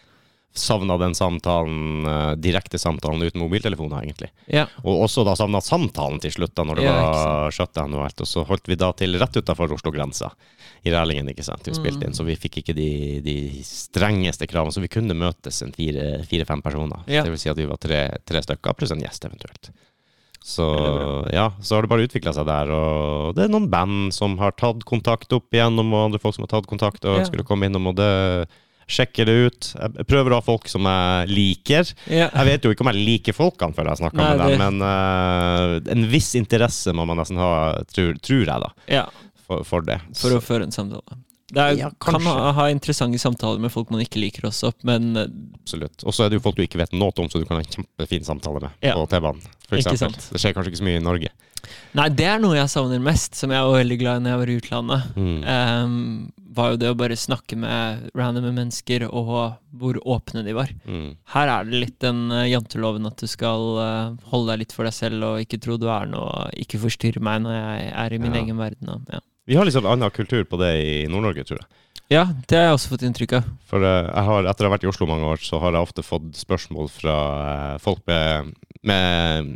savna den samtalen, eh, direkte samtalen uten mobiltelefoner, egentlig. Ja. Og også da savna samtalen til slutt, da, når det Ja, var shutdown og alt. Og så holdt vi da til rett utafor Oslo-grensa, i Rælingen, ikke sant. Vi spilte Mm. inn, så vi fikk ikke de, de strengeste kravene. Så vi kunne møtes en fire- fire-fem personer. Ja. Det vil si at vi var tre, tre stykker, pluss en gjest eventuelt. Så ja, så har det bare utvikla seg der. Og det er noen band som har tatt kontakt opp igjennom, og andre folk som har tatt kontakt og Ja. å komme innom, og det sjekker det ut. Jeg prøver å ha folk som jeg liker. ja. Jeg vet jo ikke om jeg liker folkene før jeg snakker Nei, med dem, det- men uh, en viss interesse må man nesten ha, tror, tror jeg, da, ja. for, for det. For å føre en samtale. Det er, Ja, kan ha, ha interessante samtaler med folk man ikke liker også, men eh, Absolutt. Og så er det jo folk du ikke vet noe om, så du kan ha en kjempefin samtale med Ja. på T-banen. Det skjer kanskje ikke så mye i Norge. Nei, det er noe jeg savner mest, som jeg var veldig glad i når jeg var i utlandet. Mm. Ehm, var jo det å bare snakke med randome mennesker, og hvor åpne de var. Mm. Her er det litt den eh, janteloven at du skal eh, holde deg litt for deg selv og ikke tro du er noe, ikke forstyrre meg når jeg er i min Ja. egen verden. Og, ja. Vi har liksom annen kultur på det i Nord-Norge, tror jeg. ja, det har jeg også fått inntrykk av. For eh, jeg har, etter å ha vært i Oslo mange år, så har jeg ofte fått spørsmål fra folk med, med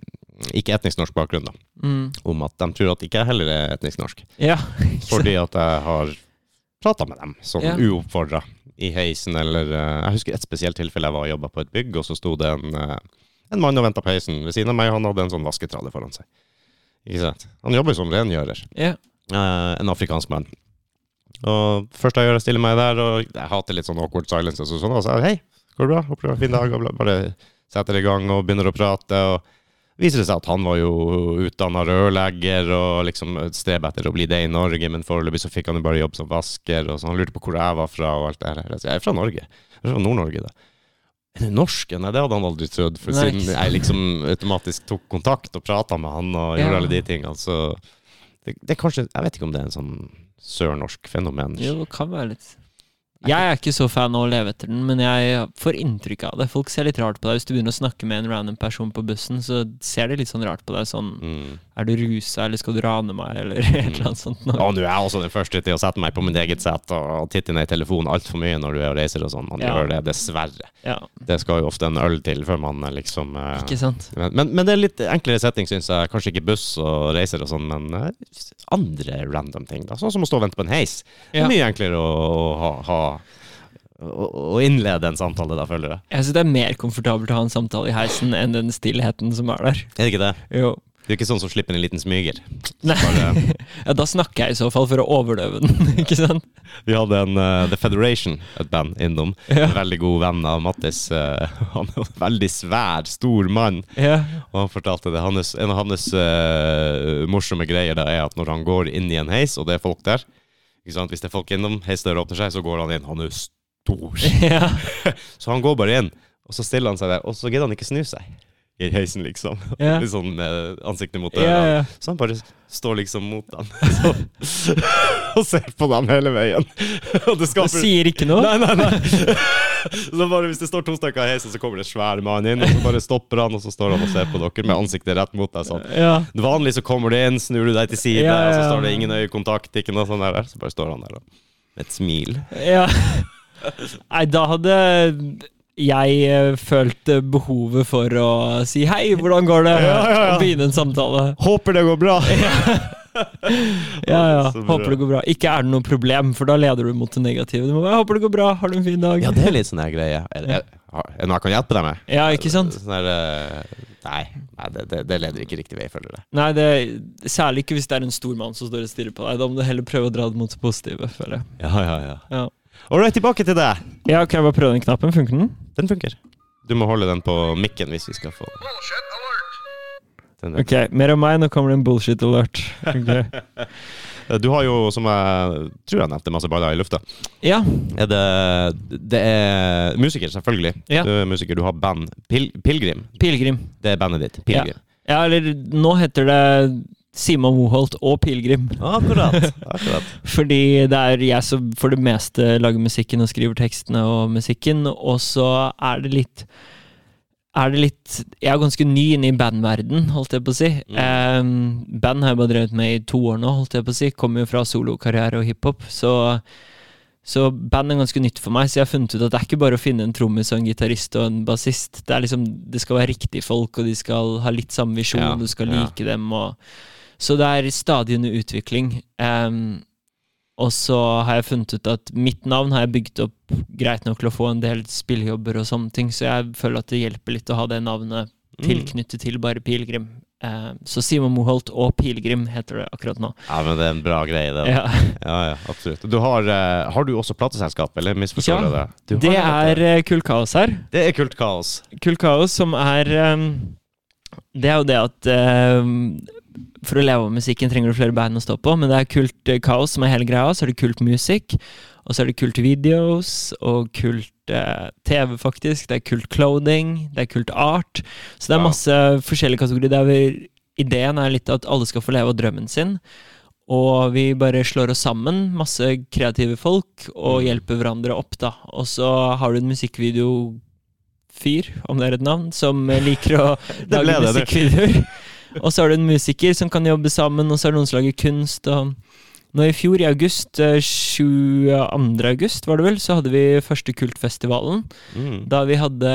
ikke etnisk norsk bakgrunn, da, Mm. om at de tror at ikke jeg heller er etnisk norsk. Ja. Fordi at jeg har prata med dem sånn Ja. uoppfordra i heisen, eller eh, Jeg husker et spesielt tilfelle jeg var og jobba på et bygg, og så sto det en, eh, en mann og venta på heisen ved siden av meg. Han hadde en sånn vasketralle foran seg. Ikke sant? Han jobber som rengjører. Ja. Uh, en afrikansk mann. Og først jeg gjør, jeg stiller meg der, og jeg hater litt sånn awkward silences og sånn. Og så hei, går det bra? Håper du har en fin dag. Og bare setter i gang og begynner å prate. og viser det seg at han var jo utdanna rørlegger og liksom streb etter å bli det i Norge, men foreløpig så fikk han jo bare jobb som vasker, og så han lurte på hvor jeg var fra og alt det her. Jeg er fra Norge. Jeg er fra Nord-Norge, da. Er du norsk? Nei, det hadde han aldri trodd, for Nei, siden jeg liksom automatisk tok kontakt og prata med han og gjorde Ja. alle de tingene, så det, det er kanskje Jeg vet ikke om det er en sånn sørnorsk fenomen. Jo, det kan være litt Jeg er ikke så fan av å leve etter den, men jeg får inntrykk av det. Folk ser litt rart på deg. Hvis du begynner å snakke med en random person på bussen, så ser de litt sånn rart på deg. Sånn Mm. Er du rusa, eller skal du rane meg, eller et eller annet sånt. noe. Ja, nå er jeg også den første til å sette meg på mitt eget sett og titte ned i telefonen altfor mye når du er og reiser og sånn. Man Ja. gjør det, dessverre. Ja, Det skal jo ofte en øl til før man eh, liksom eh, ikke sant? men, men, det er litt enklere setting, syns jeg. Kanskje ikke buss og reiser og sånn, men eh, andre random ting. da Sånn som å stå og vente på en heis. Det Ja. er mye enklere å, å ha, ha å innlede en samtale da, føler jeg. Jeg syns det er mer komfortabelt å ha en samtale i heisen enn den stillheten som er der. Er det ikke det? Jo. Du er ikke sånn som slipper en liten smyger. Nei. Ja, da snakker jeg i så fall for å overdøve den, ikke sant? vi hadde en uh, The Federation, et band, innom. Ja. En veldig god venn av Mattis. Uh, han er en veldig svær, stor mann. Ja. Og han fortalte det. Hans, en av hans uh, morsomme greier da er at når han går inn i en heis, og det er folk der? Hvis det er folk innom, heisdøra åpner seg, så går han inn. Han er stor. ja. Så han går bare inn, og så stiller han seg der, og så gidder han ikke snu seg i heisen, liksom. Yeah. Litt sånn med ansiktet mot døra. Yeah, ja. Så han bare står liksom mot dem så, og ser på dem hele veien. Og det Du skaper sier ikke noe? Nei, nei, nei. Så bare Hvis det står to stykker i heisen, så kommer det en svær mann inn, og så bare stopper han, og så står han og ser på dere med ansiktet rett mot deg. sånn. Ja. Vanlig så kommer du inn, snur du deg til side, Ja, ja, og så står det ingen øyekontakt, ikke noe sånt der. Så bare står han der med et smil. ja. Nei, da hadde jeg følte eh, behovet for å si hei, hvordan går det? Ja, ja, ja. Og begynne en samtale. Håper det går bra! Ja, ja. Håper det går bra. Ikke er det noe problem, for da leder du mot det negative. Du må bare, håper det går bra, har du en fin dag? Ja, det er litt sånn her greie. Er det, er det noe jeg kan hjelpe deg med? Ja, ikke sant? Sånn der, eh, nei, nei det, det, det leder ikke riktig vei, føler jeg. Nei, det, særlig ikke hvis det er en stor mann som står og stirrer på deg. Da må du heller prøve å dra det mot det positive, føler jeg. Ja, ja, ja. Ja. Ålreit, tilbake til deg. ja, kan jeg bare prøve den knappen? Funker den? Den funker. Du må holde den på mikken hvis vi skal få Bullshit alert. den. Ok, mer om meg. Nå kommer det en bullshit alert. Okay. Du har jo, som jeg tror jeg nevnte, masse baller i lufta. Ja. Er det, det er musiker, selvfølgelig. Ja. Du er musiker, du har band. Pil, Pilgrim, Pilgrim. det er bandet ditt. Pilgrim. Ja, eller nå heter det Simon Moholt og Pilegrim. Akkurat. akkurat. Fordi det er jeg som for det meste lager musikken og skriver tekstene og musikken, og så er det litt er det litt Jeg er ganske ny inne i bandverden, holdt jeg på å si. Em, band har jeg bare drevet med i to år nå, holdt jeg på å si. Kommer jo fra solokarriere og hiphop, så så band er ganske nytt for meg, så jeg har funnet ut at det er ikke bare å finne en trommis og en gitarist og en bassist. Det er liksom, det skal være riktige folk, og de skal ha litt samme visjon, Ja, du skal ja. like dem. Og, så det er stadig under utvikling. Um, og så har jeg funnet ut at mitt navn har jeg bygd opp greit nok til å få en del spillejobber og sånne ting, så jeg føler at det hjelper litt å ha det navnet Mm. tilknyttet til bare Pilegrim. Em, så Simon Moholt og Pilegrim heter det akkurat nå. Ja, men det er en bra greie, det. Ja. Ja, ja, absolutt. Du har, uh, har du også plateselskap, eller misforstår Ja, det? Du Det er uh, Kult Kaos her. Det er kult kaos. Kult Kaos som er um, Det er jo det at em, for å leve av musikken trenger du flere band å stå på, men det er Kult eh, Kaos som er hele greia. Så er det Kult Musikk, og så er det Kult Videos og Kult eh, TV, faktisk. Det er Kult Clothing, det er Kult Art. Så det er Wow. masse forskjellige kategorier. Der er ideen er litt at alle skal få leve av drømmen sin. Og vi bare slår oss sammen, masse kreative folk, og Mm. hjelper hverandre opp, da. Og så har du en musikkvideo fyr, om det er et navn, som liker å lage musikkvideoer. Og så har du en musiker som kan jobbe sammen, og så er det noen som lager kunst. og nå i fjor, i august, eh, 22. august var det vel, så hadde vi første Kultfestivalen. Mm. Da vi hadde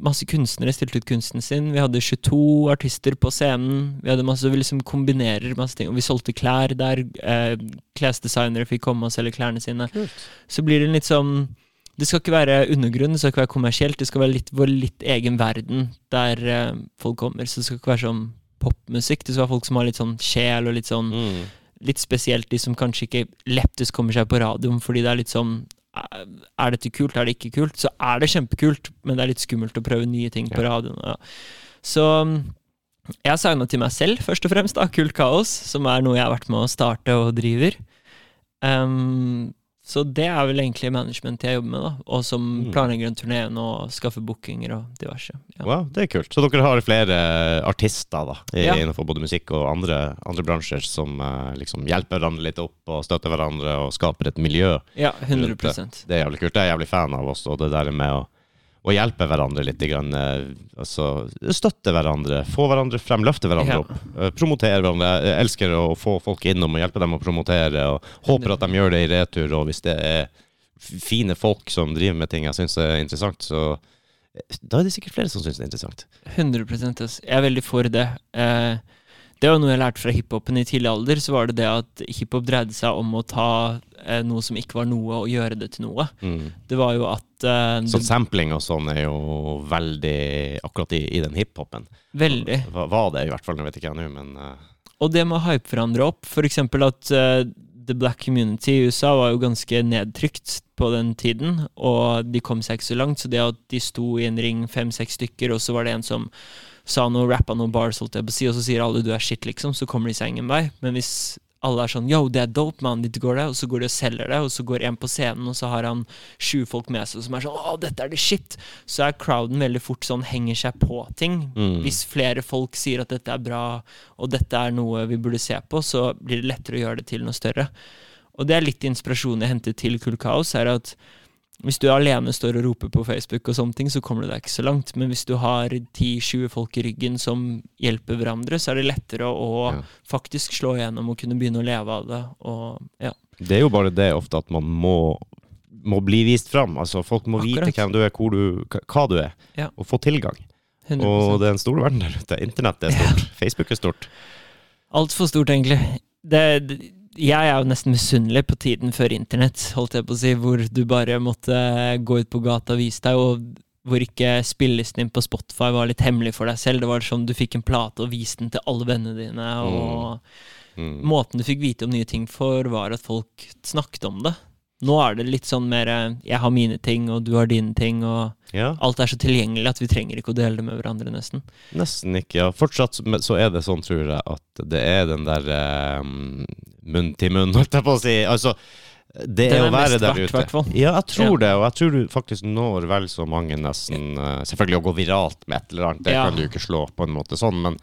masse kunstnere stilt ut kunsten sin. Vi hadde 22 artister på scenen. Vi hadde masse, vi liksom kombinerer masse ting. Og vi solgte klær der. Eh, klesdesignere fikk komme og selge klærne sine. Kult. Så blir det litt sånn Det skal ikke være undergrunn, det skal ikke være kommersielt. Det skal være litt vår litt egen verden der eh, folk kommer. Så det skal ikke være sånn popmusikk. Det skal være folk som har litt sånn sjel og litt sånn Mm. Litt spesielt de som kanskje ikke lettest kommer seg på radioen fordi det er litt sånn Er dette kult, er det ikke kult? Så er det kjempekult, men det er litt skummelt å prøve nye ting på radioen. Ja. Så mm, jeg har signa til meg selv, først og fremst. da, Kult kaos, som er noe jeg har vært med å starte og driver. Ehm, så det er vel egentlig management jeg jobber med, da. Og som Mm. planlegger en turné nå og skaffer bookinger og diverse. Ja. Wow, det er kult. Så dere har flere artister da, i, Ja. innenfor både musikk og andre, andre bransjer som uh, liksom hjelper hverandre litt opp og støtter hverandre og skaper et miljø. ja, 100% Det er jævlig kult. Det er jeg jævlig fan av også, det der med å, å hjelpe hverandre litt. Grann, eh, altså, støtte hverandre, få hverandre frem, løfte hverandre opp. eh, Promotere hverandre. Jeg elsker å få folk innom og hjelpe dem å promotere, og håper at de gjør det i retur. Og hvis det er fine folk som driver med ting jeg syns er interessant, så eh, da er det sikkert flere som syns det er interessant. 100 ass. Jeg er veldig for det. Eh, det var noe jeg lærte fra hiphopen i tidlig alder. Så var det det at hiphop dreide seg om å ta eh, noe som ikke var noe, og gjøre det til noe. Mm. Det var jo at eh, Så sampling og sånn er jo veldig akkurat i, i den hiphopen. Veldig. Hva var det i hvert fall, nå vet ikke jeg nå, men eh, Og det med å hype hverandre opp. For eksempel at eh, the black community i USA var jo ganske nedtrykt på den tiden, og de kom seg ikke så langt. Så det at de sto i en ring, fem-seks stykker, og så var det en som sa noe, rappa noe bars, holdt jeg på å si, og så sier alle du er shit, liksom, så kommer de seg ingen vei. Men hvis alle er sånn yo, det er dope, man, dit går det, og så går de og selger det, og så går en på scenen, og så har han sju folk med seg som er sånn å, dette er det shit, så er crowden veldig fort sånn, henger seg på ting. Mm. Hvis flere folk sier at dette er bra, og dette er noe vi burde se på, så blir det lettere å gjøre det til noe større. Og det er litt inspirasjonen jeg henter til Kull Kaos, er at hvis du alene står og roper på Facebook og sånne ting, så kommer du deg ikke så langt. Men hvis du har 10-20 folk i ryggen som hjelper hverandre, så er det lettere å Ja. faktisk slå igjennom og kunne begynne å leve av det. Og ja. Det er jo bare det ofte at man må, må bli vist fram. Altså, folk må Akkurat. vite hvem du er, du, hva du er, Ja. og få tilgang. 100 Og det er en stor verden der ute. Internett er stort. Facebook er stort. Altfor stort, egentlig. Det, det- jeg er jo nesten misunnelig på tiden før internett, holdt jeg på å si, hvor du bare måtte gå ut på gata og vise deg, og hvor ikke spillelisten din på Spotify var litt hemmelig for deg selv. Det var sånn du fikk en plate og viste den til alle vennene dine, og Mm. måten du fikk vite om nye ting for, var at folk snakket om det. Nå er det litt sånn mer eh, jeg har mine ting, og du har dine ting, og Ja, alt er så tilgjengelig at vi trenger ikke å dele det med hverandre, nesten. nesten ikke. Ja. Fortsatt så- er det sånn, tror jeg, at det er den der um, munn til munn, holdt jeg på å si. Altså, det er å være der ute. hvertfall. Ja, jeg tror det, og jeg tror du faktisk når vel så mange nesten Uh, Selvfølgelig å gå viralt med et eller annet, det Ja. kan du ikke slå på en måte sånn, men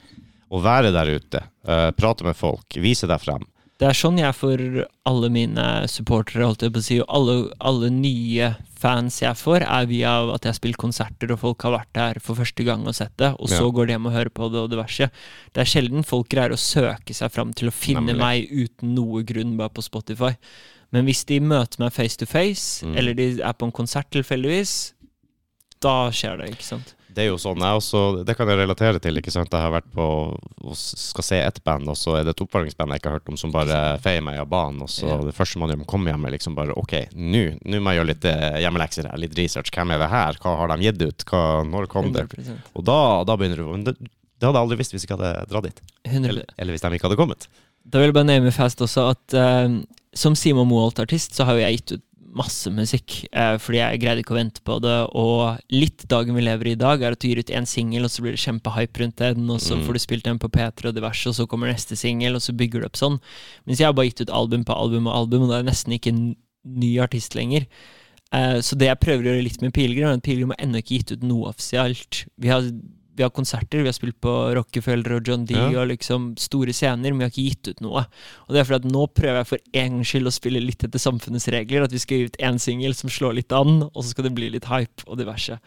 å være der ute, uh, prate med folk, vise deg frem. Det er sånn jeg får alle mine supportere, holdt jeg på å si, og alle, alle nye fans jeg får, er via at jeg har spilt konserter, og folk har vært her for første gang og sett det, og så Ja. går de hjem og hører på det og diverse. Det er sjelden folk greier å søke seg fram til å finne Nemlig. meg uten noe grunn bare på Spotify. Men hvis de møter meg face to face, Mm. eller de er på en konsert tilfeldigvis, da skjer det, ikke sant? Det er jo sånn, jeg også, det kan jeg relatere til, ikke sant? Jeg har vært på, og skal se et band, og så er det et oppvarmingsband jeg ikke har hørt om, som bare feier meg av banen, og så Ja. det første man gjør, man kommer hjem er liksom bare, ok, nå må jeg gjøre litt eh, hjemmelekser her, litt research, hvem er det her, hva har de gitt ut, hva, når kom det? 100%. Og da, da begynner du, men det, det hadde jeg aldri visst hvis jeg ikke hadde dratt dit, eller, eller hvis de ikke hadde kommet. Da vil jeg bare name fast også at uh, som Simon Moholt-artist så har jo jeg gitt ut masse musikk, eh, fordi jeg greide ikke å vente på det. Og litt dagen vi lever i i dag, er at du gir ut én singel, og så blir det kjempehype rundt den, og så Mm. får du spilt den på P3 og diverse, og så kommer neste singel, og så bygger du opp sånn. Mens jeg har bare gitt ut album på album og album, og det er nesten ikke en ny artist lenger. Eh, så det jeg prøver å gjøre litt med Pilegrim, er at Pilegrim har ennå ikke gitt ut noe offisielt. Vi har, vi har konserter, vi har spilt på Rockefeller og John D Ja. og liksom store scener, men vi har ikke gitt ut noe. Og det er fordi at nå prøver jeg for en gangs skyld å spille litt etter samfunnets regler. At vi skal gi ut én singel som slår litt an, og så skal det bli litt hype og diverse.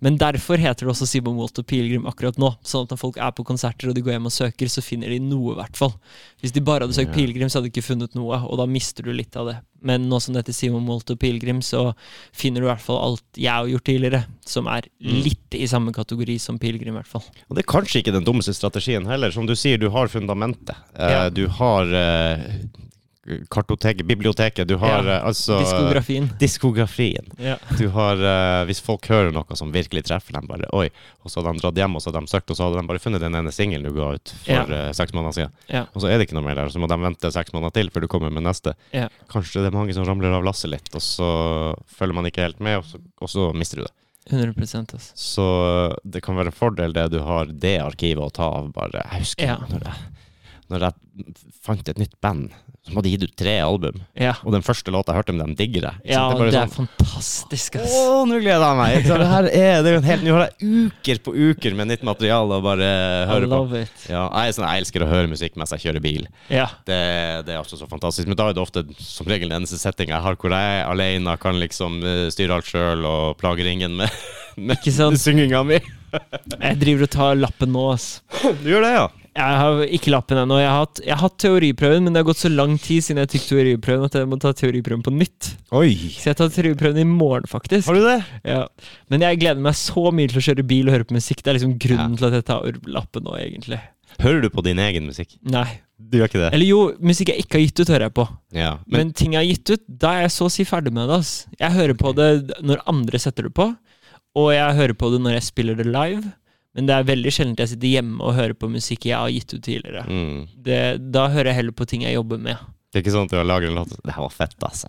Men derfor heter det også Simon Walt og Pilegrim akkurat nå. Sånn at når folk er på konserter og de går hjem og søker, så finner de noe, i hvert fall. Hvis de bare hadde søkt Ja. Pilegrim, så hadde de ikke funnet noe, og da mister du litt av det. Men nå som det heter Simon Wolt og Pilegrim, så finner du i hvert fall alt jeg har gjort tidligere, som er Mm. litt i samme kategori som Pilegrim, i hvert fall. Og det er kanskje ikke den dummeste strategien heller. Som du sier, du har fundamentet. Eh, Ja. Du har eh, kartoteket, biblioteket. Du har Ja, eh, altså Diskografien. Diskografien. Ja. Du har, uh, Hvis folk hører noe som virkelig treffer dem, bare oi, og så hadde de dratt hjem og så hadde de søkt, og så hadde de bare funnet den ene singelen du ga ut for Ja. uh, seks måneder siden. Ja. Og så er det ikke noe mer der, så må de vente seks måneder til før du kommer med neste. Ja. Kanskje det er mange som ramler av lasset litt, og så følger man ikke helt med, og så, og så mister du det. 100 altså. Så det kan være en fordel det du har det arkivet å ta av, bare. Jeg husker Ja. når, jeg, når jeg fant et nytt band som hadde gitt ut tre album, Ja. og den første låta jeg hørte med dem, digger jeg. Ja, det, det er sånn, fantastisk, ass. Å, nå gleder jeg meg! Sant? Det her er, det er en helt, nå har jeg uker på uker med nytt materiale å bare høre på. it. Ja, jeg, er sånn, jeg elsker å høre musikk mens jeg kjører bil. Ja. Det, det er altså så fantastisk. Men da er det ofte som regel den eneste settinga jeg har hvor jeg alene kan liksom eh, styre alt sjøl og plage ringen med, med synginga mi. Jeg driver og tar lappen nå, ass. Du gjør det, ja? Jeg har ikke lappen ennå. Jeg, har hatt- jeg har hatt teoriprøven, men det har gått så lang tid siden jeg tok teoriprøven at jeg må ta teoriprøven på nytt. Oi! Så jeg tar teoriprøven i morgen, faktisk. Har du det? Ja. Men jeg gleder meg så mye til å kjøre bil og høre på musikk. Det er liksom grunnen til at jeg tar lappen nå, egentlig. Hører du på din egen musikk? Nei. Du gjør ikke det? Eller jo, musikk jeg ikke har gitt ut, hører jeg på. Ja. Men, Men, ting jeg har gitt ut, da er jeg så å si ferdig med det. ass. Jeg hører på det når andre setter det på, og jeg hører på det når jeg spiller det live. Men det er veldig sjelden jeg sitter hjemme og hører på musikk jeg har gitt ut tidligere. mm. Det, da hører jeg heller på ting jeg jobber med. Det er ikke sånn at du har laget en låt Det her var fett, ass.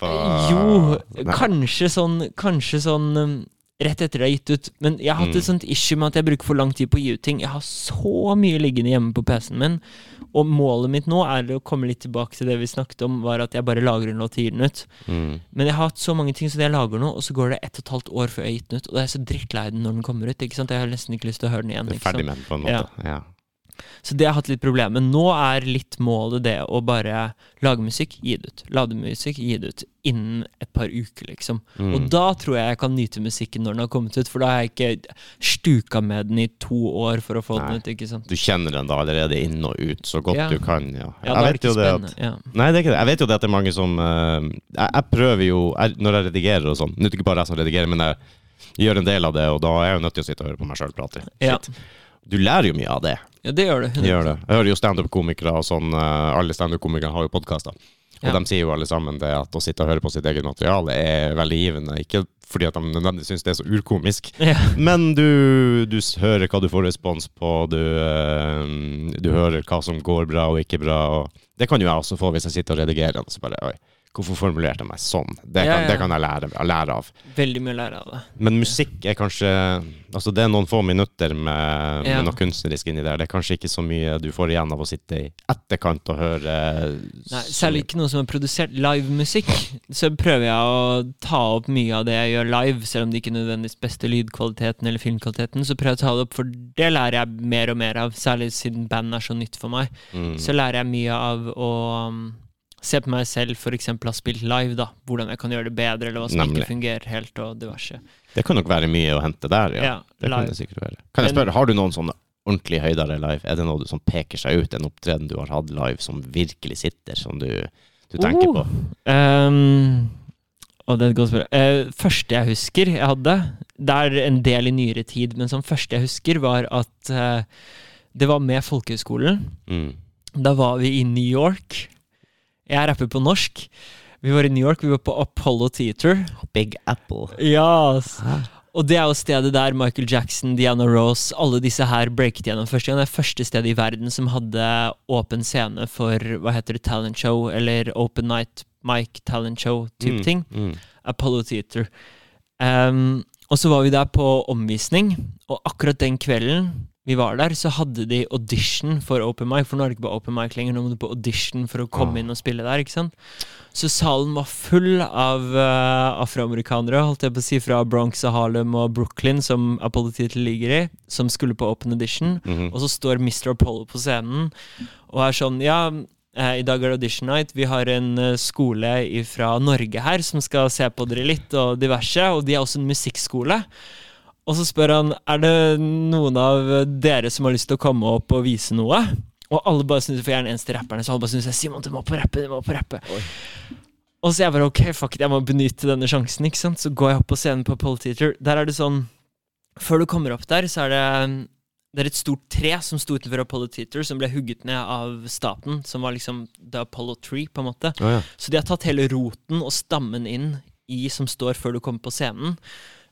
På Jo, kanskje sånn Kanskje sånn um, rett etter det er gitt ut. Men jeg har hatt et Mm. sånt issue med at jeg bruker for lang tid på å gi ut ting. Jeg har så mye liggende hjemme på PC-en min, og målet mitt nå er å komme litt tilbake til det vi snakket om, var at jeg bare lager en låt og gir den ut. Mm. Men jeg har hatt så mange ting, så jeg lager nå, og så går det ett og et halvt år før jeg har gitt den ut. Og da er jeg så drittlei den når den kommer ut. ikke sant? Jeg har nesten ikke lyst til å høre den igjen. Er ferdig med den på en måte. Ja. Så det har hatt litt problemer. med. nå er litt målet det å bare lage musikk, gi det ut. Lade musikk, gi det ut. Innen et par uker, liksom. Mm. Og da tror jeg jeg kan nyte musikken når den har kommet ut, for da har jeg ikke stuka med den i to år for å få Nei. den ut, ikke sant. Du kjenner den da allerede inn og ut, så godt Ja. du kan. Ja. Ja, er vet jo det at. Ja. Nei, det er ikke det. Jeg vet jo det at det er mange som uh, jeg, jeg prøver jo jeg, Når jeg redigerer og sånn Nå er det ikke bare jeg som redigerer, men jeg gjør en del av det, og da er jeg jo nødt til å sitte og høre på meg sjøl prate. Ja. Shit. Du lærer jo mye av det. ja, det gjør det. Gjør det. Jeg hører jo standup-komikere og sånn. eh, alle standup-komikere har jo podkaster. Og Ja. de sier jo alle sammen det at å sitte og høre på sitt eget materiale er veldig givende. Ikke fordi at de nødvendigvis syns det er så urkomisk, Ja. men du, du hører hva du får respons på, du, eh, du hører hva som går bra og ikke bra. Og det kan jo jeg også få hvis jeg sitter og redigerer. Og så bare, Oi, hvorfor formulerte jeg meg sånn? Det kan, ja. det kan jeg lære, lære av. Veldig mye å lære av det. Men musikk er kanskje Altså det er noen få minutter med, Ja. med noe kunstnerisk inni der. Det er kanskje ikke så mye du får igjen av å sitte i etterkant og høre Nei, særlig ikke noe som er produsert livemusikk. Så prøver jeg å ta opp mye av det jeg gjør live, selv om det ikke er nødvendigvis beste lydkvaliteten eller filmkvaliteten. Så prøver jeg å ta det opp, for det lærer jeg mer og mer av, særlig siden band er så nytt for meg. mm. Så lærer jeg mye av å um, se på meg selv f.eks. ha spilt live, da. Hvordan jeg kan gjøre det bedre, eller hva som Nemlig. ikke fungerer helt, og diverse. Det kan nok være mye å hente der, ja. Ja, det kan live. det sikkert være. Kan jeg spørre, har du noen sånne ordentlig høydere live? Er det noe som peker seg ut, en opptreden du har hatt live som virkelig sitter, som du, du tenker Oh. på? Um, og det er et godt spørsmål. Uh, første jeg husker jeg hadde, det er en del i nyere tid, men som første jeg husker, var at uh, det var med folkehøyskolen. Mm. Da var vi i New York. Jeg rapper på norsk. Vi var i New York, vi var på Apollo Theater. Big Apple. Ja. Hæ? Og det er jo stedet der Michael Jackson, Diana Rose, alle disse her breaket gjennom første gang. Det er første stedet i verden som hadde åpen scene for hva heter det, talent show, eller open night mic talent show-type Mm, ting. Mm. Apollo Theater. Um, og så var vi der på omvisning, og akkurat den kvelden vi var der, så hadde de audition for open mic, for nå er det ikke bare open mic lenger, nå må du på audition for å komme Ah. inn og spille der, ikke sant? Så salen var full av uh, afroamerikanere, holdt jeg på å si, fra Bronx og Harlem og Brooklyn, som Apollo Titel ligger i, som skulle på open audition. Mhm. Og så står Mr. Apollo på scenen og er sånn Ja, eh, i dag er det audition night. Vi har en eh, skole fra Norge her som skal se på dere litt, og diverse. Og de er også en musikkskole. Og så spør han er det noen av dere som har lyst til å komme opp og vise noe. Og alle bare snur, for gjerne er eneste rapperne, så alle bare snur seg. Simon, du må på rappe, du må på rappe. Og så jeg bare ok, fuck it, jeg må benytte denne sjansen, ikke sant. Så går jeg opp på scenen på Pole Theater. Der er det sånn Før du kommer opp der, så er det det er et stort tre som sto utenfor Apollo Theater, som ble hugget ned av staten. Som var liksom The Apollo Tree, på en måte. Oh, ja. Så de har tatt hele roten og stammen inn i som står før du kommer på scenen.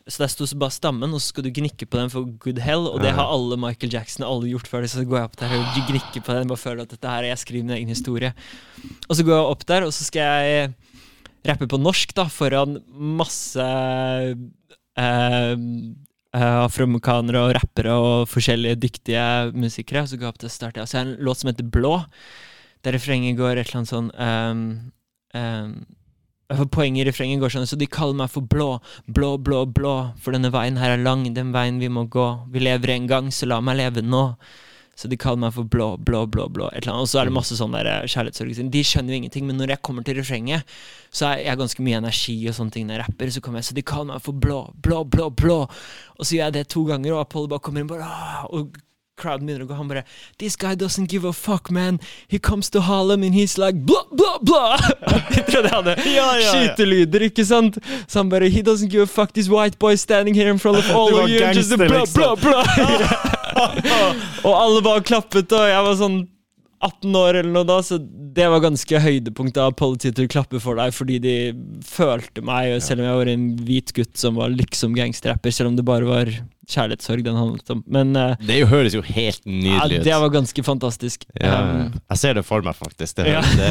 Så der sto bare stammen, og så skal du gnikke på den for good hell. Og det har alle Michael Jackson alle gjort før det. Så går jeg opp der og gnikker på den. Bare føler at dette her er jeg skriver min egen historie. Og så går jeg opp der, og så skal jeg rappe på norsk da foran masse eh, eh, afroamerikanere og rappere og forskjellige dyktige musikere. Så går jeg opp til å starte. Og så er det en låt som heter Blå, der refrenget går et eller annet sånn um, ehm, Poenget i refrenget går sånn Så de kaller meg for blå, blå, blå, blå For denne veien her er lang, den veien vi må gå. Vi lever en gang, så la meg leve nå. Så de kaller meg for blå, blå, blå, blå et eller annet. Og så er det masse sånn eh, kjærlighetssorg. De skjønner jo ingenting, men når jeg kommer til refrenget Så er jeg ganske mye energi og sånne ting når jeg rapper Så kommer jeg, så de kaller meg for blå, blå, blå, blå. Og så gjør jeg det to ganger, og Apollo bare kommer inn bare! Og crowden begynner å gå, han bare This guy doesn't give a fuck, man. He comes to Harlem and he's like blah, blah, blah. Jeg trodde jeg hadde Ja, ja, skytelyder, ikke sant? Så han bare He doesn't give a fuck, this white boy standing here in front of all of you. Just a blah, liksom. blah, blah. og alle bare klappet, og jeg var sånn 18 år eller noe da, så det var ganske høydepunktet av politiet klapper for deg, fordi de følte meg, selv om jeg var en hvit gutt som var liksom gangsterrapper, selv om det bare var kjærlighetssorg den handlet om. Men uh, Det jo høres jo helt nydelig ut. Ja, det var ganske fantastisk. Ja, Um, jeg ser det for meg, faktisk. Det, Ja. det,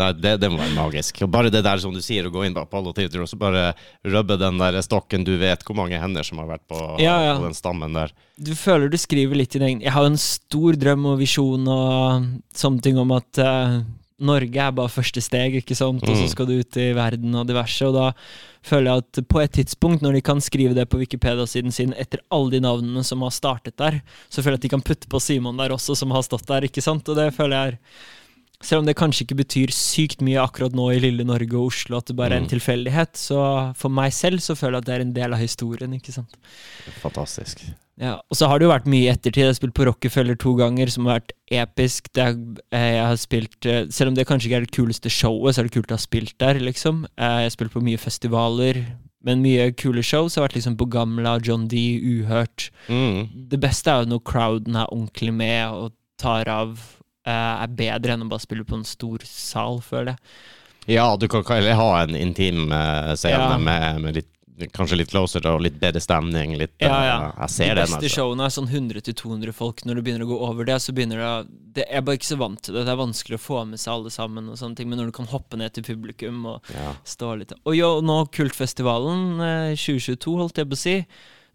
nei, det, det må være magisk. Og bare det der som du sier, å gå inn på Apollo Theater og så bare rubbe den der stokken Du vet hvor mange hender som har vært på, Ja, på den stammen der. du føler du skriver litt i din egen Jeg har en stor drøm og visjon og sånne ting om at eh, Norge er bare første steg, ikke sant? og så Mm. skal du ut i verden og diverse. Og da føler jeg at på et tidspunkt, når de kan skrive det på Wikipedia-siden sin etter alle de navnene som har startet der, så føler jeg at de kan putte på Simon der også, som har stått der, ikke sant? Og det føler jeg er selv om det kanskje ikke betyr sykt mye akkurat nå i lille Norge og Oslo, at det bare er en Mm. tilfeldighet, så for meg selv så føler jeg at det er en del av historien, ikke sant. Fantastisk. Ja, og så har det jo vært mye i ettertid. Jeg har spilt på Rockefeller to ganger, som har vært episk. Det er, eh, jeg har spilt eh, Selv om det kanskje ikke er det kuleste showet, så er det kult å ha spilt der, liksom. Eh, Jeg har spilt på mye festivaler, men mye kule show. Så har vært liksom på Gamla, John D, Uhørt. Mm. Det beste er jo når crowden er ordentlig med og tar av. Er bedre enn å bare spille på en stor sal, føler jeg. Ja, du kan heller ha en intim scene Ja. med, med litt, kanskje litt closer og litt bedre stemning. Litt, Ja, ja. eh, Jeg ser De den, beste altså. showene er sånn 100-200 folk. Når du begynner å gå over det, så begynner det det, Jeg er bare ikke så vant til det. Det er vanskelig å få med seg alle sammen, og sånne ting men når du kan hoppe ned til publikum og Ja. stå litt Og jo, nå Kultfestivalen eh, 2022, holdt jeg på å si.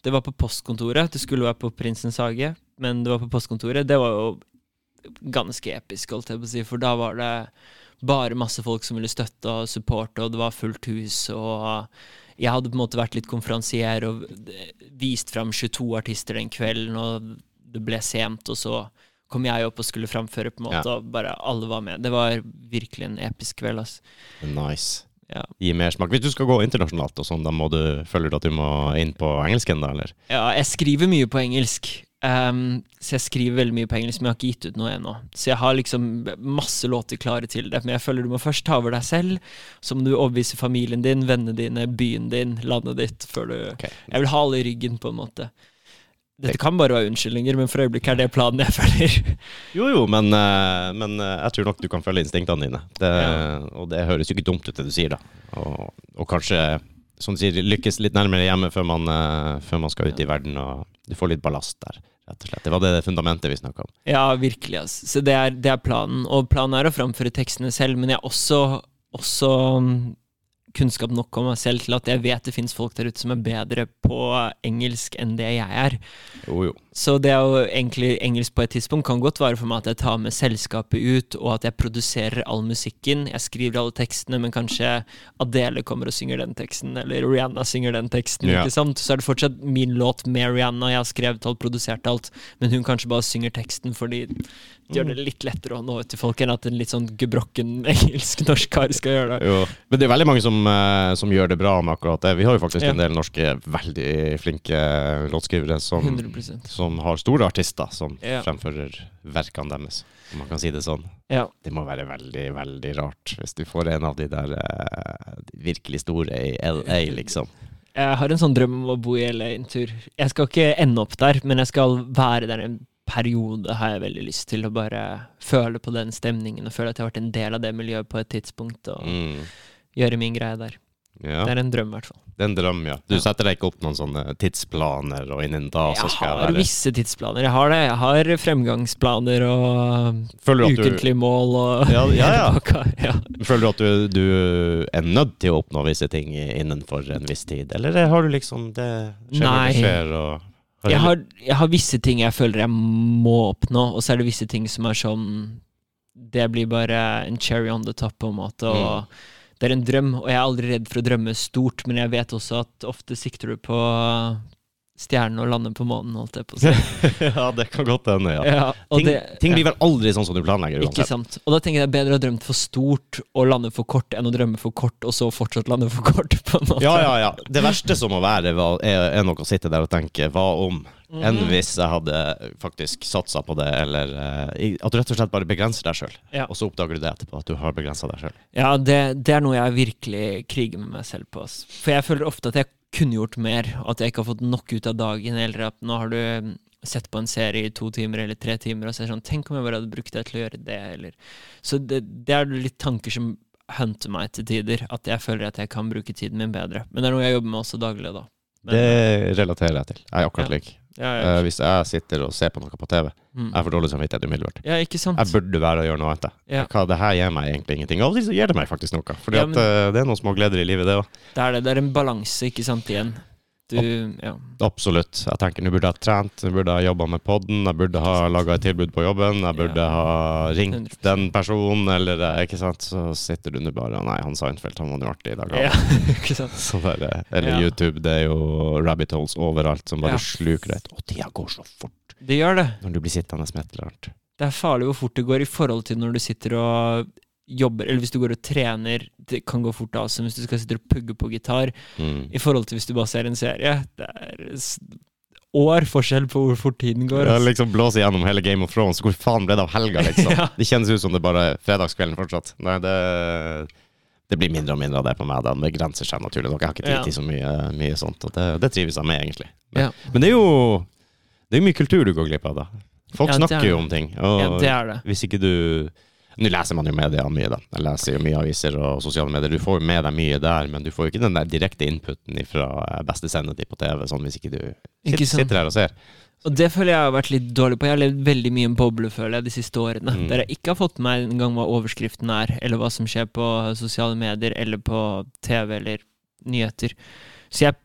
Det var på postkontoret. Det skulle være på Prinsens hage, men det var på postkontoret. Det var jo ganske episk, holdt jeg på å si, for da var det bare masse folk som ville støtte og supporte, og det var fullt hus, og jeg hadde på en måte vært litt konferansier og vist fram 22 artister den kvelden, og det ble sent, og så kom jeg opp og skulle framføre, på en måte, Ja. og bare alle var med. Det var virkelig en episk kveld, altså. Nice. Ja. Gi mersmak. Hvis du skal gå internasjonalt, og sånn, da må du, føler du at du må inn på engelsken, da, eller? Ja, jeg skriver mye på engelsk. Ehm, så jeg skriver veldig mye på engelsk, men jeg har ikke gitt ut noe ennå. Så jeg har liksom masse låter klare til det. Men jeg føler du må først ta over deg selv. Så må du overbevise familien din, vennene dine, byen din, landet ditt, før du okay. Jeg vil ha alle i ryggen, på en måte. Dette kan bare være unnskyldninger, men for øyeblikket er det planen jeg følger. Jo, jo, men, eh, men eh, jeg tror nok du kan følge instinktene dine. Det, Ja. Og det høres jo ikke dumt ut, det du sier, da. Og, og kanskje, som du sier, lykkes litt nærmere hjemme før man, eh, før man skal ut i verden, og du får litt ballast der, rett og slett. Det var det fundamentet vi snakka om. Ja, virkelig. Altså. Så det er, det er planen. Og planen er å framføre tekstene selv, men jeg har også, også mm, kunnskap nok om meg selv til at jeg vet det finnes folk der ute som er bedre på engelsk enn det jeg er. Jo, jo. Så det er jo egentlig engelsk på et tidspunkt kan godt være for meg at jeg tar med selskapet ut, og at jeg produserer all musikken. Jeg skriver alle tekstene, men kanskje Adele kommer og synger den teksten, eller Rihanna synger den teksten. Yeah. ikke sant? Så er det fortsatt min låt med Rihanna, jeg har skrevet alt, produsert alt, men hun kanskje bare synger teksten fordi det gjør det litt lettere å nå ut til folk enn at en litt sånn gebrokken engelsk-norsk kar skal gjøre det. Jo. Men det er veldig mange som, eh, som gjør det bra med akkurat det. Vi har jo faktisk Ja. en del norske veldig flinke låtskrivere som, 100 som har store artister som Ja. fremfører verkene deres, om man kan si det sånn. Ja. Det må være veldig, veldig rart hvis du får en av de der uh, de virkelig store i LA, liksom. Jeg har en sånn drøm om å bo i LA en tur. Jeg skal ikke ende opp der, men jeg skal være der en periode, har jeg veldig lyst til. Å bare føle på den stemningen og føle at jeg har vært en del av det miljøet på et tidspunkt. Og Mm. gjøre min greie der. Ja, Det er en drøm, i hvert fall. Det er en drøm, ja. Du setter deg ikke opp noen sånne tidsplaner, og innen da så Jeg skal har jeg være visse tidsplaner. Jeg har det. Jeg har fremgangsplaner og ukentlige mål og Ja, ja, ja. ja. føler du, at du, du er nødt til å oppnå visse ting innenfor en viss tid, eller har du liksom det skjer Nei. det skjer, og Jeg har, jeg har visse ting jeg føler jeg må oppnå, og så er det visse ting som er sånn Det blir bare en cherry on the top, på en måte. Og Det er en drøm, og jeg er aldri redd for å drømme stort, men jeg vet også at ofte sikter du på stjernen og lander på månen, holdt jeg på å si. ja, det kan godt hende, ja. Ja, Ting, det, ting blir vel aldri sånn som du planlegger Ikke sant. Og da tenker jeg det er bedre å drømt for stort og lande for kort, enn å drømme for kort og så fortsatt lande for kort, på en måte. Ja, ja, ja. Det verste som må være, er, er nok å sitte der og tenke hva om? Enn Mhm. hvis jeg hadde faktisk satsa på det, eller eh, at du rett og slett bare begrenser deg sjøl. Ja. Og så oppdager du det etterpå, at du har begrensa deg sjøl. Ja, det, det er noe jeg virkelig kriger med meg selv på. For jeg føler ofte at jeg kunne gjort mer, at jeg ikke har fått nok ut av dagen. Eller at nå har du mm, sett på en serie i to timer eller tre timer, og så er det sånn Tenk om jeg bare hadde brukt det til å gjøre det, eller Så det, det er litt tanker som hunter meg til tider. At jeg føler at jeg kan bruke tiden min bedre. Men det er noe jeg jobber med også daglig, da. Men, Det relaterer jeg til. Jeg er akkurat Ja. lik. Ja, Eh, ja, hvis jeg sitter og ser på noe på TV, mm. jeg får dårlig samvittighet umiddelbart. ja, ikke sant? Jeg burde være og gjøre noe annet. Ja. Hva, det her gir meg egentlig ingenting. Av og til så gir det meg faktisk noe. Fordi Ja, men- eh, det er noen små gleder i livet, det òg. Det er det. Det er en balanse, ikke sant, igjen. Du Ja. Absolutt. Jeg tenker nå burde jeg ha trent, nå burde jeg ha jobba med podden, jeg burde ha laga et tilbud på jobben, jeg burde Ja. ha ringt 100%. den personen, eller eh, ikke sant. Så sitter du nå bare Nei, han Seinfeld, han var nå artig i dag. ja. ikke sant? Så der, eller. YouTube, det er jo rabbit holes overalt som bare sluker deg. Og tida går så fort Det gjør det. når du blir sittende med et eller annet. Det er farlig hvor fort det går i forhold til når du sitter og jobber, eller hvis du går og trener. Det kan gå fort av som hvis du skal sitte og pugge på gitar, Mm. i forhold til hvis du bare ser en serie. Det er år forskjell på hvor fort tiden går. Ja, ass. liksom blåse gjennom hele Game of Thrones. Hvor faen ble det av helga, liksom? Ja. Det kjennes ut som det bare er fredagskvelden fortsatt. Nei, det, det blir mindre og mindre av det på meg. Det begrenser seg naturlig nok. Jeg har ikke tid Ja. til så mye, mye sånt, og det, det trives jeg med, egentlig. Men, Ja. men det er jo det er mye kultur du går glipp av, da. Folk Ja, er snakker jo om ting, og Ja, hvis ikke du Nå leser man jo media mye, da. Jeg leser jo mye aviser og sosiale medier. Du får jo med deg mye der, men du får jo ikke den der direkte inputen fra beste sendetid på TV, sånn hvis ikke du sitter, sitter her og ser. Og det føler jeg har vært litt dårlig på. Jeg har levd veldig mye i en boble, føler jeg, de siste årene. Mm. Der jeg ikke har fått med meg engang hva overskriften er, eller hva som skjer på sosiale medier, eller på TV, eller nyheter. Så jeg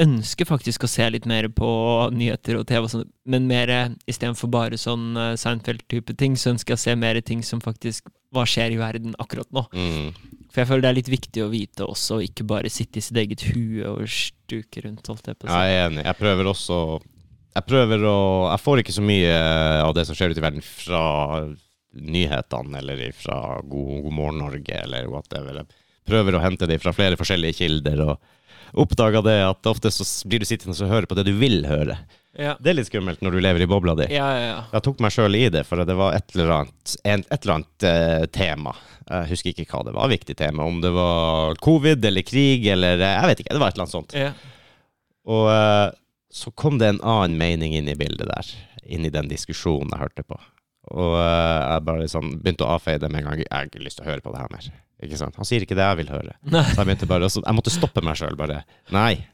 ønsker faktisk å se litt mer på nyheter og TV, og sånt, men mer istedenfor bare sånn uh, Seinfeld-type ting, så ønsker jeg å se mer ting som faktisk Hva skjer i verden akkurat nå? Mm. For jeg føler det er litt viktig å vite også, og ikke bare sitte i sitt eget hue og stuke rundt, holdt jeg på. Jeg er enig. Jeg prøver også Jeg prøver å Jeg får ikke så mye av det som skjer ute i verden fra nyhetene eller fra God, God morgen Norge eller whatever. Jeg prøver å hente det fra flere forskjellige kilder og oppdaga det at ofte så blir du sittende og høre på det du vil høre. Ja. Det er litt skummelt når du lever i bobla di. Ja, ja, ja. Jeg tok meg sjøl i det, for det var et eller annet, en, et eller annet eh, tema. Jeg husker ikke hva det var, viktig tema. Om det var covid eller krig eller eh, Jeg vet ikke, det var et eller annet sånt. ja. Og eh, så kom det en annen mening inn i bildet der, inn i den diskusjonen jeg hørte på. Og eh, jeg bare liksom begynte å avfeie det med en gang. Jeg har ikke lyst til å høre på det her mer. Ikke sant? Han sier ikke det jeg vil høre. Nei. Så jeg begynte bare å- Jeg måtte stoppe meg sjøl, bare. Nei.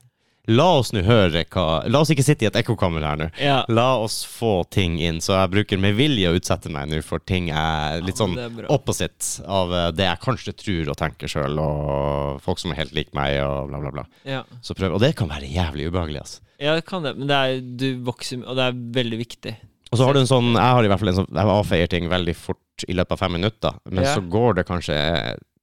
La oss nå høre hva La oss ikke sitte i et ekkokammer her nå. Ja. La oss få ting inn. Så jeg bruker med vilje å utsette meg nå for ting jeg litt sånn bra. opposite av eh, det jeg kanskje tror og tenker sjøl, og folk som er helt lik meg, og bla, bla, bla. Ja. Så prøv, og det kan være jævlig ubehagelig, altså. ja, det kan det, men det er, du vokser, og det er veldig viktig. Og så har du en sånn Jeg har i hvert fall en sånn Jeg avfeier ting veldig fort i løpet av fem minutter, men Ja. så går det kanskje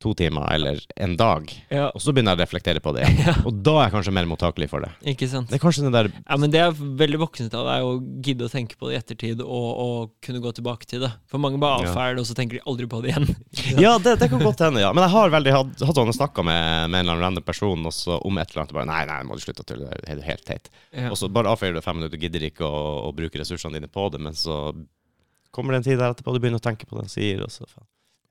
to timer eller en dag, Ja. og så begynner jeg å reflektere på det. Ja. Og da er jeg kanskje mer mottakelig for det. Ikke sant? Det er kanskje den der Ja, men det er veldig voksent av deg å gidde å tenke på det i ettertid, og, og kunne gå tilbake til det. For mange bare avfeier det, og så tenker de aldri på det igjen. Ja, det, det kan godt hende, ja. Men jeg har veldig hatt, hatt sånne snakka med, med en eller annen random person også om et eller annet. Bare, nei, nei, må du slutte å tulle, det er helt teit. Ja. Og så bare avfeier du det fem minutter, du gidder ikke å, å bruke ressursene dine på det, men så kommer det en tid der etterpå du begynner å tenke på det han sier, og så faen.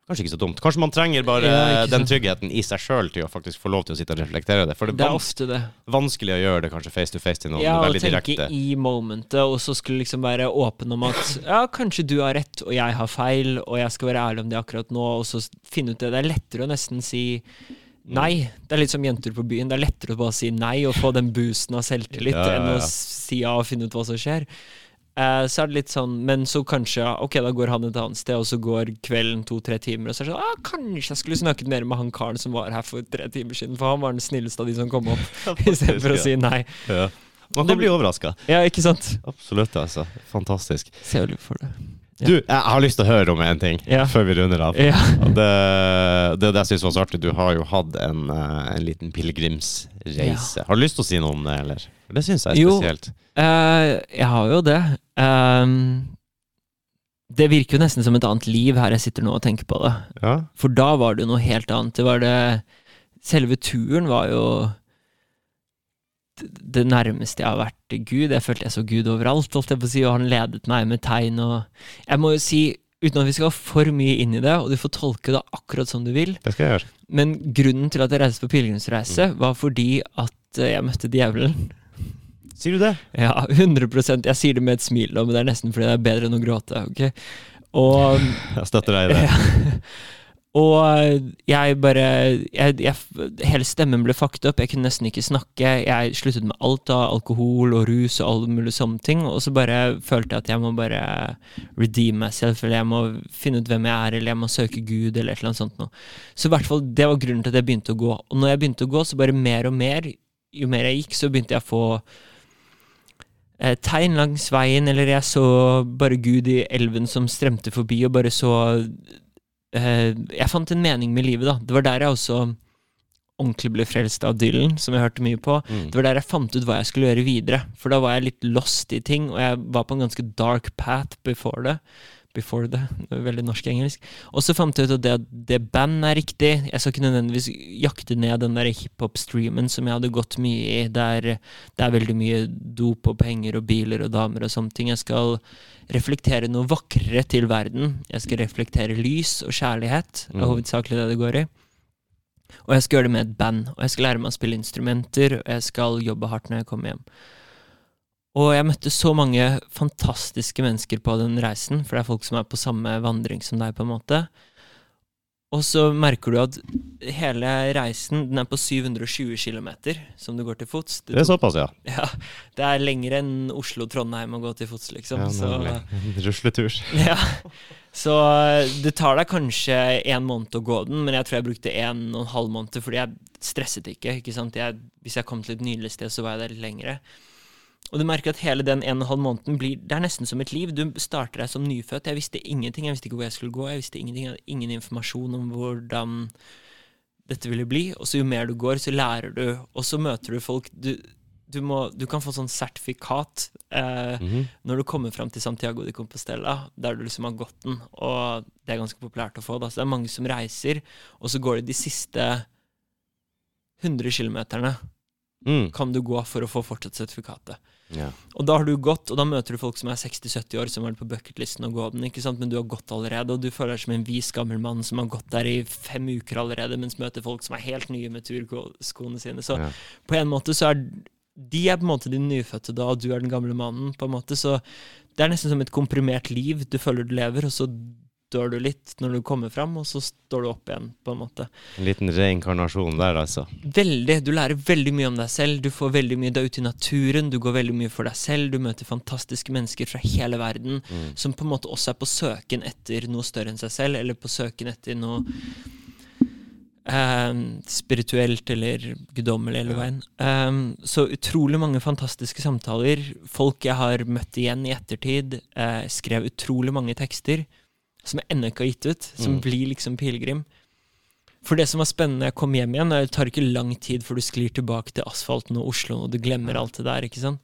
Kanskje ikke så dumt. Kanskje man trenger bare Ja, den tryggheten i seg sjøl til å faktisk få lov til å sitte og reflektere det. For det Det er ofte det. vanskelig å gjøre det kanskje face to face til noen Ja, å og tenke direkte. i momentet, og så skulle liksom være åpen om at ja, kanskje du har rett, og jeg har feil, og jeg skal være ærlig om det akkurat nå, og så finne ut det. Det er lettere å nesten si nei. Det er litt som jenter på byen. Det er lettere å bare si nei og få den boosten av selvtillit Ja, ja, enn å si ja og finne ut hva som skjer. Eh, så er det litt sånn, Men så kanskje Ok, da går han et annet sted, og så går kvelden to-tre timer, og så er det sånn ah, Kanskje jeg skulle snakket mer med han karen som var her for tre timer siden, for han var den snilleste av de som kom opp, istedenfor å si nei. ja. Man kan bli overraska. Ja, ikke sant? Absolutt, altså. Fantastisk. Ser veldig for det. Ja. Du, jeg har lyst til å høre om en ting Ja. før vi runder av. Ja. Det, det, det jeg syns var så artig, du har jo hatt en, eh, en liten pilegrimsreise. Har du lyst til å si noe om det, eller? Det syns jeg er Jo. spesielt. Eh, jeg har jo det. Um, det virker jo nesten som et annet liv her jeg sitter nå og tenker på det. Ja. For da var det jo noe helt annet. Det var det Selve turen var jo det- nærmeste jeg har vært Gud. Jeg følte jeg så Gud overalt, holdt jeg på å si, og han ledet meg med tegn og Jeg må jo si, uten at vi skal ha for mye inn i det, og du får tolke det akkurat som du vil, Det skal jeg gjøre. men grunnen til at jeg reiste på pilegrimsreise, var fordi at eh, jeg møtte djevelen. Sier du det? Ja, 100% Jeg sier det med et smil, men det er nesten fordi det er bedre enn å gråte. ok? Og, Jeg støtter deg i det. Og jeg bare jeg, jeg, Hele stemmen ble fucked up. Jeg kunne nesten ikke snakke. Jeg sluttet med alt av alkohol og rus og alle mulige sånne ting. Og så bare følte jeg at jeg må bare redeem selv, eller jeg må finne ut hvem jeg er, eller jeg må søke Gud, eller et eller annet sånt noe. Så i hvert fall, det var grunnen til at jeg begynte å gå. Og når jeg begynte å gå, så bare mer og mer, jo mer jeg gikk, så begynte jeg å få eh, tegn langs veien, eller jeg så bare Gud i elven som strømte forbi, og bare så eh, Jeg fant en mening med livet, da. Det var der jeg også ordentlig ble frelst av Dylan, som jeg hørte mye på. Mm. Det var der jeg fant ut hva jeg skulle gjøre videre. For da var jeg litt lost i ting, og jeg var på en ganske dark path before det. Before det. det Veldig norsk-engelsk. Og så fant jeg ut at det, det band er riktig. Jeg skal ikke nødvendigvis jakte ned den der hiphop-streamen som jeg hadde gått mye i, der det er veldig mye dop og penger og biler og damer og sånne ting. Jeg skal reflektere noe vakrere til verden. Jeg skal reflektere lys og kjærlighet. Det er hovedsakelig det det går i. Og jeg skal gjøre det med et band, og jeg skal lære meg å spille instrumenter, og jeg skal jobbe hardt når jeg kommer hjem. Og jeg møtte så mange fantastiske mennesker på den reisen, for det er folk som er på samme vandring som deg, på en måte. Og så merker du at hele reisen den er på 720 km, som du går til fots. Det er såpass, ja. ja, det er lenger enn Oslo-Trondheim å gå til fots, liksom. ja så. Rusletur. ja. Så det tar deg kanskje en måned å gå den, men jeg tror jeg brukte en og en halv måned fordi jeg stresset ikke. ikke sant? Jeg, hvis jeg kom til et nydelig sted, så var jeg der litt lengre. Og du merker at hele den en og en halv måneden blir Det er nesten som et liv. Du starter deg som nyfødt. Jeg visste ingenting. Jeg visste ikke hvor jeg skulle gå. Jeg visste ingenting, jeg hadde ingen informasjon om hvordan dette ville bli. Og så jo mer du går, så lærer du, og så møter du folk du, du, må, du kan få sånn sertifikat eh, Mhm. når du kommer fram til Santiago de Compostela, der du liksom har gått den, og det er ganske populært å få, da. Så det er mange som reiser, og så går de de siste 100 kilometerne Mm. kan du gå for å få fortsatt sertifikatet. Ja. Og da har du gått, og da møter du folk som er 60-70 år, som har vært på bucketlisten å gå den, ikke sant, men du har gått allerede, og du føler deg som en vis gammel mann som har gått der i fem uker allerede, mens møter folk som er helt nye med turskoene sine. Så Ja. på en måte så er de er på en måte de nyfødte da, og du er den gamle mannen, på en måte, så det er nesten som et komprimert liv du føler du lever, og så dør du litt når du kommer fram, og så står du opp igjen, på en måte. En liten reinkarnasjon der, altså. Veldig. Du lærer veldig mye om deg selv. Du får veldig mye, deg ut ute i naturen, du går veldig mye for deg selv. Du møter fantastiske mennesker fra hele verden Mm. som på en måte også er på søken etter noe større enn seg selv, eller på søken etter noe eh, spirituelt eller guddommelig, eller hva enn. Eh, så utrolig mange fantastiske samtaler. Folk jeg har møtt igjen i ettertid. Eh, skrev utrolig mange tekster som jeg ennå ikke har gitt ut, som Mm. blir liksom pilegrim. For det som var spennende jeg kom hjem igjen, det tar ikke lang tid før du sklir tilbake til asfalten og Oslo, og du glemmer alt det der, ikke sant.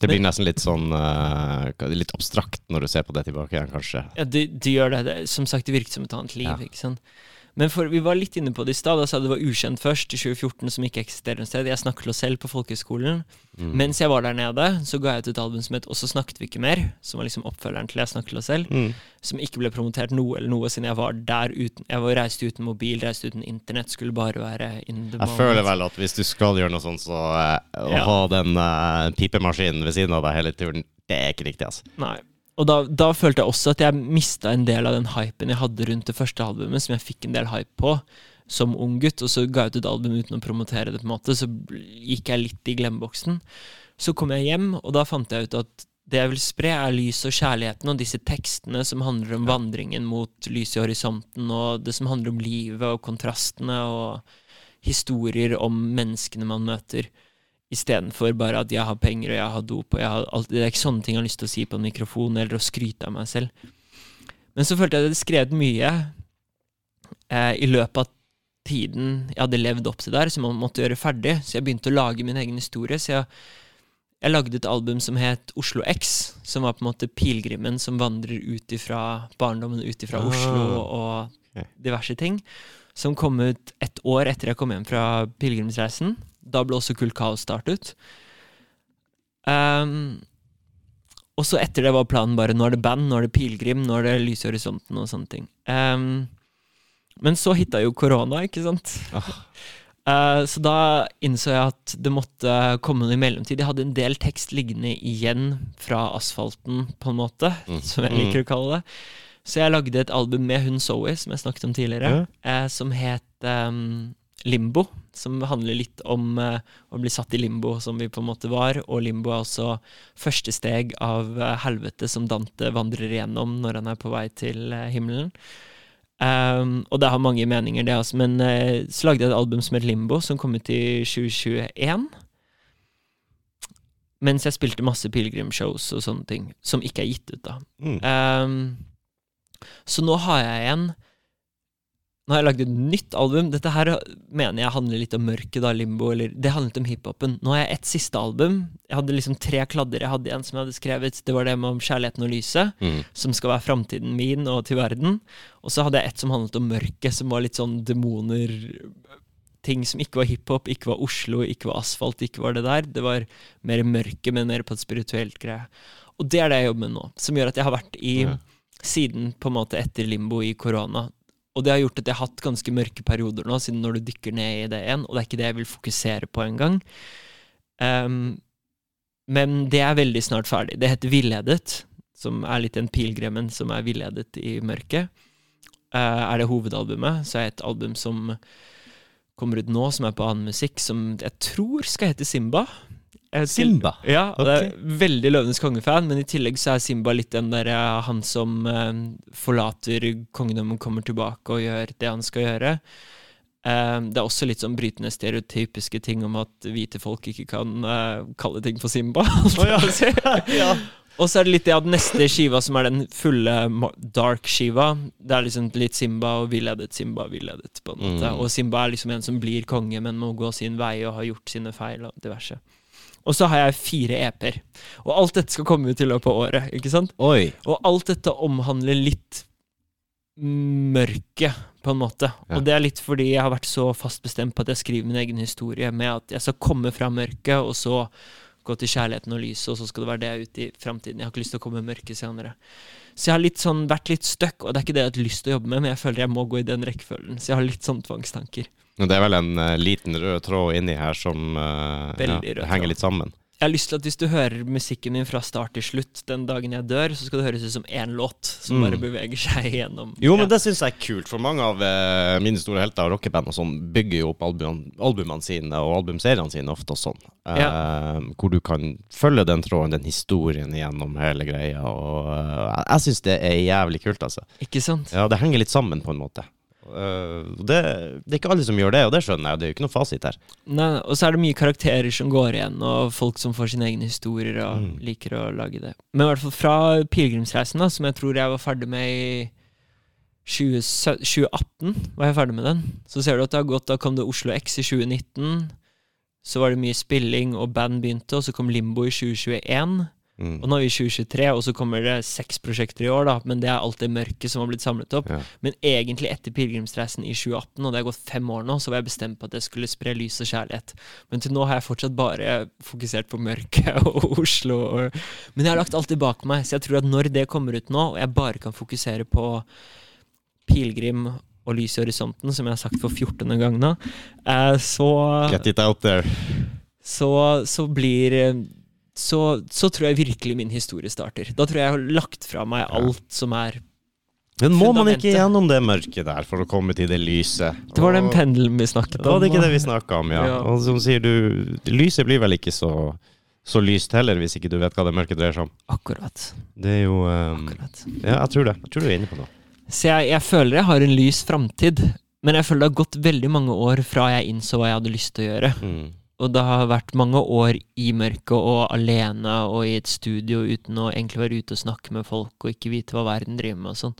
Det blir nesten litt sånn uh, Litt abstrakt når du ser på det tilbake igjen, kanskje. Ja, det, de gjør det. det. Som sagt, det virket som et annet liv, Ja. ikke sant. Men for, vi var litt inne på det i stad. Da sa det var ukjent først, i 2014, som ikke eksisterer noe sted. Jeg snakket til oss selv på folkehøgskolen. Mm. Mens jeg var der nede, så ga jeg ut et album som het Og så snakket vi ikke mer, som var liksom oppfølgeren til Jeg snakket til oss selv. Mm. Som ikke ble promotert noe eller noe, siden jeg var der uten Jeg var reiste uten mobil, reiste uten internett, skulle bare være in the Jeg moment. føler vel at hvis du skal gjøre noe sånt, så uh, å Ja. ha den uh, pipemaskinen ved siden av deg hele turen, det er ikke riktig, altså. Nei. Og da, da følte jeg også at jeg mista en del av den hypen jeg hadde rundt det første albumet, som jeg fikk en del hype på som ung gutt, og så ga jeg ut et album uten å promotere det, på en måte, så gikk jeg litt i glemmeboksen. Så kom jeg hjem, og da fant jeg ut at det jeg vil spre, er lys og kjærligheten, og disse tekstene som handler om vandringen mot lys i horisonten, og det som handler om livet og kontrastene, og historier om menneskene man møter. Istedenfor bare at jeg har penger og jeg har dop. og jeg har alt, Det er ikke sånne ting jeg har lyst til å si på en mikrofon, eller å skryte av meg selv. Men så følte jeg at jeg hadde skrevet mye eh, i løpet av tiden jeg hadde levd opp til der, som man måtte gjøre ferdig. Så jeg begynte å lage min egen historie. Så jeg, jeg lagde et album som het Oslo X, som var på en måte pilegrimen som vandrer ut ifra barndommen, ut ifra Ah. Oslo og diverse ting. Som kom ut ett år etter jeg kom hjem fra pilegrimsreisen. Da ble også Kult Kaos startet. Um, og så etter det var planen bare nå er det band, nå er det pilegrim, nå er det lys i horisonten og sånne ting. Um, men så hitta jo korona, ikke sant? Ah. Uh, så da innså jeg at det måtte komme noe i mellomtid. Jeg hadde en del tekst liggende igjen fra asfalten, på en måte, Mm. som jeg liker å kalle det. Så jeg lagde et album med hun Zoe, som jeg snakket om tidligere, eh, som het ehm, Limbo. Som handler litt om eh, å bli satt i limbo, som vi på en måte var. Og limbo er også første steg av eh, helvete som Dante vandrer igjennom når han er på vei til eh, himmelen. Um, og det har mange meninger, det altså. Men uh, så lagde jeg et album som het Limbo, som kom ut i 2021. Mens jeg spilte masse pilegrimshows og sånne ting, som ikke er gitt ut, da. Mm. Um, så nå har jeg igjen Nå har jeg lagd et nytt album. Dette her mener jeg handler litt om mørket, da, limbo. Eller det handlet om hiphopen. Nå har jeg et siste album. Jeg hadde liksom tre kladder jeg hadde igjen som jeg hadde skrevet. Det var det med om kjærligheten og lyset, Mm. som skal være framtiden min og til verden. Og så hadde jeg et som handlet om mørket, som var litt sånn demoner Ting som ikke var hiphop, ikke var Oslo, ikke var asfalt, ikke var det der. Det var mer mørke, men mer på et spirituelt greie. Og det er det jeg jobber med nå, som gjør at jeg har vært i. Siden på en måte etter limbo i korona. Og det har gjort at jeg har hatt ganske mørke perioder nå, siden når du dykker ned i det igjen, og det er ikke det jeg vil fokusere på engang. Um, men det er veldig snart ferdig. Det heter Villedet, som er litt den pilegrimen som er villedet i mørket. Uh, er det hovedalbumet, så er det et album som kommer ut nå, som er på annen musikk, som jeg tror skal hete Simba. Ikke- Simba? Ja, okay. veldig Løvenes konge-fan, men i tillegg så er Simba litt den der eh, han som eh, forlater kongedømmet, kommer tilbake og gjør det han skal gjøre. Eh, det er også litt sånn brytende stereotypiske ting om at hvite folk ikke kan eh, kalle ting for Simba. Oh, si. ja. Og så er det litt det at neste skiva, som er den fulle dark-skiva, det er liksom litt Simba og villedet, Simba villedet, på en måte. Mm. Og Simba er liksom en som blir konge, men må gå sin vei og har gjort sine feil og diverse. Og så har jeg fire EP-er. Og alt dette skal komme ut i løpet av året, ikke sant? Oi. Og alt dette omhandler litt mørke, på en måte. Ja. Og det er litt fordi jeg har vært så fast bestemt på at jeg skriver min egen historie, med at jeg skal komme fra mørket, og så gå til kjærligheten og lyset, og så skal det være det jeg er ute i framtiden. Jeg har ikke lyst til å komme i mørket senere. Så jeg har litt sånn, vært litt stuck, og det er ikke det jeg har lyst til å jobbe med, men jeg føler jeg må gå i den rekkefølgen. Så jeg har litt sånn tvangstanker. Det er vel en uh, liten rød tråd inni her som uh, ja, henger litt sammen. Jeg har lyst til at hvis du hører musikken min fra start til slutt den dagen jeg dør, så skal det høres ut som én låt som Mm. bare beveger seg gjennom. Jo, men Ja. det syns jeg er kult, for mange av uh, mine store helter og rockeband og sånn bygger jo opp albumene, albumene sine og albumseriene sine ofte og sånn. Ja. Hvor du kan følge den tråden, den historien gjennom hele greia. Og jeg syns det er jævlig kult, altså. Ikke sant? Ja, det henger litt sammen, på en måte. Eh, det, det er ikke alle som gjør det, og det skjønner jeg. Det er jo ikke noe fasit her. Nei, og så er det mye karakterer som går igjen, og folk som får sine egne historier og Mm. liker å lage det. Men i hvert fall fra pilegrimsreisen, da, som jeg tror jeg var ferdig med i 20, 2018, var jeg ferdig med den. Så ser du at det har gått, da kom det Oslo X i 2019. Så var det mye spilling, og band begynte, og så kom Limbo i 2021. Mm. Og nå er vi i 2023, og så kommer det seks prosjekter i år, da. Men det er alt det mørket som har blitt samlet opp. Ja. Men egentlig etter pilegrimsreisen i 2018, og det har gått fem år nå, så var jeg bestemt på at jeg skulle spre lys og kjærlighet. Men til nå har jeg fortsatt bare fokusert på mørket og Oslo. Og men jeg har lagt alt det bak meg, så jeg tror at når det kommer ut nå, og jeg bare kan fokusere på pilegrim og lys i horisonten, som jeg har sagt for 14. gang nå, eh, så Get it out there. så, så blir eh, så, så tror jeg virkelig min historie starter. Da tror jeg jeg har lagt fra meg alt som er Men må man ikke gjennom det mørket der for å komme til det lyse? Det var den pendelen vi snakket om. Det Var det ikke det vi snakka om, ja. Ja. Og som sier du, lyset blir vel ikke så, så lyst heller, hvis ikke du vet hva det mørket dreier seg om. Akkurat. Det er jo um, akkurat. Ja, jeg tror det. Jeg tror du er inne på noe. Så jeg, jeg føler jeg har en lys framtid, men jeg føler det har gått veldig mange år fra jeg innså hva jeg hadde lyst til å gjøre. Mm. Og det har vært mange år i mørket og alene og i et studio uten å egentlig være ute og snakke med folk og ikke vite hva verden driver med og sånn.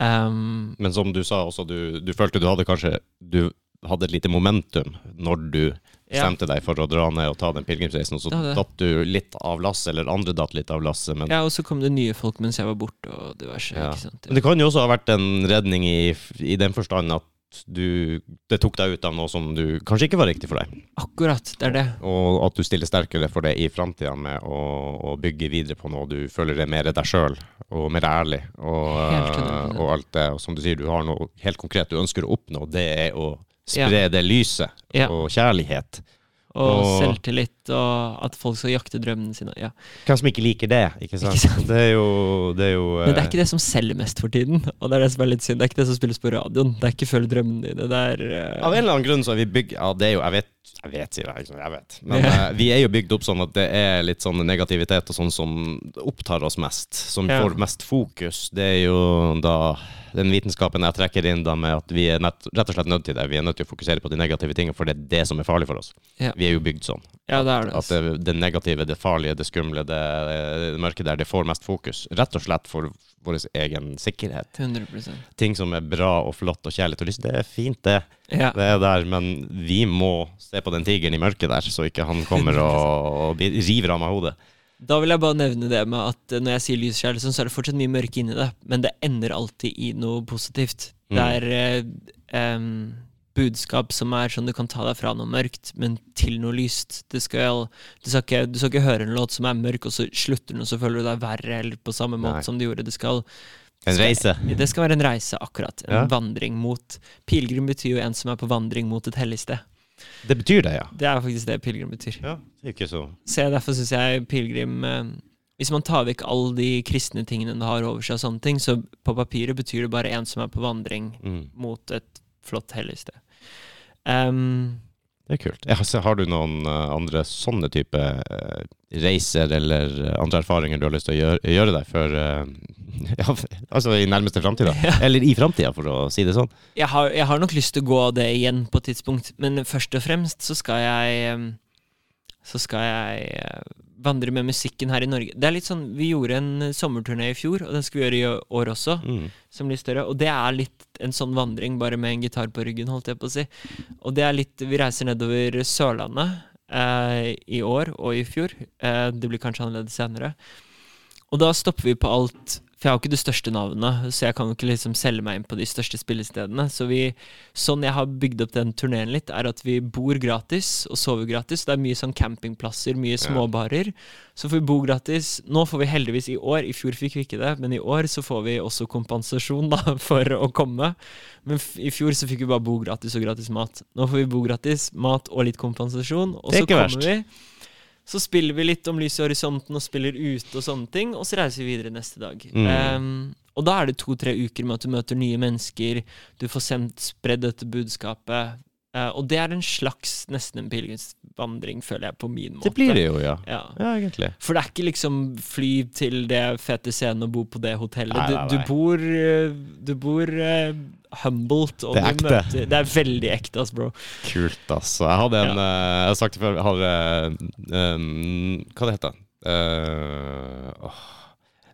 Um, Men som du sa også, du, du følte du hadde kanskje Du hadde et lite momentum når du ja. deg for å dra ned og ta den pilegrimsreisen, og så Ja, datt du litt av lasset, eller andre datt litt av lasset. Men, ja, og så kom det nye folk mens jeg var borte og diverse. Ja. Men det kan jo også ha vært en redning i, i den forstand at du, det tok deg ut av noe som du kanskje ikke var riktig for deg. Akkurat, det er det. Og at du stiller sterkere for det i framtida med å, å bygge videre på noe du føler er mer deg sjøl og mer ærlig. Og, og alt det. Og som du sier, du har noe helt konkret du ønsker å oppnå. Det er å spre det lyset Ja. og kjærlighet. Og, Og- selvtillit, og at folk skal jakte drømmene sine. Ja. Hvem som ikke liker det? Ikke sant? Ikke sant? Det er jo, det er jo Men det er eh, ikke det som selger mest for tiden. Og det er det som er litt synd. Det er ikke det som spilles på radioen. Det er ikke følg drømmene dine. Det er uh... Av en eller annen grunn så er vi bygd Ja, det er jo Jeg vet, jeg vet sier jeg. Jeg vet. Men Ja. eh, vi er jo bygd opp sånn at det er litt sånn negativitet og sånn som opptar oss mest. Som Ja. får mest fokus. Det er jo da den vitenskapen jeg trekker inn da med at vi er nett, rett og slett nødt til det. Vi er nødt til å fokusere på de negative tingene, for det er det som er farlig for oss. Ja. Vi er jo bygd sånn. Ja, det er det. At det, det negative, det farlige, det skumle, det, det mørke der, det får mest fokus. Rett og slett for vår egen sikkerhet. 100% Ting som er bra og flott og kjærlighet og lyst, det er fint, det. Ja. Det er der, men vi må se på den tigeren i mørket der, så ikke han kommer og, og river av meg hodet. Da vil jeg bare nevne det med at eh, når jeg sier lyskjærlighet, så er det fortsatt mye mørke inni det, men det ender alltid i noe positivt. Mm. Det er eh, em, budskap som er sånn du kan ta deg fra noe mørkt, men til noe lyst. Det skal, du, skal ikke, du skal ikke høre en låt som er mørk, og så slutter den, og så føler du deg verre, eller på samme måte Nei. som du gjorde. Det skal, En reise. det skal være en reise, akkurat. En Ja. vandring mot Pilegrim betyr jo en som er på vandring mot et hellig sted. Det betyr det, ja. Det er faktisk det pilegrim betyr. Ja, ikke så Så derfor syns jeg pilegrim eh, Hvis man tar vekk alle de kristne tingene det har over seg, og sånne ting, så på papiret betyr det bare en som er på vandring mm. mot et flott hellig sted. Em, Det er kult. Ja, har du noen eh, andre sånne type eh, reiser eller eh, andre erfaringer du har lyst til å gjøre, gjøre deg før ja, Altså i nærmeste framtid. Ja. Eller i framtida, for å si det sånn. jeg, har, jeg har nok lyst til å gå det igjen på et tidspunkt, men først og fremst så skal jeg Så skal jeg eh, vandre med musikken her i Norge. Det er litt sånn, Vi gjorde en sommerturné i fjor, og den skal vi gjøre i år også. Mm. som blir større. Og det er litt en sånn vandring, bare med en gitar på ryggen, holdt jeg på å si. Og det er litt Vi reiser nedover Sørlandet eh, i år og i fjor. Eh, det blir kanskje annerledes senere. Og da stopper vi på alt For jeg har jo ikke det største navnet, så jeg kan jo ikke liksom selge meg inn på de største spillestedene. Så vi, sånn jeg har bygd opp den turneen litt, er at vi bor gratis og sover gratis. Det er mye sånn campingplasser, mye småbarer. Så får vi bo gratis. Nå får vi heldigvis i år, i fjor fikk vi ikke det, men i år så får vi også kompensasjon da, for å komme. Men i fjor så fikk vi bare bo gratis og gratis mat. Nå får vi bo gratis, mat og litt kompensasjon, og så ikke verst. vi. Så spiller vi litt om lys i horisonten og spiller ute og sånne ting, og så reiser vi videre neste dag. Mm. Um, og da er det to-tre uker med at du møter nye mennesker, du får sendt spredd dette budskapet. Uh, og det er en slags nesten en pilegrimsvandring, føler jeg, på min måte. Det blir det jo, ja. Ja. Ja, egentlig. For det er ikke liksom fly til det fete scenen og bo på det hotellet. Nei, nei, Du, nei. du bor, eh, du bor eh, humbled, Det er ekte. møter Det er veldig ekte, ass, bro. Kult, ass. Jeg hadde en eh, Jeg har sagt det før, jeg har eh, um, Hva det heter det?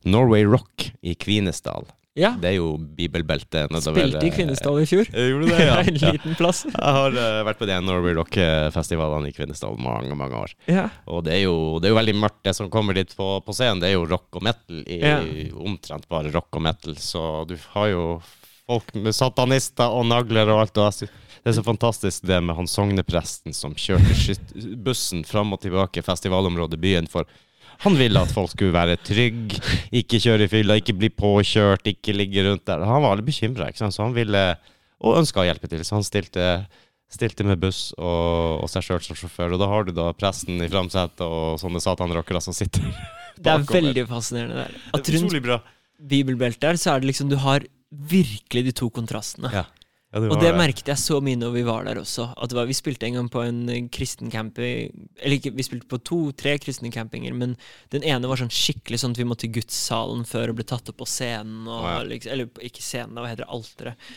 Norway Rock i Kvinesdal Ja. Det er jo bibelbeltet Spilte i Kvinesdal i fjor. Jeg Gjorde det, ja? en ja. liten plass. Jeg har uh, vært på de Norway Rock-festivalene i Kvinesdal mange, mange år. Ja. Og det er, jo, det er jo veldig mørkt. Det som kommer dit på, på scenen, det er jo rock og metal. I, Ja. Omtrent bare rock og metal. Så du har jo folk med satanister og nagler og alt. Og det er så fantastisk det med han sognepresten som kjørte bussen fram og tilbake festivalområdet byen for han ville at folk skulle være trygge, ikke kjøre i fylla, ikke bli påkjørt, ikke ligge rundt der. Han var veldig bekymra, så han ville og ønska å hjelpe til. Så han stilte, stilte med buss og, og seg sjøl som sjåfør. Og da har du da presten i framsetet og sånne satanrockere som sitter Det er veldig fascinerende der. At rundt bibelbeltet her, så er det liksom Du har virkelig de to kontrastene. Ja. Ja, det Og det, det merket jeg så mye når vi var der også. At det var, Vi spilte en gang på en eh, kristen camping Eller ikke, vi spilte på to-tre kristne campinger, men den ene var sånn skikkelig sånn at vi måtte i gudssalen før og ble tatt opp på scenen. Og, Å, ja. liksom, eller ikke scenen, hva heter det? Alteret.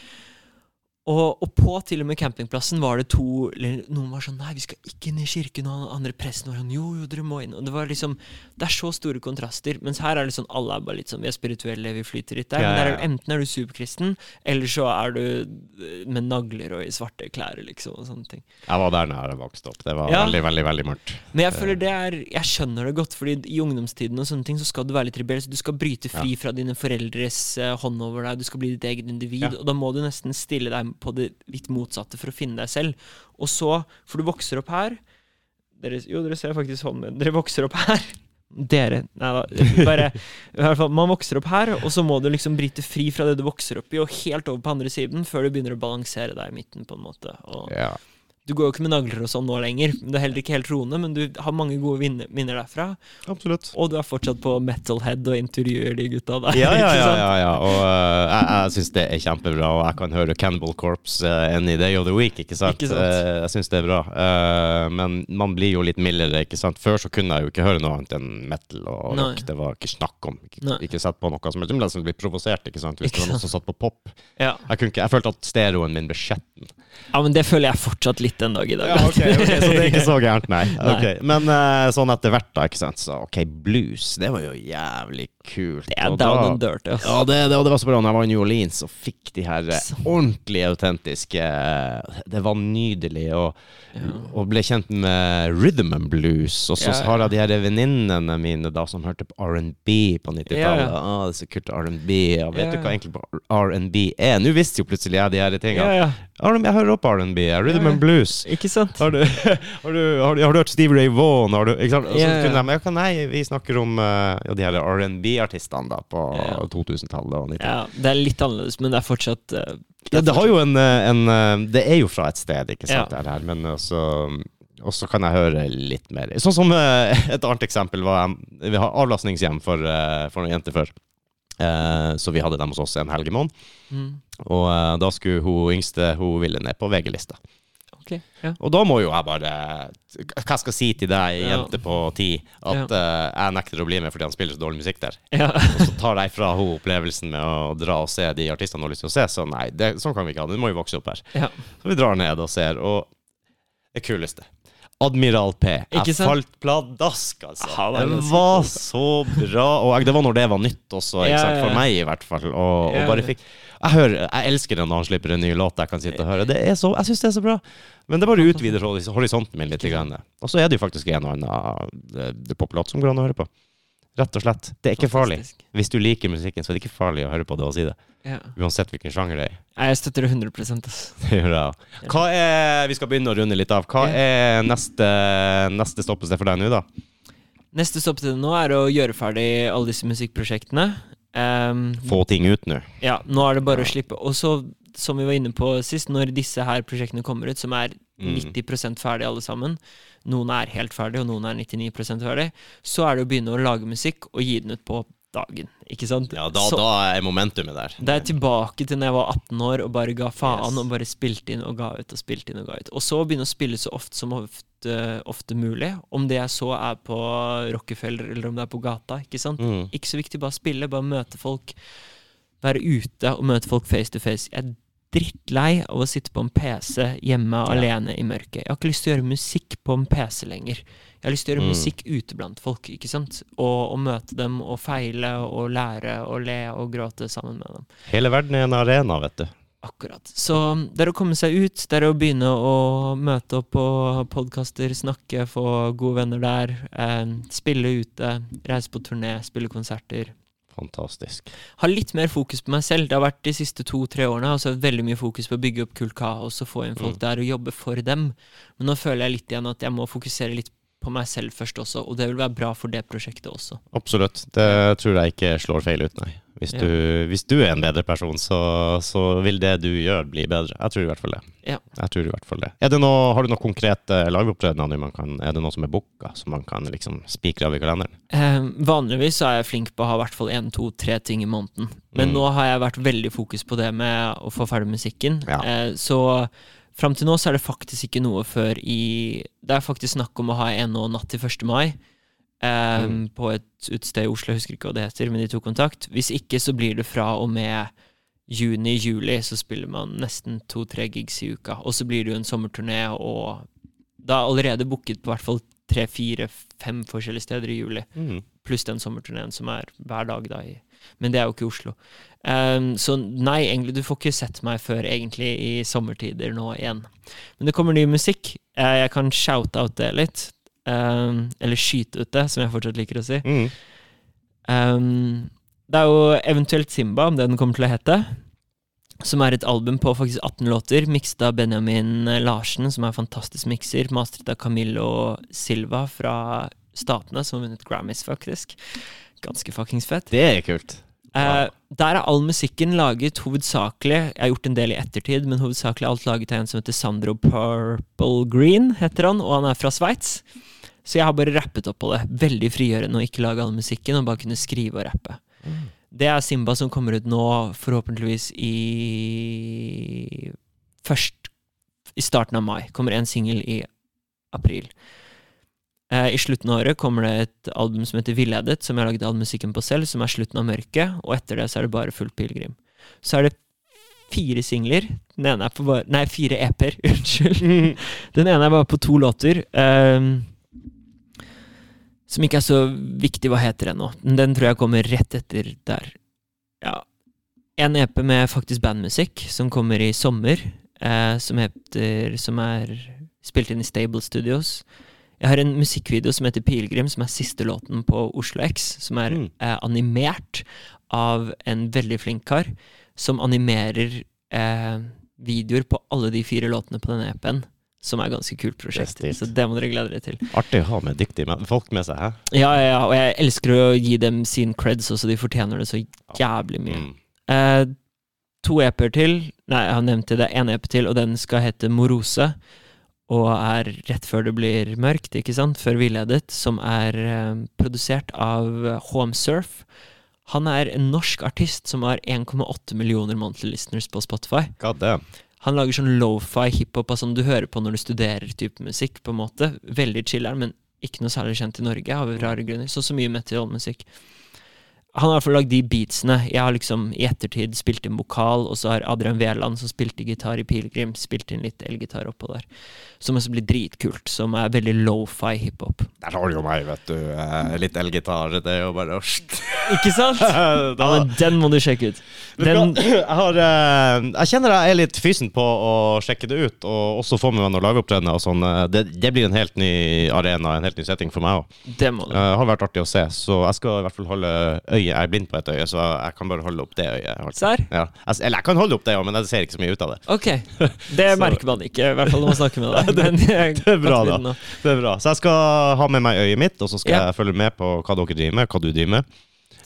Og, og på til og med campingplassen var det to Noen var sånn Nei, vi skal ikke inn i kirken. Og andre presten var sånn Jo, jo, dere må inn. Og det var liksom Det er så store kontraster. Mens her er det sånn alle er bare litt sånn Vi er spirituelle, vi flyter litt der. Ja, Men der er, enten er du superkristen, eller så er du eh, med nagler og i svarte klær, liksom. Og sånne ting. Jeg var der da jeg vokste opp. Det var Ja. veldig, veldig veldig mørkt. Men jeg føler det er Jeg skjønner det godt, Fordi i ungdomstiden og sånne ting så skal du være litt rebelsk. Du skal bryte fri fra dine foreldres eh, hånd over deg. Du skal bli ditt eget individ. Ja. Og da må du nesten stille deg på det litt motsatte for å finne deg selv. Og så For du vokser opp her. Dere, jo, dere ser faktisk hånden min. Dere vokser opp her. Dere Nei da. Bare i hvert fall, Man vokser opp her, og så må du liksom bryte fri fra det du vokser opp i, og helt over på andre siden, før du begynner å balansere deg i midten, på en måte. Og Ja. Du går jo ikke med nagler og sånn nå lenger. Du er heller ikke helt roende, men du har mange gode minner derfra. Absolutt. Og du er fortsatt på Metalhead og intervjuer de gutta der. Ja, ja, ja, ja, ja. Og uh, jeg, jeg syns det er kjempebra, og jeg kan høre Cannibal Corpse uh, any day of the week, ikke sant? Ikke sant? Uh, jeg syns det er bra. Eh, men man blir jo litt mildere, ikke sant. Før så kunne jeg jo ikke høre noe annet enn metal og Nei. rock. Det var ikke snakk om. Ikke, Nei. ikke sett på noe som helst. Jeg ble provosert, ikke sant. Hvis Ikke det var noe som satt på pop. Ja. Jeg, kunne ikke, jeg følte at stereoen min ble skjetten. Ja, men det føler jeg fortsatt litt den dag i dag. Ja, ok, ok, Så det er ikke så gærent, nei. Okay. Men uh, sånn etter hvert, da, ikke sant. Så ok, blues, det var jo jævlig kult. Det er Og down da- and dirty. Ja, det, det, og det var så bra når jeg var i New Orleans og fikk de her eh, ordentlig autentiske eh, Det var nydelig. Og, Ja. og ble kjent med rhythm and blues. Og så Ja, har jeg de her venninnene mine da som hørte på R&B på 90-tallet. Ja, ja. Ah, det er så kult R&B. Vet du hva egentlig R&B er? Nå visste jo plutselig jeg de her tingene. Jeg hører opp R&B. Rhythm and blues. Ikke sant? Har du, har, du, har, du, har du hørt Steve Ray Vaughan? Har du, ikke sant? Og så kunne de, ja, nei, vi snakker om eh, ja, de her R&B-artistene da på Ja. 2000-tallet og 90-tallet. Ja, det er litt annerledes, men det er fortsatt eh, Ja, det har jo en, eh, en Det er jo fra et sted, ikke sant, det her, men også og så kan jeg høre litt mer. Sånn som et annet eksempel var Vi har avlastningshjem for, for noen jenter før. Eh, så vi hadde dem hos oss en helg i måneden. mm, Og eh, da skulle hun yngste Hun ville ned på VG-lista. Okay, ja. Og da må jo jeg bare Hva skal jeg si til deg, Ja. jente på ti, at eh, jeg nekter å bli med fordi han spiller så dårlig musikk der. ja. Og så tar jeg fra henne opplevelsen med å dra og se de artistene hun har lyst til å se. Så nei, det, sånn kan vi ikke ha det. Du må jo vokse opp her. ja. Så vi drar ned og ser, og det kuleste Admiral P. Jeg falt pladask, altså. Ja, det det var så bra. Og det var når det var nytt også, Ja, ja, for meg i hvert fall. Og, og bare fikk jeg, hører, jeg elsker det når han slipper en ny låt jeg kan sitte og høre. Det er så, jeg syns det er så bra. Men det bare utvider horisonten min litt. Og så er det jo faktisk en og annen det poplåt som går an å høre på. Rett og slett. Det er ikke farlig. Fantastisk. Hvis du liker musikken, så er det ikke farlig å høre på det og si det. Ja. Uansett hvilken sjanger det er. Nei, Jeg støtter det 100 ass. Det gjør jeg. Hva er, vi skal begynne å runde litt av. Hva er neste, neste stoppested for deg nå, da? Neste stoppested nå er å gjøre ferdig alle disse musikkprosjektene. Um, Få ting ut nå. Ja, nå er det bare å slippe. Og så, som vi var inne på sist, når disse her prosjektene kommer ut, som er. 90 ferdig alle sammen, noen er helt ferdig, og noen er 99% ferdig, så er det å begynne å lage musikk og gi den ut på dagen. Ikke sant? Ja, da, så, da er momentumet der. det er tilbake til når jeg var 18 år og bare ga faen Yes. og bare spilte inn og ga ut og spilte inn og ga ut. Og så begynne å spille så ofte som ofte, ofte mulig. Om det jeg så er på Rockefeller eller om det er på gata. Ikke sant? Mm. Ikke så viktig, bare spille, bare møte folk. Være ute og møte folk face to face. Jeg drittlei av å sitte på en PC hjemme Ja. alene i mørket. Jeg har ikke lyst til å gjøre musikk på en PC lenger. Jeg har lyst til å gjøre Mm. musikk ute blant folk, ikke sant? Og, og møte dem og feile og lære og le og gråte sammen med dem. Hele verden er en arena, vet du. Akkurat. Så det er å komme seg ut, det er å begynne å møte opp på podkaster, snakke, få gode venner der, eh, spille ute, reise på turné, spille konserter. Fantastisk. Ha litt mer fokus på meg selv. Det har vært de siste to-tre årene altså veldig mye fokus på å bygge opp Kult Kaos og få inn folk Mm. der og jobbe for dem. Men nå føler jeg litt igjen at jeg må fokusere litt på meg selv først også, og det vil være bra for det prosjektet også. Absolutt. Det tror jeg ikke slår feil ut, nei. Hvis, Ja. du, hvis du er en bedre person, så, så vil det du gjør, bli bedre. Jeg tror i hvert fall det. Ja. Jeg tror i hvert fall det. Det noe, har du noen konkrete lagopptredener? man Er det noe som er booka, som man kan liksom spikre av i kalenderen? Eh, vanligvis så er jeg flink på å ha i hvert fall én, to, tre ting i måneden. Men Mm. nå har jeg vært veldig fokus på det med å få ferdig musikken. Ja. Eh, så fram til nå så er det faktisk ikke noe før i Det er faktisk snakk om å ha en nå natt til 1. mai. Eh, Mm. På et utested i Oslo, jeg husker ikke hva det heter, men de tok kontakt. Hvis ikke så blir det fra og med juni-juli, så spiller man nesten to-tre gigs i uka. Og så blir det jo en sommerturné, og da er allerede booket på hvert fall tre, fire, fem forskjellige steder i juli. Mm. Pluss den sommerturneen som er hver dag, da. I, men det er jo ikke i Oslo. Um, så nei, egentlig, du får ikke sett meg før egentlig i sommertider nå igjen. Men det kommer ny musikk. Eh, jeg kan shout-out det litt. Ehm, eller skyte ut det, som jeg fortsatt liker å si. Mm. Um, det er jo eventuelt Simba, om det den kommer til å hete. Som er et album på faktisk 18 låter, mikset av Benjamin Larsen, som er fantastisk mikser. Mastret av Camillo Silva fra Statene, som har vunnet Grammys, faktisk. Ganske fuckings fett. Det er kult. Eh, der er all musikken laget hovedsakelig Jeg har gjort en del i ettertid, men hovedsakelig alt laget av en som heter Sandro Purple Green, heter han, og han er fra Sveits. Så jeg har bare rappet opp på det. Veldig frigjørende å ikke lage all musikken, og bare kunne skrive og rappe. Det er Simba som kommer ut nå, forhåpentligvis i Først i starten av mai. Kommer en singel i april. Eh, I slutten av året kommer det et album som heter Villedet, som jeg har laget all musikken på selv, som er slutten av mørket, og etter det så er det bare Fullt pilegrim. Så er det fire singler. Den ene er på bare Nei, fire EP-er, unnskyld. Den ene er bare på to låter. ehm, som ikke er så viktig hva heter ennå. Men Den tror jeg kommer rett etter der. Ja. En EP med faktisk bandmusikk, som kommer i sommer. Eh, som heter Som er spilt inn i Stable Studios. Jeg har en musikkvideo som heter Pilegrim, som er siste låten på Oslo X. Som er Mm. eh, animert av en veldig flink kar, som animerer eh, videoer på alle de fire låtene på denne EP-en. Som er et ganske kult prosjekt. Det. Så det må dere glede dere til. Artig å ha med dyktige folk med seg, hæ? Ja, ja, ja, og jeg elsker å gi dem sin creds også, de fortjener det så jævlig mye. Mm. Eh, to EP-er til. Nei, jeg har nevnt det. Det er én EP til, og den skal hete Morose. Og er rett før det blir mørkt, ikke sant? Før Villedet. Som er eh, produsert av HM Surf. Han er en norsk artist som har 1,8 millioner monthly listeners på Spotify. God damn. Han lager sånn lofi hiphop av sånn du hører på når du studerer type musikk, på en måte. Veldig chiller'n, men ikke noe særlig kjent i Norge, av rare grunner. Så så mye metal-musikk. Han har i hvert fall lagd de beatsene. Jeg har liksom i ettertid spilt inn vokal, og så har Adrian Veland, som spilte gitar i Pilegrim, spilt inn litt elgitar oppå der. Som også blir dritkult. Som er veldig lofi hiphop. Der har du jo meg, vet du. Eh, Litt elgitar. Det er jo bare. Ikke sant? Ja, men den må du sjekke ut. den, jeg, har, eh, jeg kjenner jeg er litt fysen på å sjekke det ut, og også få med meg noen lagopptredener og sånn. Eh, Det, det blir en helt ny arena, en helt ny setting for meg òg. det må du. Det har vært artig å se, så jeg skal i hvert fall holde øyet Jeg er blind på et øye, så jeg kan bare holde opp det øyet. Serr? Ja. Altså, eller jeg kan holde opp det men jeg ser ikke så mye ut av det. Ok. Det merker man ikke, i hvert fall når man snakker med deg. Men jeg det er bra, da. Det er bra. Så jeg skal ha med meg øyet mitt, og så skal Ja. jeg følge med på hva dere driver med, hva du driver med.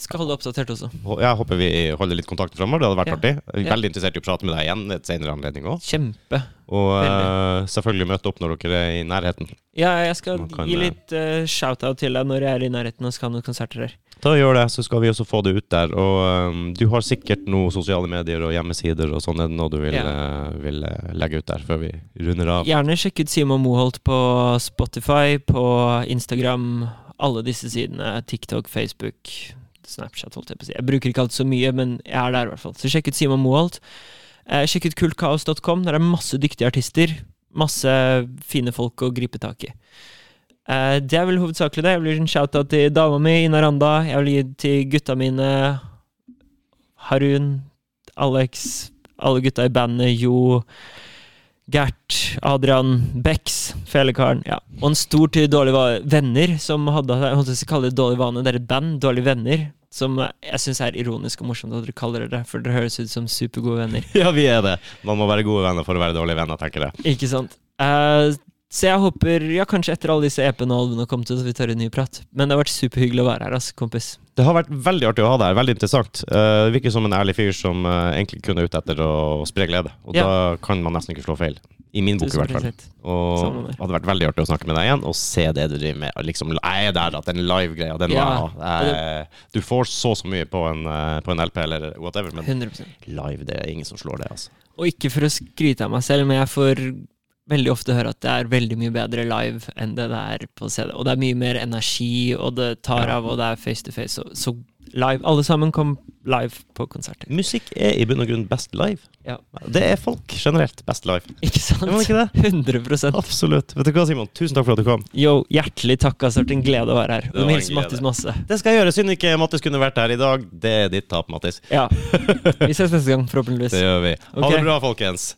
Skal holde oppdatert også. Jeg håper vi holder litt kontakt framover. Det hadde vært Ja. artig. Veldig interessert i å prate med deg igjen et senere anledning òg. Kjempe. Og uh, selvfølgelig møte opp når dere er i nærheten. Ja, jeg skal kan, gi eh, litt uh, shout-out til deg når jeg er i nærheten og skal ha noen konserter der. Da Gjør det, så skal vi også få det ut der. Og um, du har sikkert noen sosiale medier og hjemmesider og sånn. Er det noe du vil, Ja. uh, vil legge ut der før vi runder av? Gjerne sjekk ut Simon Moholt på Spotify, på Instagram, alle disse sidene. TikTok, Facebook, Snapchat, holdt jeg på å si. Jeg bruker ikke alltid så mye, men jeg er der i hvert fall. Så sjekk ut Simon Moholt. Eh, sjekk ut kultkaos.com. Der er masse dyktige artister. Masse fine folk å gripe tak i. Eh, det er vel hovedsakelig det. Jeg vil gi en shout-out til dama mi, Ina Randa. Jeg vil gi til gutta mine Harun, Alex, alle gutta i bandet, Jo, Gert, Adrian, Bex, Felekaren. Ja. Og en stor til Dårlige venner, som hadde Jeg holdt å kalle det Dårlige vane. Det er et band, Dårlige venner, som jeg syns er ironisk og morsomt at dere kaller det det, for dere høres ut som supergode venner. Ja, vi er det. Man må være gode venner for å være dårlige venner, tenker jeg. Ikke sant? Eh, så jeg håper, ja, kanskje etter alle disse EP-ene og albumene kom til, så vi tar en ny prat. Men det har vært superhyggelig å være her, altså, kompis. Det har vært veldig artig å ha deg her. Veldig interessant. Uh, virker som en ærlig fyr som uh, egentlig kun er ute etter å spre glede. Og Ja. da kan man nesten ikke slå feil. I min bok, i hvert fall. Og det hadde vært veldig artig å snakke med deg igjen og se det du driver med. Liksom, jeg er der, at den live-greia, den Ja. eh, Du får så så mye på en, eh, på en LP eller whatever, men 100 live, det er ingen som slår det, altså. Og ikke for å skryte av meg selv, men jeg får veldig ofte høre at det er veldig mye bedre live enn det det er på CD. Og det er mye mer energi, og det tar av, og det er face to face. Så, så live Alle sammen kom live på konserter. Musikk er i bunn og grunn best live. Ja. Det er folk generelt best live. Ikke sant? Men ikke det? 100 Absolutt. Vet du hva, Simon? Tusen takk for at du kom. Yo, hjertelig takk. Altså, det har vært en glede å være her. Og en hilse. Mattis masse. Det skal jeg gjøre. Synd ikke Mattis kunne vært her i dag. Det er ditt tap, Mattis. Ja. Vi ses neste gang, forhåpentligvis. Det gjør vi. Ha okay. det bra, folkens.